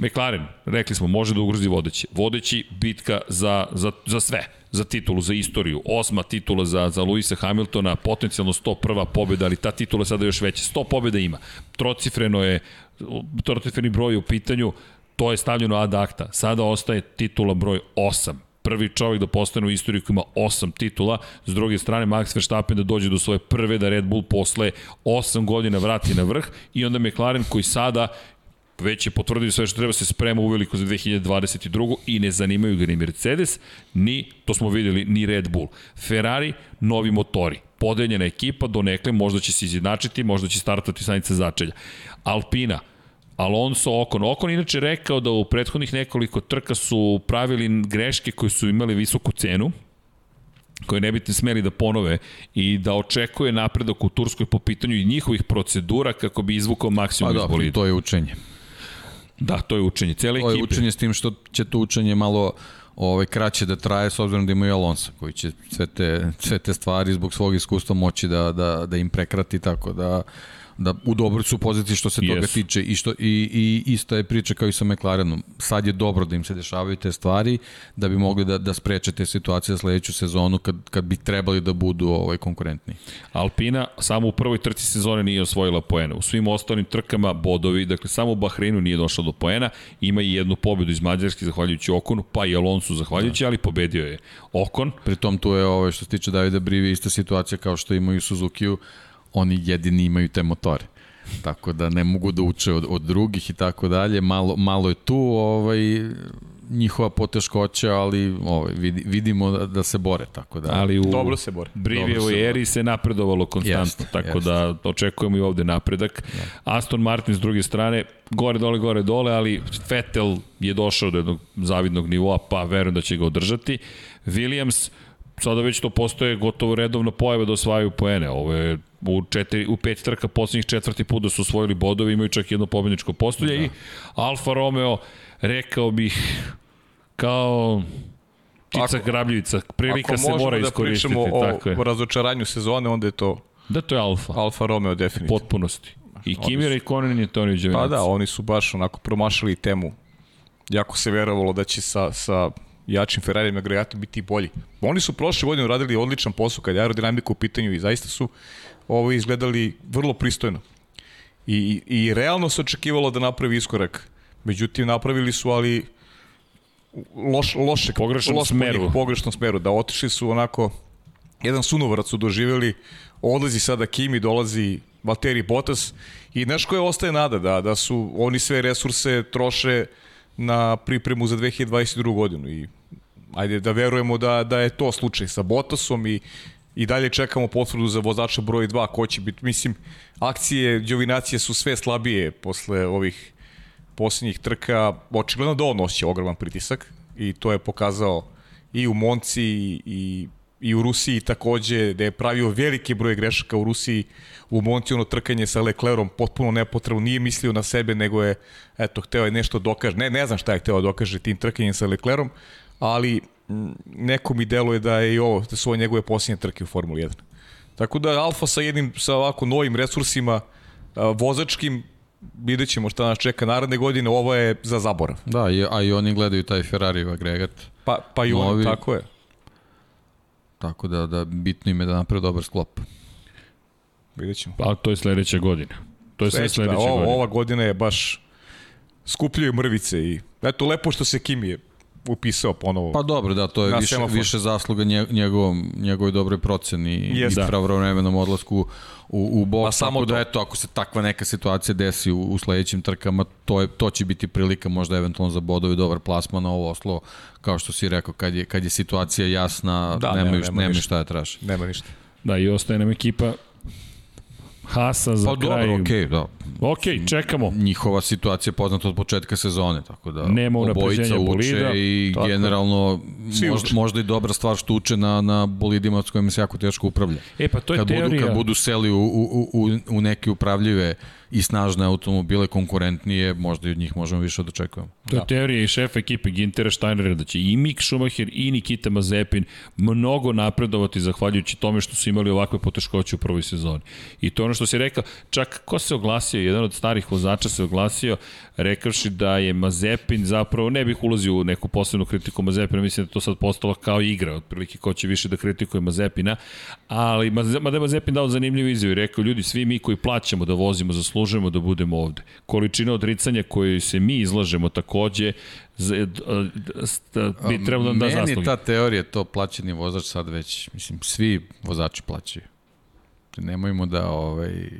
McLaren, rekli smo, može da ugrozi vodeći. Vodeći bitka za, za, za sve za titulu, za istoriju. Osma titula za, za Luisa Hamiltona, potencijalno 101. pobjeda, ali ta titula sada još veća. 100 pobjeda ima. Trocifreno je, trocifreni broj u pitanju, to je stavljeno ad akta. Sada ostaje titula broj 8 prvi čovjek da postane u istoriji koji ima osam titula, s druge strane Max Verstappen da dođe do svoje prve da Red Bull posle 8 godina vrati na vrh i onda McLaren koji sada već je potvrdio sve što treba se sprema uveliko za 2022. i ne zanimaju ga ni Mercedes, ni, to smo videli, ni Red Bull. Ferrari, novi motori. podeljena ekipa, donekle možda će se izjednačiti, možda će startati stanica začelja. Alpina, Alonso Okon. Okon inače rekao da u prethodnih nekoliko trka su pravili greške koje su imali visoku cenu, koje ne bi smeli da ponove i da očekuje napredak u Turskoj po pitanju i njihovih procedura kako bi izvukao maksimum pa, iz bolida. to je učenje. Da, to je učenje. Cele ekipe. To je učenje s tim što će to učenje malo ovaj, kraće da traje s obzirom da imaju Alonso koji će sve te, sve te stvari zbog svog iskustva moći da, da, da im prekrati tako da da u dobroj su poziciji što se toga yes. tiče i što i i isto je priča kao i sa McLarenom. Sad je dobro da im se dešavaju te stvari da bi mogli da da spreče te situacije za sledeću sezonu kad kad bi trebali da budu ovaj konkurentni. Alpina samo u prvoj trci sezone nije osvojila poena. U svim ostalim trkama bodovi, dakle samo u Bahreinu nije došlo do poena, ima i jednu pobedu iz Mađarske zahvaljujući Okonu, pa i Alonsu zahvaljujući, da. ali pobedio je Okon. Pritom tu je ovaj što se tiče Davida Brivi ista situacija kao što imaju Suzuki-u oni jedini imaju te motore. Tako da ne mogu da uče od, od drugih i tako dalje. Malo, malo je tu ovaj, njihova poteškoća, ali ovaj, vidimo da, da se bore, tako da. Ali u Dobro se bore. Brivijevoj eri se napredovalo konstantno, jest, tako jest. da očekujemo i ovde napredak. Da. Aston Martin s druge strane, gore dole, gore dole, ali Vettel je došao do jednog zavidnog nivoa, pa verujem da će ga održati. Williams, sada već to postoje gotovo redovno pojava da osvajaju poene. Ovo je u, četiri, u pet trka poslednjih četvrti put da su osvojili bodovi, imaju čak jedno pobedničko postolje da. i Alfa Romeo, rekao bih, kao ptica ako, grabljivica, prilika se mora da iskoristiti. Ako možemo da pričamo o, o razočaranju sezone, onda je to Da, to je Alfa. Alfa Romeo, definitivno. U potpunosti. I Kimira i Konen i Antonio Giovinazzi. Pa da, oni su baš onako promašali temu. Jako se verovalo da će sa, sa jačim Ferrarijem agregatom biti bolji. Oni su prošle godine uradili odličan posao kad je aerodinamika u pitanju i zaista su ovo izgledali vrlo pristojno. I, i realno se očekivalo da napravi iskorak. Međutim, napravili su, ali loš, loše, pogrešnom loš smeru. U pogrešnom smeru, da otišli su onako, jedan sunovrat su doživjeli, odlazi sada Kimi, dolazi Valtteri Bottas i nešto je ostaje nada da, da su oni sve resurse troše na pripremu za 2022. godinu i ajde da verujemo da, da je to slučaj sa Bottasom i i dalje čekamo potvrdu za vozača broj 2 ko će biti, mislim, akcije Đovinacije su sve slabije posle ovih posljednjih trka, očigledno da on nosi ogroman pritisak i to je pokazao i u Monci i, i, u Rusiji takođe, da je pravio veliki broj grešaka u Rusiji, u Monci ono trkanje sa Leclerom potpuno nepotrebno, nije mislio na sebe, nego je, eto, hteo je nešto dokaže, ne, ne znam šta je hteo da dokaže tim trkanjem sa Leclerom, ali neko mi deluje da je i ovo, da su ovo njegove posljednje trke u Formuli 1. Tako da Alfa sa jednim, sa ovako novim resursima, vozačkim, vidjet ćemo šta nas čeka naredne godine, ovo je za zaborav. Da, a i oni gledaju taj Ferrari agregat. Pa, pa i oni, tako je. Tako da, da bitno im je da naprave dobar sklop. Vidjet ćemo. Pa to je sledeća godina. To je sve sledeća da, godina. Ova godina je baš skupljaju mrvice i eto lepo što se Kimi upisao ponovo. Pa dobro, da, to je više, semafor. više zasluga njegovom, njegovoj dobroj proceni yes, i da. pravovremenom odlasku u, u boks. Pa samo da, eto, ako se takva neka situacija desi u, u sledećim trkama, to, je, to će biti prilika možda eventualno za bodovi dobar plasman na ovo Oslo, kao što si rekao, kad je, kad je situacija jasna, da, nema, nema, nema, nema šta da traži. Nema ništa. Da, i ostaje nam ekipa Hasa za pa, kraj. dobro, okej, okay, da. Ok, čekamo. Njihova situacija je poznata od početka sezone, tako da Nema obojica uče bolida, i tako. generalno možda, možda i dobra stvar što uče na, na bolidima s kojima se jako teško upravlja. E pa to je kad teorija. Budu, kad budu seli u, u, u, u neke upravljive i snažne automobile konkurentnije, možda i od njih možemo više da očekujemo. To je da. teorija i šef ekipe Gintera Steinera da će i Mick Schumacher i Nikita Mazepin mnogo napredovati zahvaljujući tome što su imali ovakve poteškoće u prvoj sezoni. I to ono što si rekao, čak ko se oglasio, jedan od starih vozača se oglasio, rekavši da je Mazepin zapravo, ne bih ulazio u neku posebnu kritiku Mazepina, mislim da to sad postalo kao igra, otprilike ko će više da kritikuje Mazepina, ali Mazepin dao zanimljivu izjavu i rekao, ljudi, svi mi koji plaćamo da vozimo, zaslužujemo da budemo ovde. Količina odricanja koju se mi izlažemo takođe, bi trebalo da zasluži. Meni ta teorija, to plaćeni vozač sad već, mislim, svi vozači plaćaju. Nemojmo da ovaj,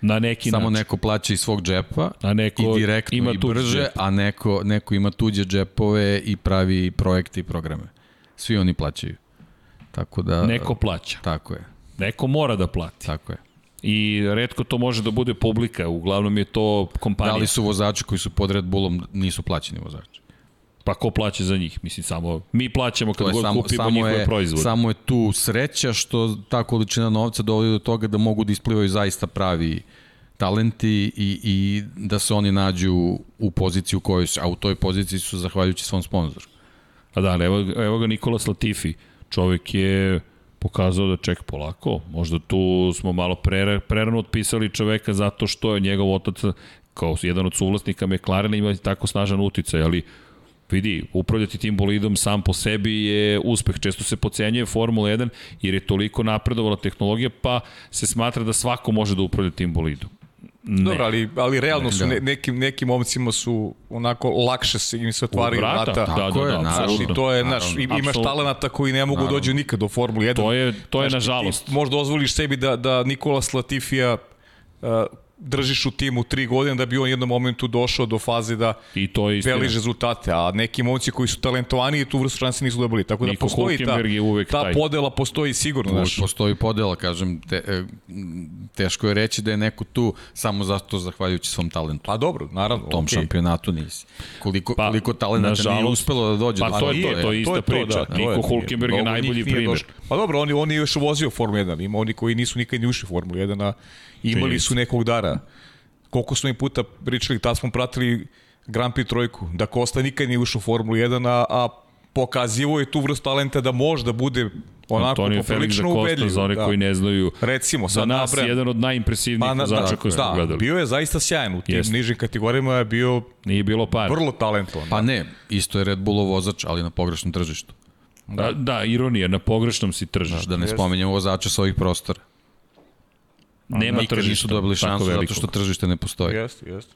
Na neki Samo način. neko plaća iz svog džepa a neko i direktno ima i brže, džep. a neko, neko ima tuđe džepove i pravi projekte i programe. Svi oni plaćaju. Tako da... Neko plaća. Tako je. Neko mora da plati. Tako je. I redko to može da bude publika, uglavnom je to kompanija. Da li su vozači koji su pod Red Bullom nisu plaćeni vozači? Pa ko plaća za njih? Mislim, samo mi plaćamo kad god samo, kupimo samo njihove je, proizvode. Samo je tu sreća što ta količina novca dovodi do toga da mogu da isplivaju zaista pravi talenti i, i da se oni nađu u poziciji u kojoj su, a u toj poziciji su zahvaljujući svom sponzoru. A da, evo, evo ga Nikola Latifi. Čovek je pokazao da ček polako. Možda tu smo malo pre, prerano otpisali čoveka zato što je njegov otac kao jedan od suvlasnika McLarena ima tako snažan uticaj, ali vidi, upravljati tim bolidom sam po sebi je uspeh. Često se pocenjuje Formula 1 jer je toliko napredovala tehnologija, pa se smatra da svako može da upravlja tim bolidom. Ne. Dobro, ali, ali realno su Da. ne, nekim, nekim momcima su onako lakše se im se otvaraju vrata, vrata. da, Tako da, je, da, naravno. I to je, naš, Naravno. imaš Apsolutno. talenata koji ne mogu dođu nikad do Formule 1. To je, to je Znaš, nažalost. Ti možda dozvoliš sebi da, da Nikola Latifija uh, držiš u timu tri godine da bi on u jednom momentu došao do faze da I to je veliš rezultate, a neki momci koji su talentovaniji tu vrstu šanse nisu dobili. Tako da Niko postoji ta, ta taj. podela postoji sigurno. Postoji podela, kažem, te, e, teško je reći da je neko tu samo zato zahvaljujući svom talentu. Pa dobro, naravno. U tom okej. šampionatu nisi. Koliko, Pa, koliko talenta nije nažalost, uspelo da dođe pa do to je toga, to, to je ista priča. to Niko je- Hulkenberg je najbolji nije primer. došlo. Pa dobro, oni, oni je još vozio Formulu 1, ima oni koji nisu nikad ni ušli u Formulu 1, a imali su nekog dara. Koliko smo im puta pričali, tad smo pratili Grand Prix trojku, da Kosta nikad nije ušao u Formulu 1, a, a pokazivo je tu vrstu talenta da može da bude onako Antonio Felix da Costa, za one da. koji ne znaju, Recimo, za nas nabrajam. jedan od najimpresivnijih Pa, na, vozača koje smo da, gledali. bio je zaista sjajan u tim Jeste. nižim kategorijama je bio Nije bilo par. vrlo talentovan. Pa ne, isto je Red Bullov vozač, ali na pogrešnom tržištu. Da, da, ironija, na pogrešnom si tržištu. Da ne spomenjemo vozača sa ovih prostora. Nema Nikad tržišta. nisu dobili šansu zato što tržište ne postoji. Jeste, jeste.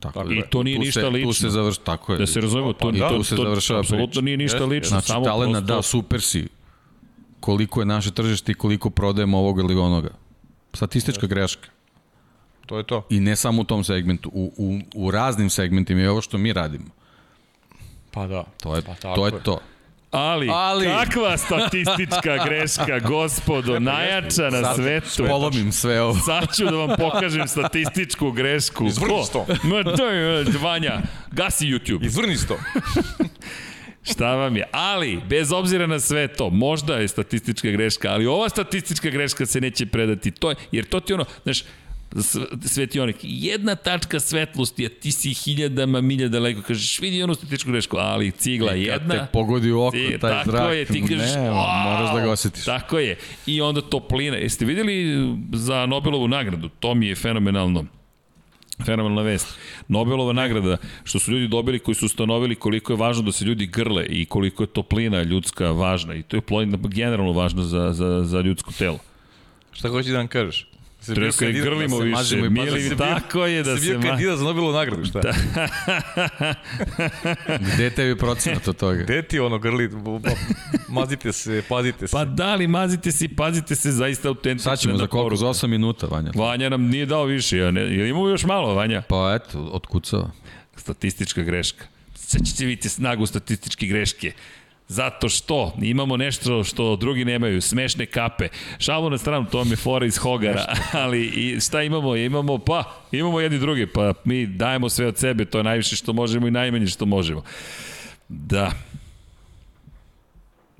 Tako Tako da, I to nije tu ništa se, lično. Tu se završ, tako je. Da se razumemo, to, I to, tu se to, završava apsolutno nije ništa lično. Znači, samo talent, prosto, da, super si. Koliko je naše tržište i koliko prodajemo ovog ili onoga. Statistička greška. To je to. I ne samo u tom segmentu, u, u, u raznim segmentima i ovo što mi radimo. Pa da. To je, Pa to, je je. to. Ali, Ali- kakva statistička greška, gospodo, najjača na svetu. Polomim sve ovo. Sad ću da vam pokažem statističku grešku. Izvrni sto. Ma to je, Vanja, gasi YouTube. Izvrni se to. Šta vam je? Ali, bez obzira na sve to, možda je statistička greška, ali ova statistička greška se neće predati. To je, jer to ti ono, znaš, svetionik, jedna tačka svetlosti, a ti si hiljadama milja daleko, kažeš, vidi onu statističku grešku, ali cigla Kad jedna, te pogodi u oko, Ti, taj tako zrak. je, ti kažeš, ne, wow, moraš da ga osjetiš. Tako je. I onda toplina. Jeste videli za Nobelovu nagradu? To mi je fenomenalno. Fenomenalna vest. Nobelova nagrada, što su ljudi dobili koji su ustanovili koliko je važno da se ljudi grle i koliko je toplina ljudska važna. I to je plodina generalno važno za, za, za ljudsko telo. Šta hoćeš da nam kažeš? Se Treba kandidat- grlimo da se više. mažemo i Mili, pa se bio- tako je da se bio kandidat za Nobelovu nagradu, šta? Da. Gde je tebi procenat od toga? Gde ti ono grli? Mazite se, pazite se. Pa da li, mazite se i pazite se zaista autentično. Sad ćemo za koliko? Za 8 minuta, Vanja. Vanja nam nije dao više. Ja ne, jel imamo još malo, Vanja? Pa eto, otkucava. statistička greška. Sad ćete vidjeti snagu statističke greške. Zato što imamo nešto što drugi nemaju, smešne kape. Šalu na stranu, to mi je fora iz Hogara, ali i šta imamo? Imamo, pa, imamo jedni drugi, pa mi dajemo sve od sebe, to je najviše što možemo i najmanje što možemo. Da,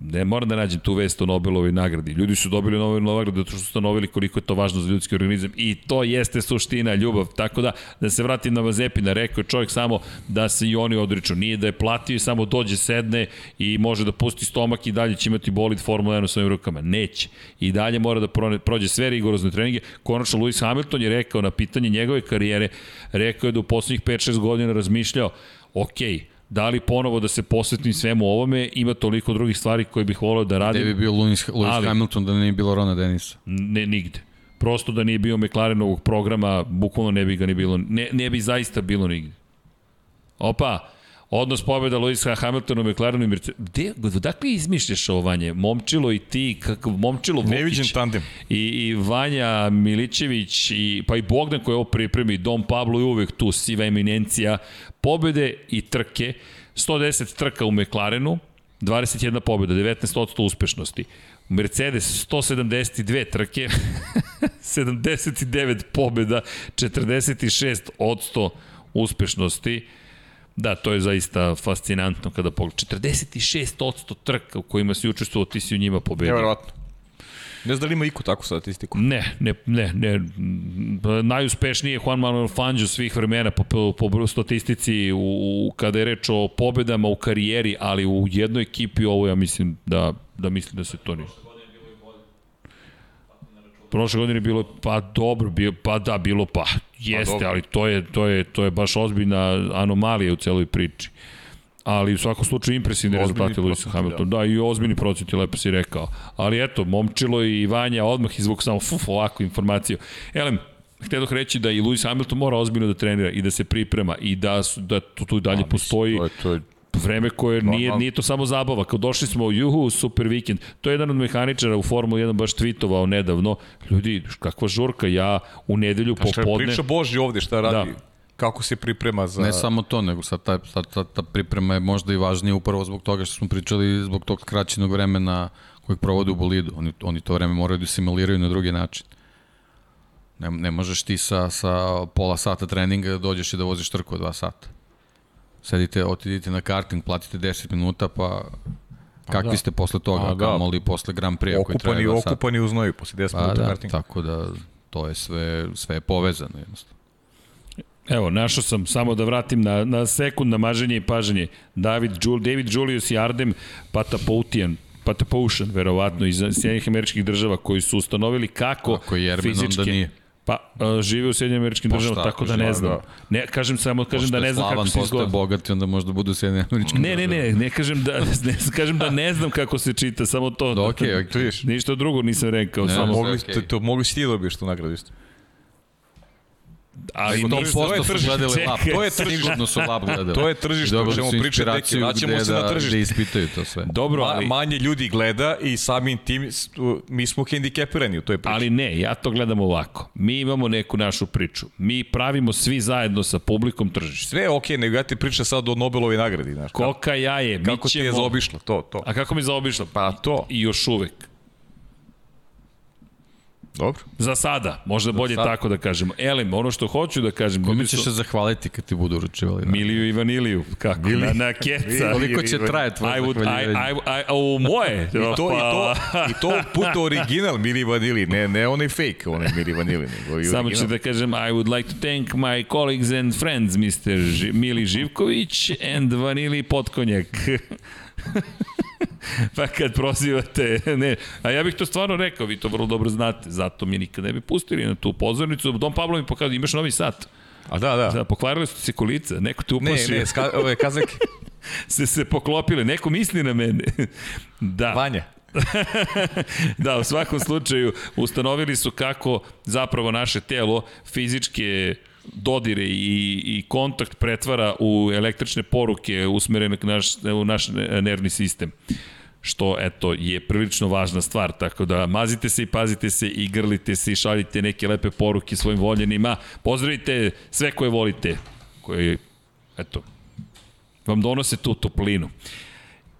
Ne, moram da nađem tu vest o Nobelovoj nagradi. Ljudi su dobili Nobelovu nagradu zato što su ustanovili koliko je to važno za ljudski organizam i to jeste suština, ljubav. Tako da, da se vratim na Mazepina, rekao je čovjek samo da se i oni odriču. Nije da je platio i samo dođe, sedne i može da pusti stomak i dalje će imati bolid Formula 1 u svojim rukama. Neće. I dalje mora da prođe sve rigorozne treninge. Konačno, Lewis Hamilton je rekao na pitanje njegove karijere, rekao je da u poslednjih 5-6 godina razmišljao, okej, da li ponovo da se posvetim svemu ovome, ima toliko drugih stvari koje bih volao da Gde radim. bi bio Lewis, Lewis Ali- Hamilton da nije bilo Rona Denisa? Ne, nigde. Prosto da nije bio McLarenovog programa, bukvalno ne bi ga ni bilo, ne, ne bi zaista bilo nigde. Opa, odnos pobjeda Lewisa Hamiltona u McLarenu i Mercedes. Gde, dakle izmišljaš ovo, Vanje? Momčilo i ti, kakav Momčilo Vukić. Neviđen tandem. I, I Vanja Milićević, i, pa i Bogdan koji ovo pripremi, Dom Pablo je uvek tu, siva eminencija, pobede i trke, 110 trka u McLarenu, 21 pobjeda, 19% uspešnosti. Mercedes 172 trke, 79 pobjeda, 46% uspešnosti. Da, to je zaista fascinantno kada pogled. 46% trka u kojima si učestvovao, ti si u njima pobedio. Nevjerovatno. Ne znam da li ima iko takvu statistiku. Ne, ne, ne, ne. Najuspešniji je Juan Manuel Fangio svih vremena po, po, po statistici u, u, kada je reč o pobedama u karijeri, ali u jednoj ekipi ovo ja mislim da, da mislim da se to nije. Prošle godine je bilo pa dobro, bio pa da bilo pa jeste, pa, ali to je to je to je baš ozbiljna anomalija u celoj priči. Ali u svakom slučaju impresivni rezultati Luisa Hamiltona. Da. da, i ozbiljni procenti, lepo si rekao. Ali eto, Momčilo i Vanja odmah izvuk samo fuf, ovakvu informaciju. Elem, htio bih reći da i Lewis Hamilton mora ozbiljno da trenira i da se priprema i da, su, da tu, tu dalje A, postoji to je, to je vreme koje nije, nije to samo zabava. Kao došli smo, juhu, super vikend. To je jedan od mehaničara u Formuli 1 baš tweetovao nedavno. Ljudi, kakva žurka, ja u nedelju popodne... Priča Boži ovde šta radi. Da kako se priprema za... Ne samo to, nego sad ta, ta, ta, ta priprema je možda i važnija upravo zbog toga što smo pričali zbog tog skraćenog vremena kojeg provode u bolidu. Oni, oni to vreme moraju da simuliraju na drugi način. Ne, ne možeš ti sa, sa pola sata treninga da dođeš i da voziš trku od dva sata. Sedite, otidite na karting, platite 10 minuta, pa kakvi da. ste posle toga, A, da. kamoli posle Grand Prix koji traje dva sata. Okupani u znoju posle 10 pa, minuta da, karting. Tako da to je sve, sve je povezano jednostavno. Evo, našao sam, samo da vratim na, na sekund na maženje i paženje. David, Jul, David Julius i Ardem Patapoutian, Patapoutian, verovatno, iz Sjedinjih američkih država, koji su ustanovili kako Ako je Jermen, fizičke... Onda nije. Pa, uh, žive u Sjedinjim američkim državama, tako da ne znam. Da. Ne, kažem samo, kažem da ne znam kako se izgleda. Pošto je bogati, onda možda budu Sjedinjim američkim Ne, ne, ne, ne kažem da, ne, kažem da ne znam kako se čita, samo to. Da, okej, okay, okay. Ništa drugo nisam rekao. Ne, samo mogli, okay. to, to mogli si ti da dobiješ tu nagradu isto. Ali to posto su gledali lab. To je tržište. Sigurno su lab gledali. To je tržište, o čemu pričati neki, vraćamo se da, na tržište. Da ispitaju to sve. Dobro, ali... Manje ljudi gleda i samim tim mi smo hendikepirani u toj priči. Ali ne, ja to gledam ovako. Mi imamo neku našu priču. Mi pravimo svi zajedno sa publikom tržište. Sve je okej, okay, nego ja ti pričam sad o Nobelovoj nagradi. Znaš, Koka jaje. Kako ćemo... ti je zaobišlo, to, to. A kako mi je zaobišlo? Pa to. I još uvek. Dobro. Za sada, možda bolje sada. tako da kažemo. Elem, ono što hoću da kažem... Kome ćeš se zahvaliti kad ti budu uručivali? Da? Miliju i vaniliju, kako? Mili. Na, na keca. Koliko će traje tvoje zahvaljivanje? I, I, I, u moje. I to, i to, i to put original Mili Vanili, ne, ne onaj fake, onaj Mili Vanili. Nego Samo ću da kažem, I would like to thank my colleagues and friends, Mr. Ž Mili Živković and Vanili Potkonjak. pa kad prozivate, ne, a ja bih to stvarno rekao, vi to vrlo dobro znate, zato mi nikad ne bi pustili na tu pozornicu. Dom Pablo mi pokazao, imaš novi sat. A da, da. da pokvarili su se kolica, neko te uplašio. Ne, ne, ska, ove kazake. se se poklopile, neko misli na mene. da. Vanja. da, u svakom slučaju ustanovili su kako zapravo naše telo fizičke dodire i, i kontakt pretvara u električne poruke usmerene naš, u naš nervni sistem što eto je prilično važna stvar, tako da mazite se i pazite se i grlite se i šaljite neke lepe poruke svojim voljenima. Pozdravite sve koje volite, koje eto vam donose tu toplinu.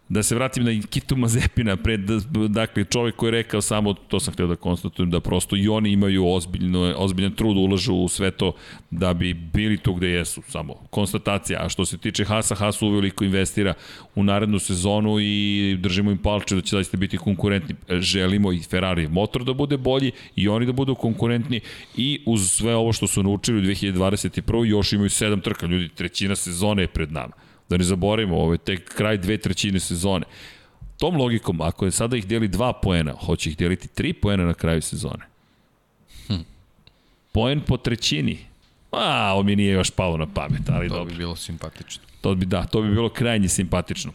Da se vratim na Kitu Mazepina, pred, dakle, čovek koji je rekao samo, to sam htio da konstatujem, da prosto i oni imaju ozbiljno, ozbiljan trud da ulažu u sve to da bi bili tu gde jesu, samo konstatacija. A što se tiče Hasa, Hasu uveliko investira u narednu sezonu i držimo im palče da će zaista biti konkurentni. Želimo i Ferrari motor da bude bolji i oni da budu konkurentni i uz sve ovo što su naučili u 2021. još imaju sedam trka, ljudi, trećina sezone je pred nama Da ne zaboravimo, ovo je tek kraj dve trećine sezone. Tom logikom, ako je sada ih deli dva poena, hoće ih deliti tri poena na kraju sezone. Hm. Poen po trećini. A, ovo mi nije još palo na pamet, ali to dobro. To bi bilo simpatično. To bi, da, to bi bilo krajnje simpatično.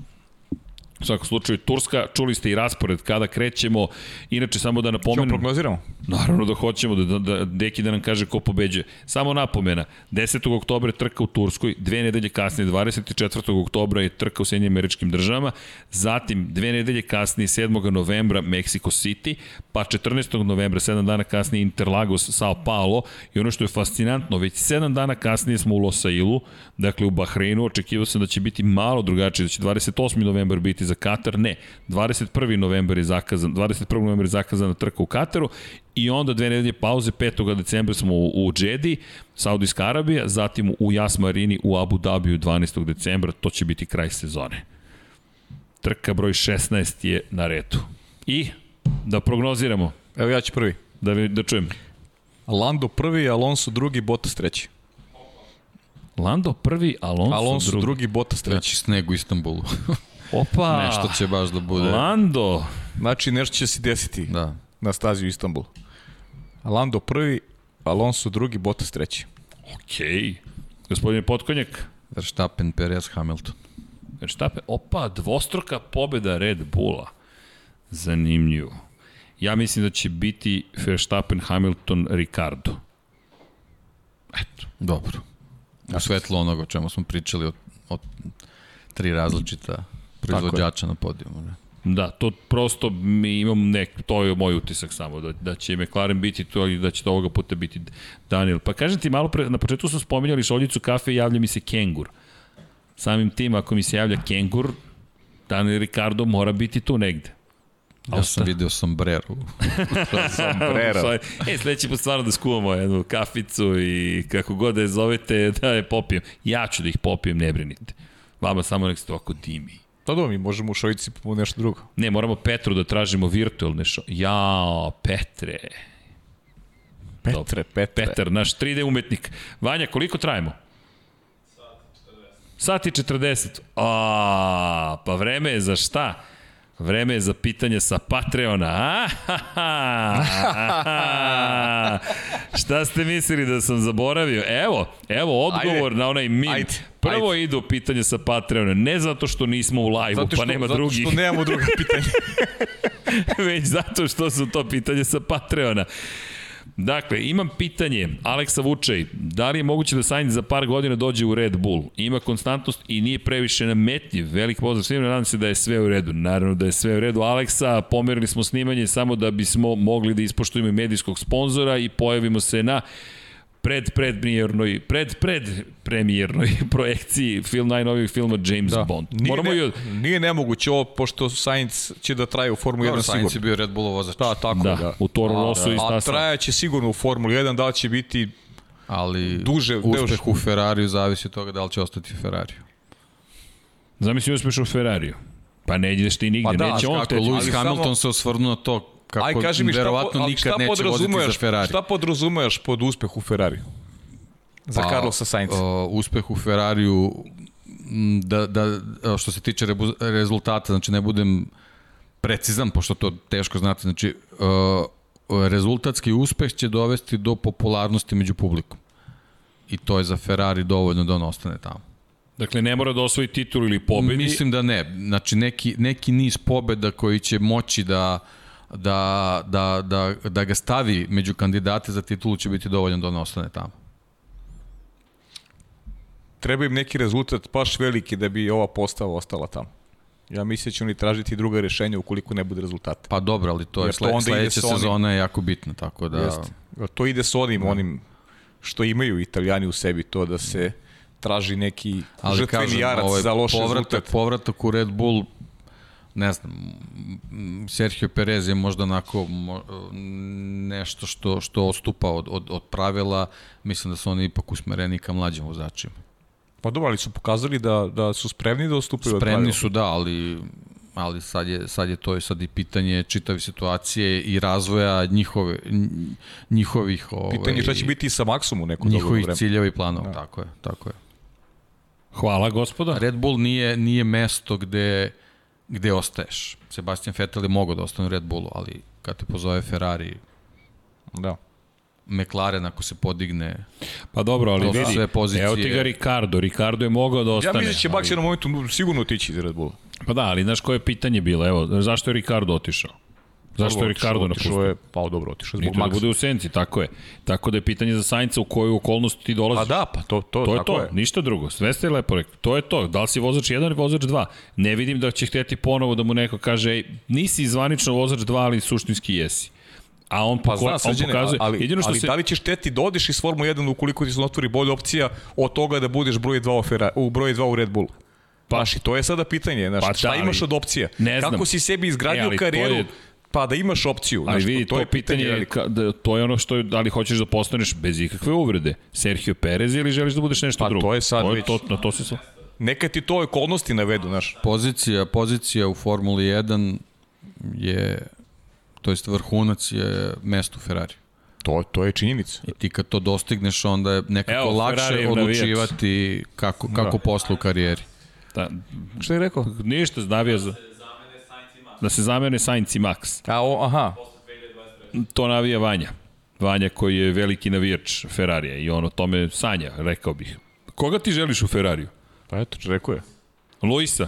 U svakom slučaju, Turska, čuli ste i raspored kada krećemo. Inače, samo da napomenem... Što prognoziramo? Naravno da hoćemo, da, da, da Deki da nam kaže ko pobeđuje. Samo napomena, 10. oktobra je trka u Turskoj, dve nedelje kasnije, 24. oktobra je trka u Sjedinjim američkim državama, zatim dve nedelje kasnije, 7. novembra, Mexico City, pa 14. novembra, 7 dana kasnije, Interlagos, Sao Paulo, i ono što je fascinantno, već 7 dana kasnije smo u Losailu, dakle u Bahreinu, očekivao sam da će biti malo drugačije, da će 28. novembar biti za za Katar, ne, 21. novembar je zakazan, 21. novembar je zakazana trka u Kataru i onda dve nedelje pauze, 5. decembra smo u, u Džedi, Saudijska Arabija, zatim u Jas Marini u Abu Dhabiju 12. decembra, to će biti kraj sezone. Trka broj 16 je na redu. I da prognoziramo, Evo ja ću prvi. da, vi- da čujem. Lando prvi, Alonso drugi, Bottas treći. Lando prvi, Alonso, Alonso drugi. drugi, Bottas treći. Znači sneg u Istanbulu. Opa! Nešto će baš da bude. Lando. Znači nešto će se desiti Da. na stazi u Istanbulu. Lando prvi, Alonso drugi, Bottas treći. Okej. Gospodine Potkonjak, Verstappen, Perez, Hamilton. Verstappen, opa, dvostruka pobeda Red Bulla. Zanimljivo. Ja mislim da će biti Verstappen, Hamilton, Ricardo. Eto. Dobro. U svetlu onoga o čemu smo pričali od, od tri različita proizvođača na podijumu. Ne? Da, to prosto mi imam nek, to je moj utisak samo, da, da će McLaren biti to i da će to ovoga puta biti Daniel. Pa kažem ti malo pre, na početku smo spominjali šoljicu kafe i javlja mi se Kengur. Samim tim, ako mi se javlja Kengur, Daniel Ricardo mora biti tu negde. Ja sam video sombreru. Sombrero. e, sledeći put stvarno da skuvamo jednu kaficu i kako god da je zovete, da je popijem. Ja ću da ih popijem, ne brinite. Vama samo nek se to ako dimi. Pa da, mi možemo u šojici po nešto drugo. Ne, moramo Petru da tražimo virtualne šo... Jao, Petre. Petre, Petre. Petar, naš 3D umetnik. Vanja, koliko trajemo? Sat i 40. A, pa vreme je za šta? Vreme je za pitanje sa Patreona. A, ha, ha, ha. Šta ste mislili da sam zaboravio? Evo, evo odgovor Ajde. na onaj mim. Ajde. Prvo Ajde. idu pitanje sa Patreona, ne zato što nismo u live-u, Zato pa nema zato drugih. što nemamo druga pitanja. već zato što su to pitanje sa Patreona. Dakle, imam pitanje, Aleksa Vučej, da li je moguće da Sainz za par godina dođe u Red Bull? Ima konstantnost i nije previše nametljiv. Velik pozdrav svima, nadam se da je sve u redu. Naravno da je sve u redu. Aleksa, pomerili smo snimanje samo da bismo mogli da ispoštujemo medijskog sponzora i pojavimo se na pred predpremijernoj pred pred premijernoj projekciji film najnovijeg filma James da. Bond. Nije, Moramo ne, i od... nije nemoguće ovo, pošto Sainz će da traje u Formuli 1 Dobro, Sainz je sigurno. bio Red Bullov vozač. Da, tako Da, da. da. u Toro Rosso i A stasao. trajaće sigurno u Formuli 1, da li će biti ali Duže- uspeh u Ferrariju zavisi od toga da li će ostati u Ferrariju. Zamisli uspeš u Ferrariju. Pa ne ideš ti nigde, Pa da, neće on teći. Lewis Hamilton samo- se osvrnuo na to kako Aj, kaži mi šta, verovatno ali nikad šta neće voziti za Ferrari. šta podrazumeš pod uspeh u Ferrari? Za Pa, Carlosa Sainza. Uh, uspeh u Ferrariju da, da, što se tiče rebu, rezultata, znači ne budem precizan, pošto to teško znate, znači uh, rezultatski uspeh će dovesti do popularnosti među publikom. I to je za Ferrari dovoljno da on ostane tamo. Dakle, ne mora da osvoji titul ili pobedi. Mislim da ne. Znači neki, neki niz pobeda koji će moći da da, da, da, da ga stavi među kandidate za titulu će biti dovoljan da on ostane tamo. Treba im neki rezultat baš veliki da bi ova postava ostala tamo. Ja mislim da će oni tražiti druga rešenja ukoliko ne bude rezultata. Pa dobro, ali to je Jer sle, sledeća sezona je jako bitna, tako da... Jeste. To ide s onim, onim što imaju italijani u sebi, to da se traži neki žrtveni jarac ovaj za loš povratak, rezultat. povratak u Red Bull, ne znam, Sergio Perez je možda onako mo, nešto što, što ostupa od, od, od pravila, mislim da su oni ipak usmereni ka mlađim vozačima. Pa dobro, ali su pokazali da, da su spremni da ostupaju od Spremni pravila. su, da, ali ali sad je, sad je to i sad i pitanje čitave situacije i razvoja njihove, nj- njihovih ovaj, Pitanje je šta će biti i sa Maxom u neko dobro njihovih vreme. ciljeva i planova, da. tako je, tako je. Hvala, gospoda. Red Bull nije, nije mesto gde, gde ostaješ. Sebastian Vettel je mogao da ostane u Red Bullu, ali kad te pozove Ferrari, Da. McLaren ako se podigne, Pa dobro, ali To su vidi, sve pozicije. evo ti ga Ricardo. Ricardo je mogao da Ja ostane. mislim da će Max ali- u jednom momentu sigurno otići iz Red Bulla. Pa da, ali znaš koje je pitanje bilo? Evo, zašto je Ricardo otišao? Zašto je Ricardo napustio? je, pa dobro, otišao zbog da Maxa. bude u senci, tako je. Tako da je pitanje za Sainca u koju okolnost ti dolaziš. Pa da, pa to, to, To je tako to, je. ništa drugo. Sve ste lepo rekli. To je to. Da li si vozač 1 ili vozač 2? Ne vidim da će hteti ponovo da mu neko kaže ej, nisi zvanično vozač 2, ali suštinski jesi. A on, Pa zna, on srđene, pokazuje... ali, jedino što ali se, da li ćeš teti da odiš iz Formule 1 ukoliko ti se otvori bolja opcija od toga da budeš broj 2 u, Ferrari, u broj 2 u Red Bullu? Pa- Znaš, i to je sada pitanje, znaš, Pa da, šta ali- imaš od opcija? Ne znam. Kako si sebi E, izgradio ali to karijeru, je- pa da imaš opciju? Ali znaš, vidi, to, je pitanje, je, veliko. ka, da, to je ono što je, da li hoćeš da postaneš bez ikakve uvrede, Sergio Perez ili želiš da budeš nešto Pa drugo? to je sad to već- To, na to se sva... Neka ti to okolnosti navedu, znaš. Pozicija, pozicija u Formuli 1 je, to jest vrhunac je mesto u Ferrari. To, to je činjenica. I ti kad to dostigneš, onda je nekako Evo, lakše navijač. odlučivati kako, kako Da. posle u karijeri. Da, Šta je rekao? ništa, navija za... Da se zamene Sainz i Max. A, o, aha, To navija Vanja. Vanja koji je veliki navijač Ferrarija i on o tome sanja, rekao bih. Koga ti želiš u Ferrariju? pa eto, rekao je. Luisa.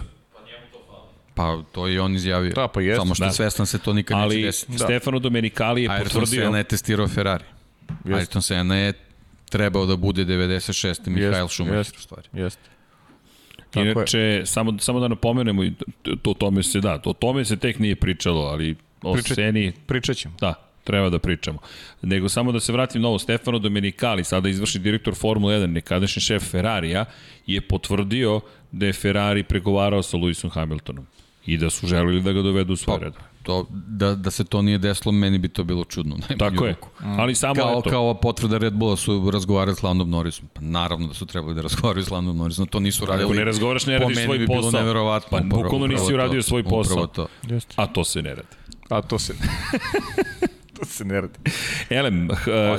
Pa to je i on izjavio. Da, pa jeste. Samo što Da. svestan se to nikad Ali neće desiti. da. Stefano Domenicali je Ayrton potvrdio... Senna je testirao Ferrari. Ayrton Senna je trebao da bude 96. Mihael Schumacher jest. u stvari. Jeste. Tako je. Inače, samo, samo da napomenemo, i to, o tome se da, o tome se tek nije pričalo, ali o Priča- Seni, Pričat ćemo. da, treba da pričamo. Nego samo da se vratim na ovo, Stefano Domenicali, sada izvrši direktor Formule 1, nekadašnji šef Ferrarija, je potvrdio da je Ferrari pregovarao sa Lewisom Hamiltonom i da su želeli da ga dovedu u svoj Pa, red. To, da, da se to nije desilo, meni bi to bilo čudno. Tako je. ruku. Ali samo Kao, eto, kao potvrda Red Bulla su razgovarali s Landom Norrisom. Pa naravno da su trebali da razgovaraju s Landom Norrisom. To nisu radili. ako ne razgovaraš, ne po radiš meni svoj bi bilo posao. neverovatno. Pa, Upravo- bukvalno nisi uradio svoj posao. Upravo to. Jeste. A to se ne radi. A to se... to se ne radi. Elem,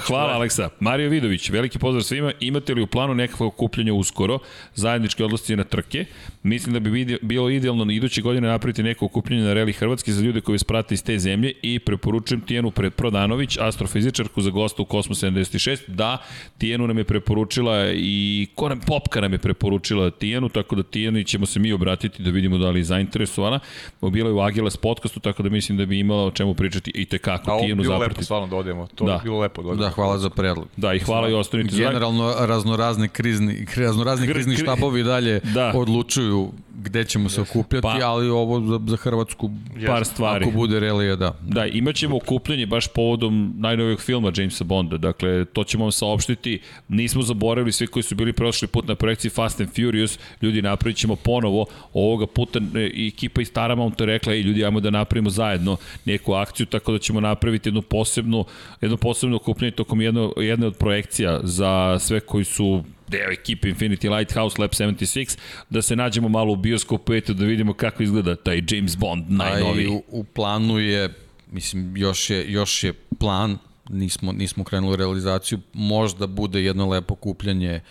hvala Aleksa. Mario Vidović, veliki pozdrav svima. Imate li u planu nekakvog okupljanja uskoro? Zajedničke odlasti na trke. Mislim da bi bilo idealno na iduće godine napraviti neko okupljanje na Reli Hrvatski za ljude koji vas prate iz te zemlje i preporučujem Tijenu Prodanović, astrofizičarku za gosta u Kosmos 76. Da, Tijenu nam je preporučila i ko nam Popka nam je preporučila Tijenu, tako da Tijeni ćemo se mi obratiti da vidimo da li je zainteresovana. Bila je u Agilas podcastu, tako da mislim da bi imala o čemu pričati i tekako Tijenu bilo lepo stvarno da odemo. To Da. je bilo lepo da odemo. Da, hvala za predlog. Da, i hvala i ostanite Generalno raznorazne krizni, raznorazni Kri- krizni kri- štabovi dalje Da. odlučuju gde ćemo se okupljati, Pa- ali ovo za, za Hrvatsku par stvari. ako bude relija, da. Da, imaćemo okupljanje baš povodom najnovijeg filma Jamesa Bonda. Dakle, to ćemo vam saopštiti. Nismo zaboravili svi koji su bili prošli put na projekciji Fast and Furious. Ljudi, napravit ćemo ponovo. Ovoga puta e, ekipa iz Paramount je rekla, ej ljudi, ajmo da napravimo zajedno neku akciju, tako da ćemo napraviti jednu posebnu, jedno posebno okupljanje tokom jedno, jedne od projekcija za sve koji su deo ekipe Infinity Lighthouse Lab 76, da se nađemo malo u bioskopu, eto da vidimo kako izgleda taj James Bond A i najnoviji. u, u planu je, mislim, još je, još je plan, nismo, nismo krenuli u realizaciju, možda bude jedno lepo kupljanje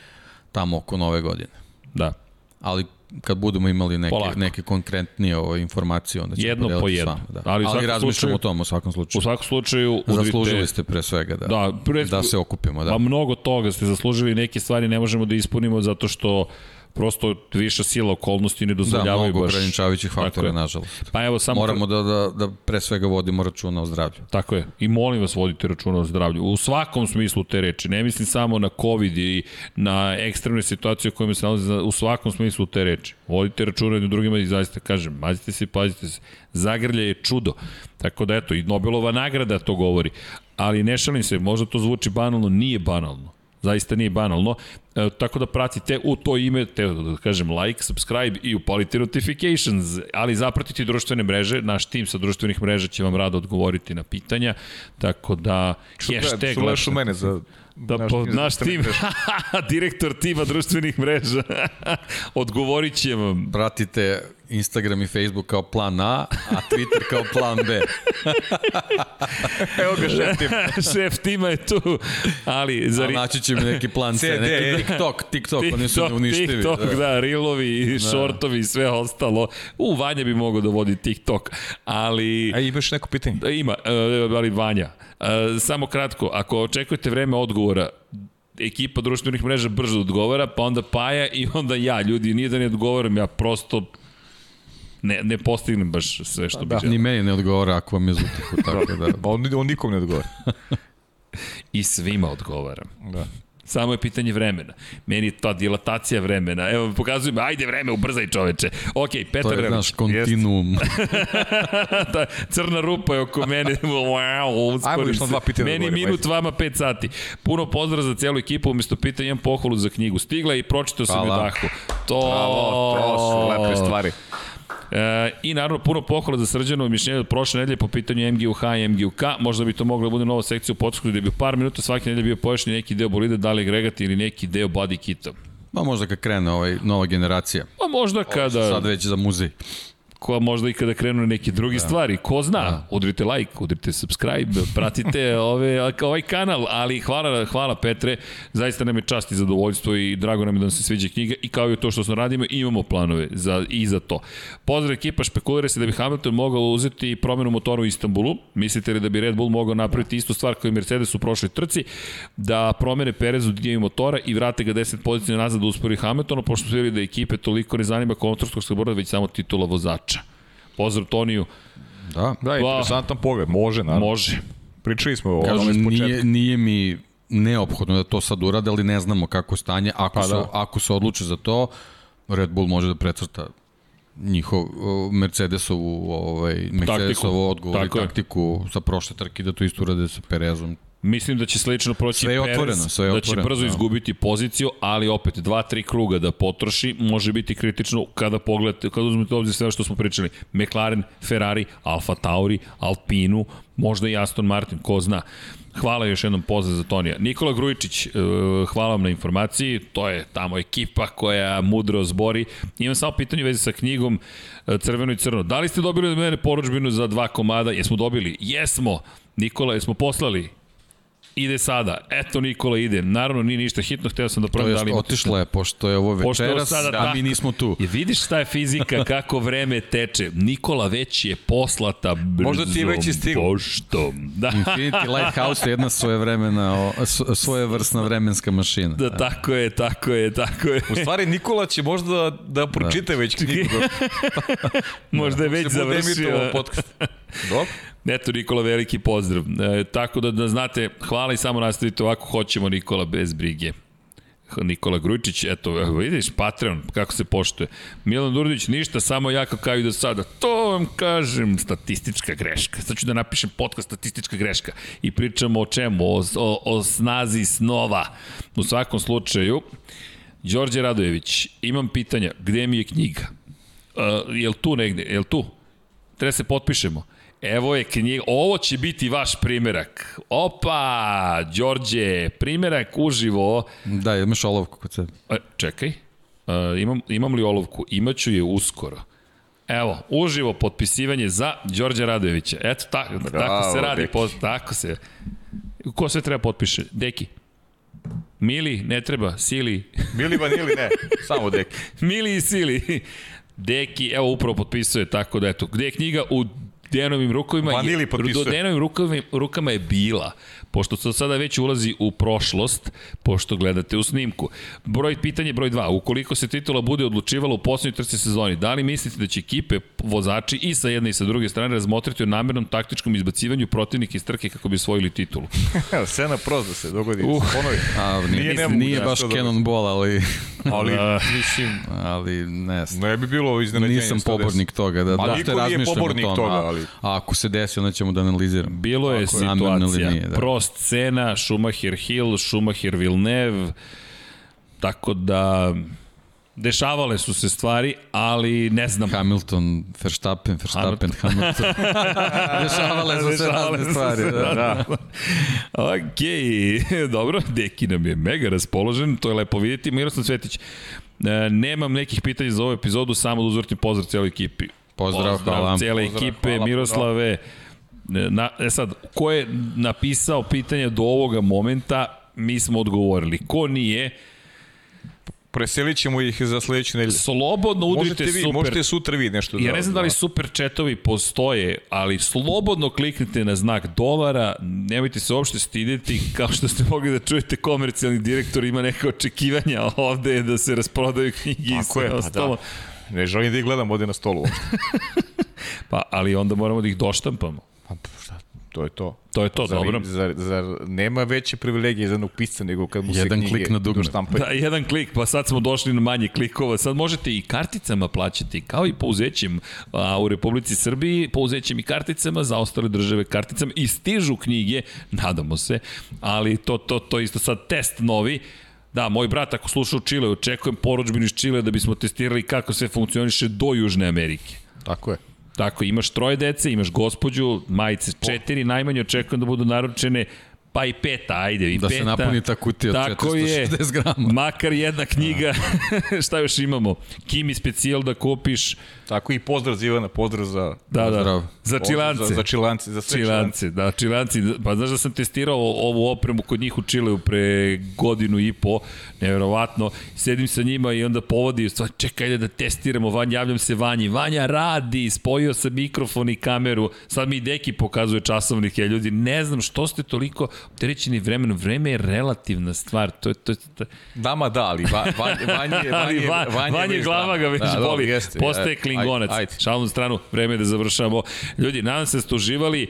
tamo oko nove godine. Da. Ali kad budemo imali neke, Polako. neke konkretnije ove informacije, onda ćemo Jedno po jedno. Da. Ali Ali, razmišljamo slučaju- o tom u svakom slučaju. U svakom slučaju udrite... Zaslužili ste pre svega da, Da, pre... da se okupimo. Da. Pa mnogo toga ste zaslužili, neke stvari ne možemo da ispunimo zato što prosto viša sila okolnosti ne Da, dozvoljavaju mnogo baš. ograničavajućih faktora, nažalost. Pa evo samo Moramo da, da, da pre svega vodimo računa o zdravlju. Tako je. I molim vas vodite računa o zdravlju. U svakom smislu te reči. Ne mislim samo na COVID i na ekstremne situacije u kojima se nalaze, u svakom smislu te reči. Vodite računa jednim drugima i zaista kažem, mazite se, pazite se. Zagrlje je čudo. Tako da eto, i Nobelova nagrada to govori. Ali ne šalim se, možda to zvuči banalno, nije banalno. Zaista nije banalno. E, tako da pratite u to ime, te da kažem like, subscribe i upalite notifications, ali zapratite i društvene mreže, naš tim sa društvenih mreža će vam rado odgovoriti na pitanja, tako da hashtag Što gledaš u mene za... Da, naš po, tim naš tim, direktor tima društvenih mreža, odgovorit će vam. Pratite Instagram i Facebook kao plan A, a Twitter kao plan B. Evo ga šef tim. Šef tima je tu, ali... A Zar, naći će mi neki plan C, CD, neki TikTok, TikTok, oni su neuništivi. TikTok, da, da reelovi i shortovi i sve ostalo. U, Vanja bi mogao da vodi TikTok, ali... A imaš neko pitanje? Da, ima, e, ali Vanja. E, samo kratko, ako očekujete vreme odgovora, ekipa društvenih mreža brzo odgovara, pa onda Paja i onda ja. Ljudi, nije da ne odgovaram, ja prosto ne, ne postignem baš sve što Da. bih želeo. Ni meni ne odgovara ako vam je zutihu, tako da... Pa on, on nikom ne odgovara. I svima odgovaram. Da. Samo je pitanje vremena. Meni je ta dilatacija vremena. Evo, pokazujem, ajde vreme, ubrzaj čoveče. Ok, To Petar je Vrelić. naš kontinuum. Ta crna rupa je oko mene. Wow, Ajmo još na dva pitanja da Meni govorimo, minut, ajde. vama pet sati. Puno pozdrav za celu ekipu, umesto pitanja imam pohvalu za knjigu. Stigla je i pročitao sam je Hvala. dahu. To, Bravo, to su lepe stvari. E, I naravno puno pohvala za srđano mišljenje od prošle nedelje po pitanju MGUH i MGUK. Možda bi to moglo da bude nova sekcija u podcastu gde bi par minuta svake nedelje bio pojašnjen neki deo bolida, da li agregat ili neki deo body kita. Pa možda kad krene ovaj, nova generacija. Pa možda kada... Sad već za muzej. Ko možda i kada krenu neke druge da. stvari. Ko zna, da. udrite like, udrite subscribe, pratite ove, ovaj kanal, ali hvala, hvala Petre, zaista nam je čast i zadovoljstvo i drago nam je da nam se sviđa knjiga i kao i to što smo radimo, imamo planove za, i za to. Pozdrav ekipa, špekulira se da bi Hamilton mogao uzeti promenu motora u Istanbulu. Mislite li da bi Red Bull mogao napraviti istu stvar kao i Mercedes u prošloj trci, da promene Perezu dinjevi motora i vrate ga 10 pozicija nazad da uspori Hamiltonu, pošto su da ekipe toliko ne zanima kontorskog sabora, već samo titula vozača. Pozdrav Toniju. Da, da interesantan pogled. Može, naravno. Može. Pričali smo o Kažem, nije, nije mi neophodno da to sad urade, ali ne znamo kako stanje. Ako, pa, se, da. ako se odluče za to, Red Bull može da precrta njihov Mercedesovu ovaj Mercedesovu odgovor i taktiku sa prošle trke da to isto urade sa Perezom Mislim da će slično proći sve je otvoreno, Perez, sve je otvoreno, da će brzo da. izgubiti poziciju, ali opet dva, tri kruga da potroši može biti kritično kada pogledate, kada uzmete obzir sve što smo pričali. McLaren, Ferrari, Alfa Tauri, Alpinu, možda i Aston Martin, ko zna. Hvala još jednom pozdrav za Tonija. Nikola Grujičić, e, hvala vam na informaciji, to je tamo ekipa koja mudro zbori. Imam samo pitanje u vezi sa knjigom e, Crveno i Crno. Da li ste dobili od mene poručbinu za dva komada? Jesmo dobili? Jesmo! Nikola, jesmo poslali? Ide sada. Eto Nikola ide. Naravno nije ništa hitno, hteo sam da provam da li otišla je pošto je ovo večeras, sada, a mi nismo tu. Je, vidiš šta je fizika, kako vreme teče. Nikola već je poslata brzom Možda ti već stigu. poštom. Da. Infinity Lighthouse je jedna svoje vremena, svoje vrsna vremenska mašina. Da, tako je, tako je, tako je. U stvari Nikola će možda da, da pročita da. već knjigu. možda je već završio. podcast. Dobro. Eto, Nikola, veliki pozdrav. E, tako da, da znate, hvala i samo nastavite ovako, hoćemo Nikola bez brige. Nikola Grujičić, eto, vidiš, Patreon, kako se poštuje. Milan Durdić, ništa, samo jako kao i do sada. To vam kažem, statistička greška. Sad ću da napišem podcast statistička greška. I pričamo o čemu? O, o, o snazi snova. U svakom slučaju, Đorđe Radojević, imam pitanja, gde mi je knjiga? Uh, je li tu negde? Je li tu? Treba se potpišemo. Evo je knjiga, ovo će biti vaš primerak. Opa, Đorđe, primerak uživo. Da, imaš olovku kod sebe. E, čekaj, e, imam, imam li olovku? Imaću je uskoro. Evo, uživo potpisivanje za Đorđe Radojevića. Eto, ta, Bravo, tako se radi. Po, tako se. Ko sve treba potpiše? Deki. Mili, ne treba, Sili. Mili vanili, ne, samo Deki. Mili i Sili. Deki, evo upravo potpisuje, tako da eto, gde je knjiga? U Dejanovim rukovima Vanili do Dejanovim rukama, rukama je bila, pošto se sada već ulazi u prošlost, pošto gledate u snimku. Broj pitanje broj 2. Ukoliko se titula bude odlučivala u poslednjoj trci sezoni, da li mislite da će ekipe, vozači i sa jedne i sa druge strane razmotriti o namernom taktičkom izbacivanju protivnika iz trke kako bi osvojili titulu? Sve na proz da se dogodi. Uh, ponovi. A, nije, nije, nije baš Cannonball, ali... ali, uh, mislim... Ali, ne Ne bi bilo iznenađenje. Nisam pobornik toga, da, da, da nije pobornik toga, ali... A ako se desi, onda ćemo da analiziramo. Bilo je situacija, nije, da. Prost cena, Schumacher Hill, Schumacher Villeneuve, tako da dešavale su se stvari, ali ne znam. Hamilton, Verstappen, Verstappen, Hamilton. dešavale su se razne stvari. Da. da. da. ok, dobro, Deki nam je mega raspoložen, to je lepo vidjeti. Miroslav Svetić, e, nemam nekih pitanja za ovu epizodu, samo da uzvrtim pozdrav cijeloj ekipi. Pozdrav, Pozdrav hvala. cijele ekipe, hvala, Miroslave. Na, e sad, ko je napisao pitanje do ovoga momenta, mi smo odgovorili. Ko nije, preselit ćemo ih za sledeću nedelju. Slobodno udrite možete vi, super. Možete sutra vi nešto da... Ja ne znam da li super chatovi postoje, ali slobodno kliknite na znak dolara, nemojte se uopšte stideti, kao što ste mogli da čujete komercijalni direktor ima neka očekivanja ovde da se rasprodaju knjigi i sve pa ostalo. Da. Ne želim da ih gledam ovde na stolu. pa, ali onda moramo da ih doštampamo. To je to. To je to, zar, dobro. Zar, zar nema veće privilegije za jednog pisca nego kad mu jedan se knjige klik na dugme. Da, jedan klik, pa sad smo došli na manje klikova. Sad možete i karticama plaćati, kao i pouzećem a, u Republici Srbiji, pouzećem i karticama, za ostale države karticama i stižu knjige, nadamo se, ali to, to, to isto sad test novi, Da, moj brat ako sluša u Čile, očekujem poručbinu iz Čile da bismo testirali kako sve funkcioniše do Južne Amerike. Tako je. Tako, imaš troje dece, imaš gospođu, majice četiri, najmanje očekujem da budu naručene pa i peta, ajde, i Da peta. se napuni ta kutija od Tako 460 grama. makar jedna knjiga, šta još imamo? Kimi specijal da kupiš, Tako i pozdrav za Ivana, pozdrav za... da, da, Pozdrav. za čilance. Za, za čilance, za sve čilance. Čilance, da, čilanci. Pa znaš da sam testirao ovu opremu kod njih u Čileu pre godinu i po, nevjerovatno. Sedim sa njima i onda povodi, stvar, čekaj da testiramo, Vanja, javljam se Vanji. Vanja radi, spojio sam mikrofon i kameru. Sad mi i Deki pokazuje časovnik, ja ljudi, ne znam što ste toliko opterećeni vremenom. Vreme je relativna stvar. To je, to je, to je Dama da, ali va, van, vanje, vanje, ali va, vanje, vanje, glava ga već da, da, boli. jeste, Postaje ajde, klingonac. ajde. Šalnu na stranu, vreme je da završamo. Ljudi, nadam se da ste uživali.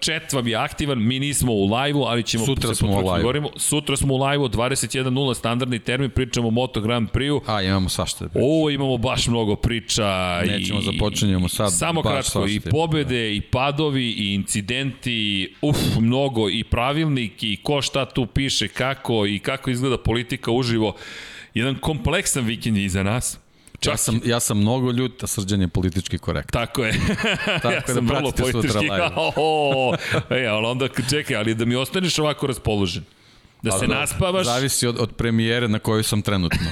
Chat vam je aktivan, mi nismo u live-u, ali ćemo Sutra smo u live-u. govorimo. Sutra smo u live-u, 21.0 standardni termin, pričamo o Moto Grand Prix-u. A, imamo svašta. da pričamo. O, imamo baš mnogo priča. Nećemo, i, započinjemo sad, Samo kratko, i svašta. pobede, i padovi, i incidenti, uf, mnogo, i pravilnik, i ko šta tu piše, kako, i kako izgleda politika uživo. Jedan kompleksan vikend iza nas. Ja sam, ja sam mnogo ljut, a srđan je politički korekt. Tako je. Tako ja da sam vrlo pratite sutra live. Oh, e, ali onda čekaj, ali da mi ostaneš ovako raspoložen. Da se naspavaš. Zavisi od, od premijere na kojoj sam trenutno.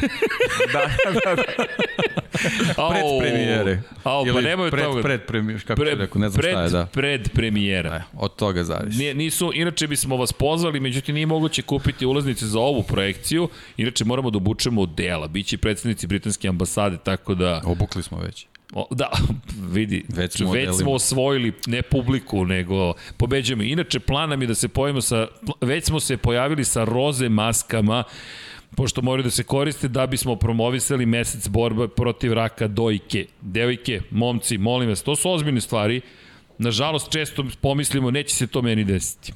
Au, Pred premijere. Au, pa nemoj pred, toga. Pred premijere, kako Pre- pred, rekao, ne znam pred, šta je, da. Pred premijera. E, od toga zavisi. Nije, nisu, inače bismo vas pozvali, međutim nije moguće kupiti ulaznice za ovu projekciju, inače moramo da obučemo dela, biće predstavnici britanske ambasade, tako da... Obukli smo već. O, da, vidi, Već smo već smo osvojili ne publiku, nego pobeđujemo. Inače, plan nam je da se pojavimo sa, već smo se pojavili sa roze maskama, pošto moraju da se koriste da bismo promovisali mesec borba protiv raka dojke. Devojke, momci, molim vas, to su ozbiljne stvari. Nažalost, često pomislimo, neće se to meni desiti.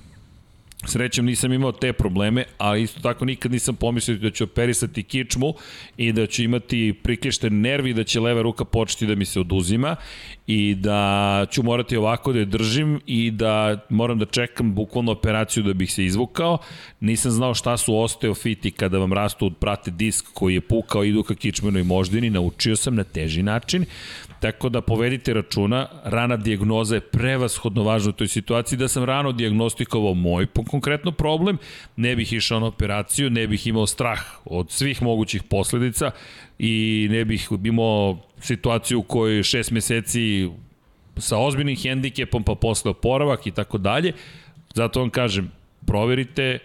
Srećem nisam imao te probleme, ali isto tako nikad nisam pomislio da ću operisati kičmu i da ću imati priklješten nervi, da će leva ruka početi da mi se oduzima i da ću morati ovako da je držim i da moram da čekam bukvalno operaciju da bih se izvukao. Nisam znao šta su osteofiti kada vam rastu, prate disk koji je pukao, idu ka kičmenoj moždini, naučio sam na teži način. Tako da povedite računa, rana dijagnoza je prevashodno važna u toj situaciji, da sam rano diagnostikovao moj konkretno problem, ne bih išao na operaciju, ne bih imao strah od svih mogućih posledica i ne bih imao situaciju u kojoj šest meseci sa ozbiljnim hendikepom, pa posle oporavak i tako dalje. Zato vam kažem, proverite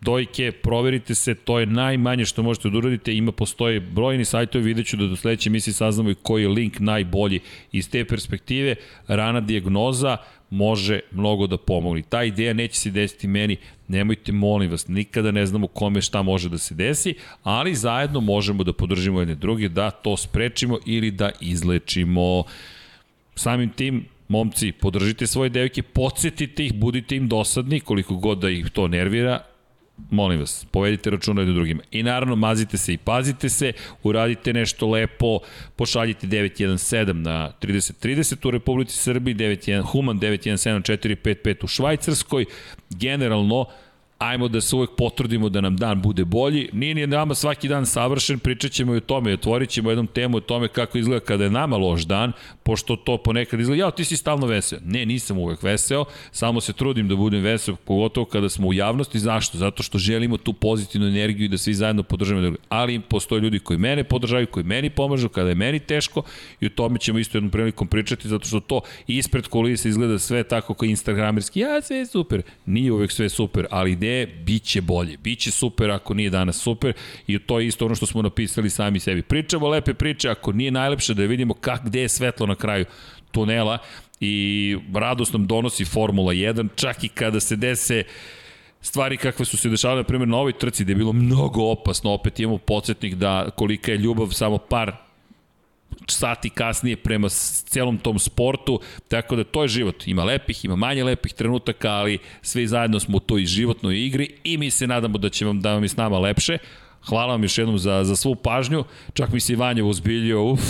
dojke, proverite se, to je najmanje što možete da uradite, ima postoje brojni sajtovi, vidjet ću da do sledeće misli saznamo i koji je link najbolji iz te perspektive, rana dijagnoza može mnogo da pomogne. Ta ideja neće se desiti meni, nemojte, molim vas, nikada ne znamo kome šta može da se desi, ali zajedno možemo da podržimo jedne druge, da to sprečimo ili da izlečimo. Samim tim, momci, podržite svoje devojke, podsjetite ih, budite im dosadni, koliko god da ih to nervira, molim vas, povedite računa jedno drugima. I naravno, mazite se i pazite se, uradite nešto lepo, pošaljite 917 na 3030 u Republici Srbiji, 91, Human 917455 u Švajcarskoj. Generalno, ajmo da se uvek potrudimo da nam dan bude bolji. Nije ni nama svaki dan savršen, pričat ćemo i o tome, otvorit ćemo jednom temu o tome kako izgleda kada je nama loš dan, pošto to ponekad izgleda, jao, ti si stalno veseo. Ne, nisam uvek veseo, samo se trudim da budem veseo, pogotovo kada smo u javnosti. Zašto? Zato što želimo tu pozitivnu energiju i da svi zajedno podržavamo. Ali postoje ljudi koji mene podržavaju, koji meni pomažu kada je meni teško i o tome ćemo isto jednom prilikom pričati, zato što to ispred kulisa izgleda sve tako kao instagramerski, ja, sve super. Nije uvek sve super, ali ideje biće bolje. Biće super ako nije danas super i to je isto ono što smo napisali sami sebi. Pričamo lepe priče, ako nije najlepše da vidimo kak, gde je svetlo na kraju tunela i radost nam donosi Formula 1, čak i kada se dese stvari kakve su se dešavale, na primjer, na ovoj trci gde je bilo mnogo opasno, opet imamo podsjetnik da kolika je ljubav samo par sati kasnije prema celom tom sportu, tako da to je život. Ima lepih, ima manje lepih trenutaka, ali svi zajedno smo u toj životnoj igri i mi se nadamo da će vam, da vam je s nama lepše, Hvala vam još jednom za, za svu pažnju. Čak mi se i Vanja uzbiljio. Uf,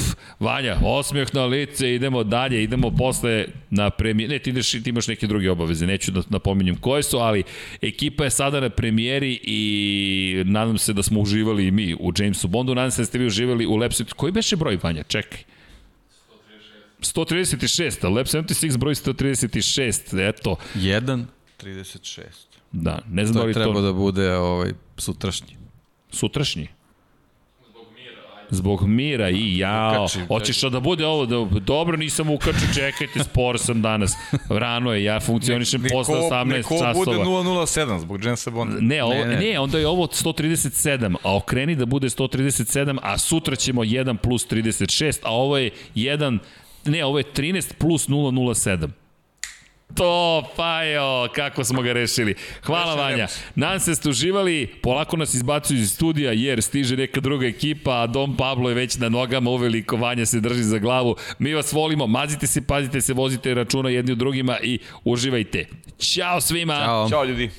Vanja, osmeh na lice, idemo dalje, idemo posle na premijer. Ne, ti, ideš, ti imaš neke druge obaveze, neću da napominjem koje su, ali ekipa je sada na premijeri i nadam se da smo uživali i mi u Jamesu Bondu. Nadam se da ste vi uživali u Lepsit. Koji beše broj, Vanja? Čekaj. 136, a Lab 76 broj 136, eto. 1, 36. Da, ne znam To da li treba to... da bude ovaj, sutrašnji. Sutrašnji? Zbog mira i jao. Hoćeš da bude ovo, da, dobro nisam ukačio, čekajte, spor sam danas. Rano je, ja funkcionišem posle 18 neko časova. bude 007 zbog Jensa Bonda. Ne, ovo, ne, Ne, ne. ne. onda je ovo 137, a okreni da bude 137, a sutra ćemo 1 plus 36, a ovo je 1, ne, ovo je 13 plus 007. To, Fajo, kako smo ga rešili. Hvala Rešen Vanja. Nam se ste uživali, polako nas izbacuju iz studija jer stiže neka druga ekipa, a Dom Pablo je već na nogama, uveliko Vanja se drži za glavu. Mi vas volimo, mazite se, pazite se, vozite računa jedni u drugima i uživajte. Ćao svima! Ćao, Ćao ljudi!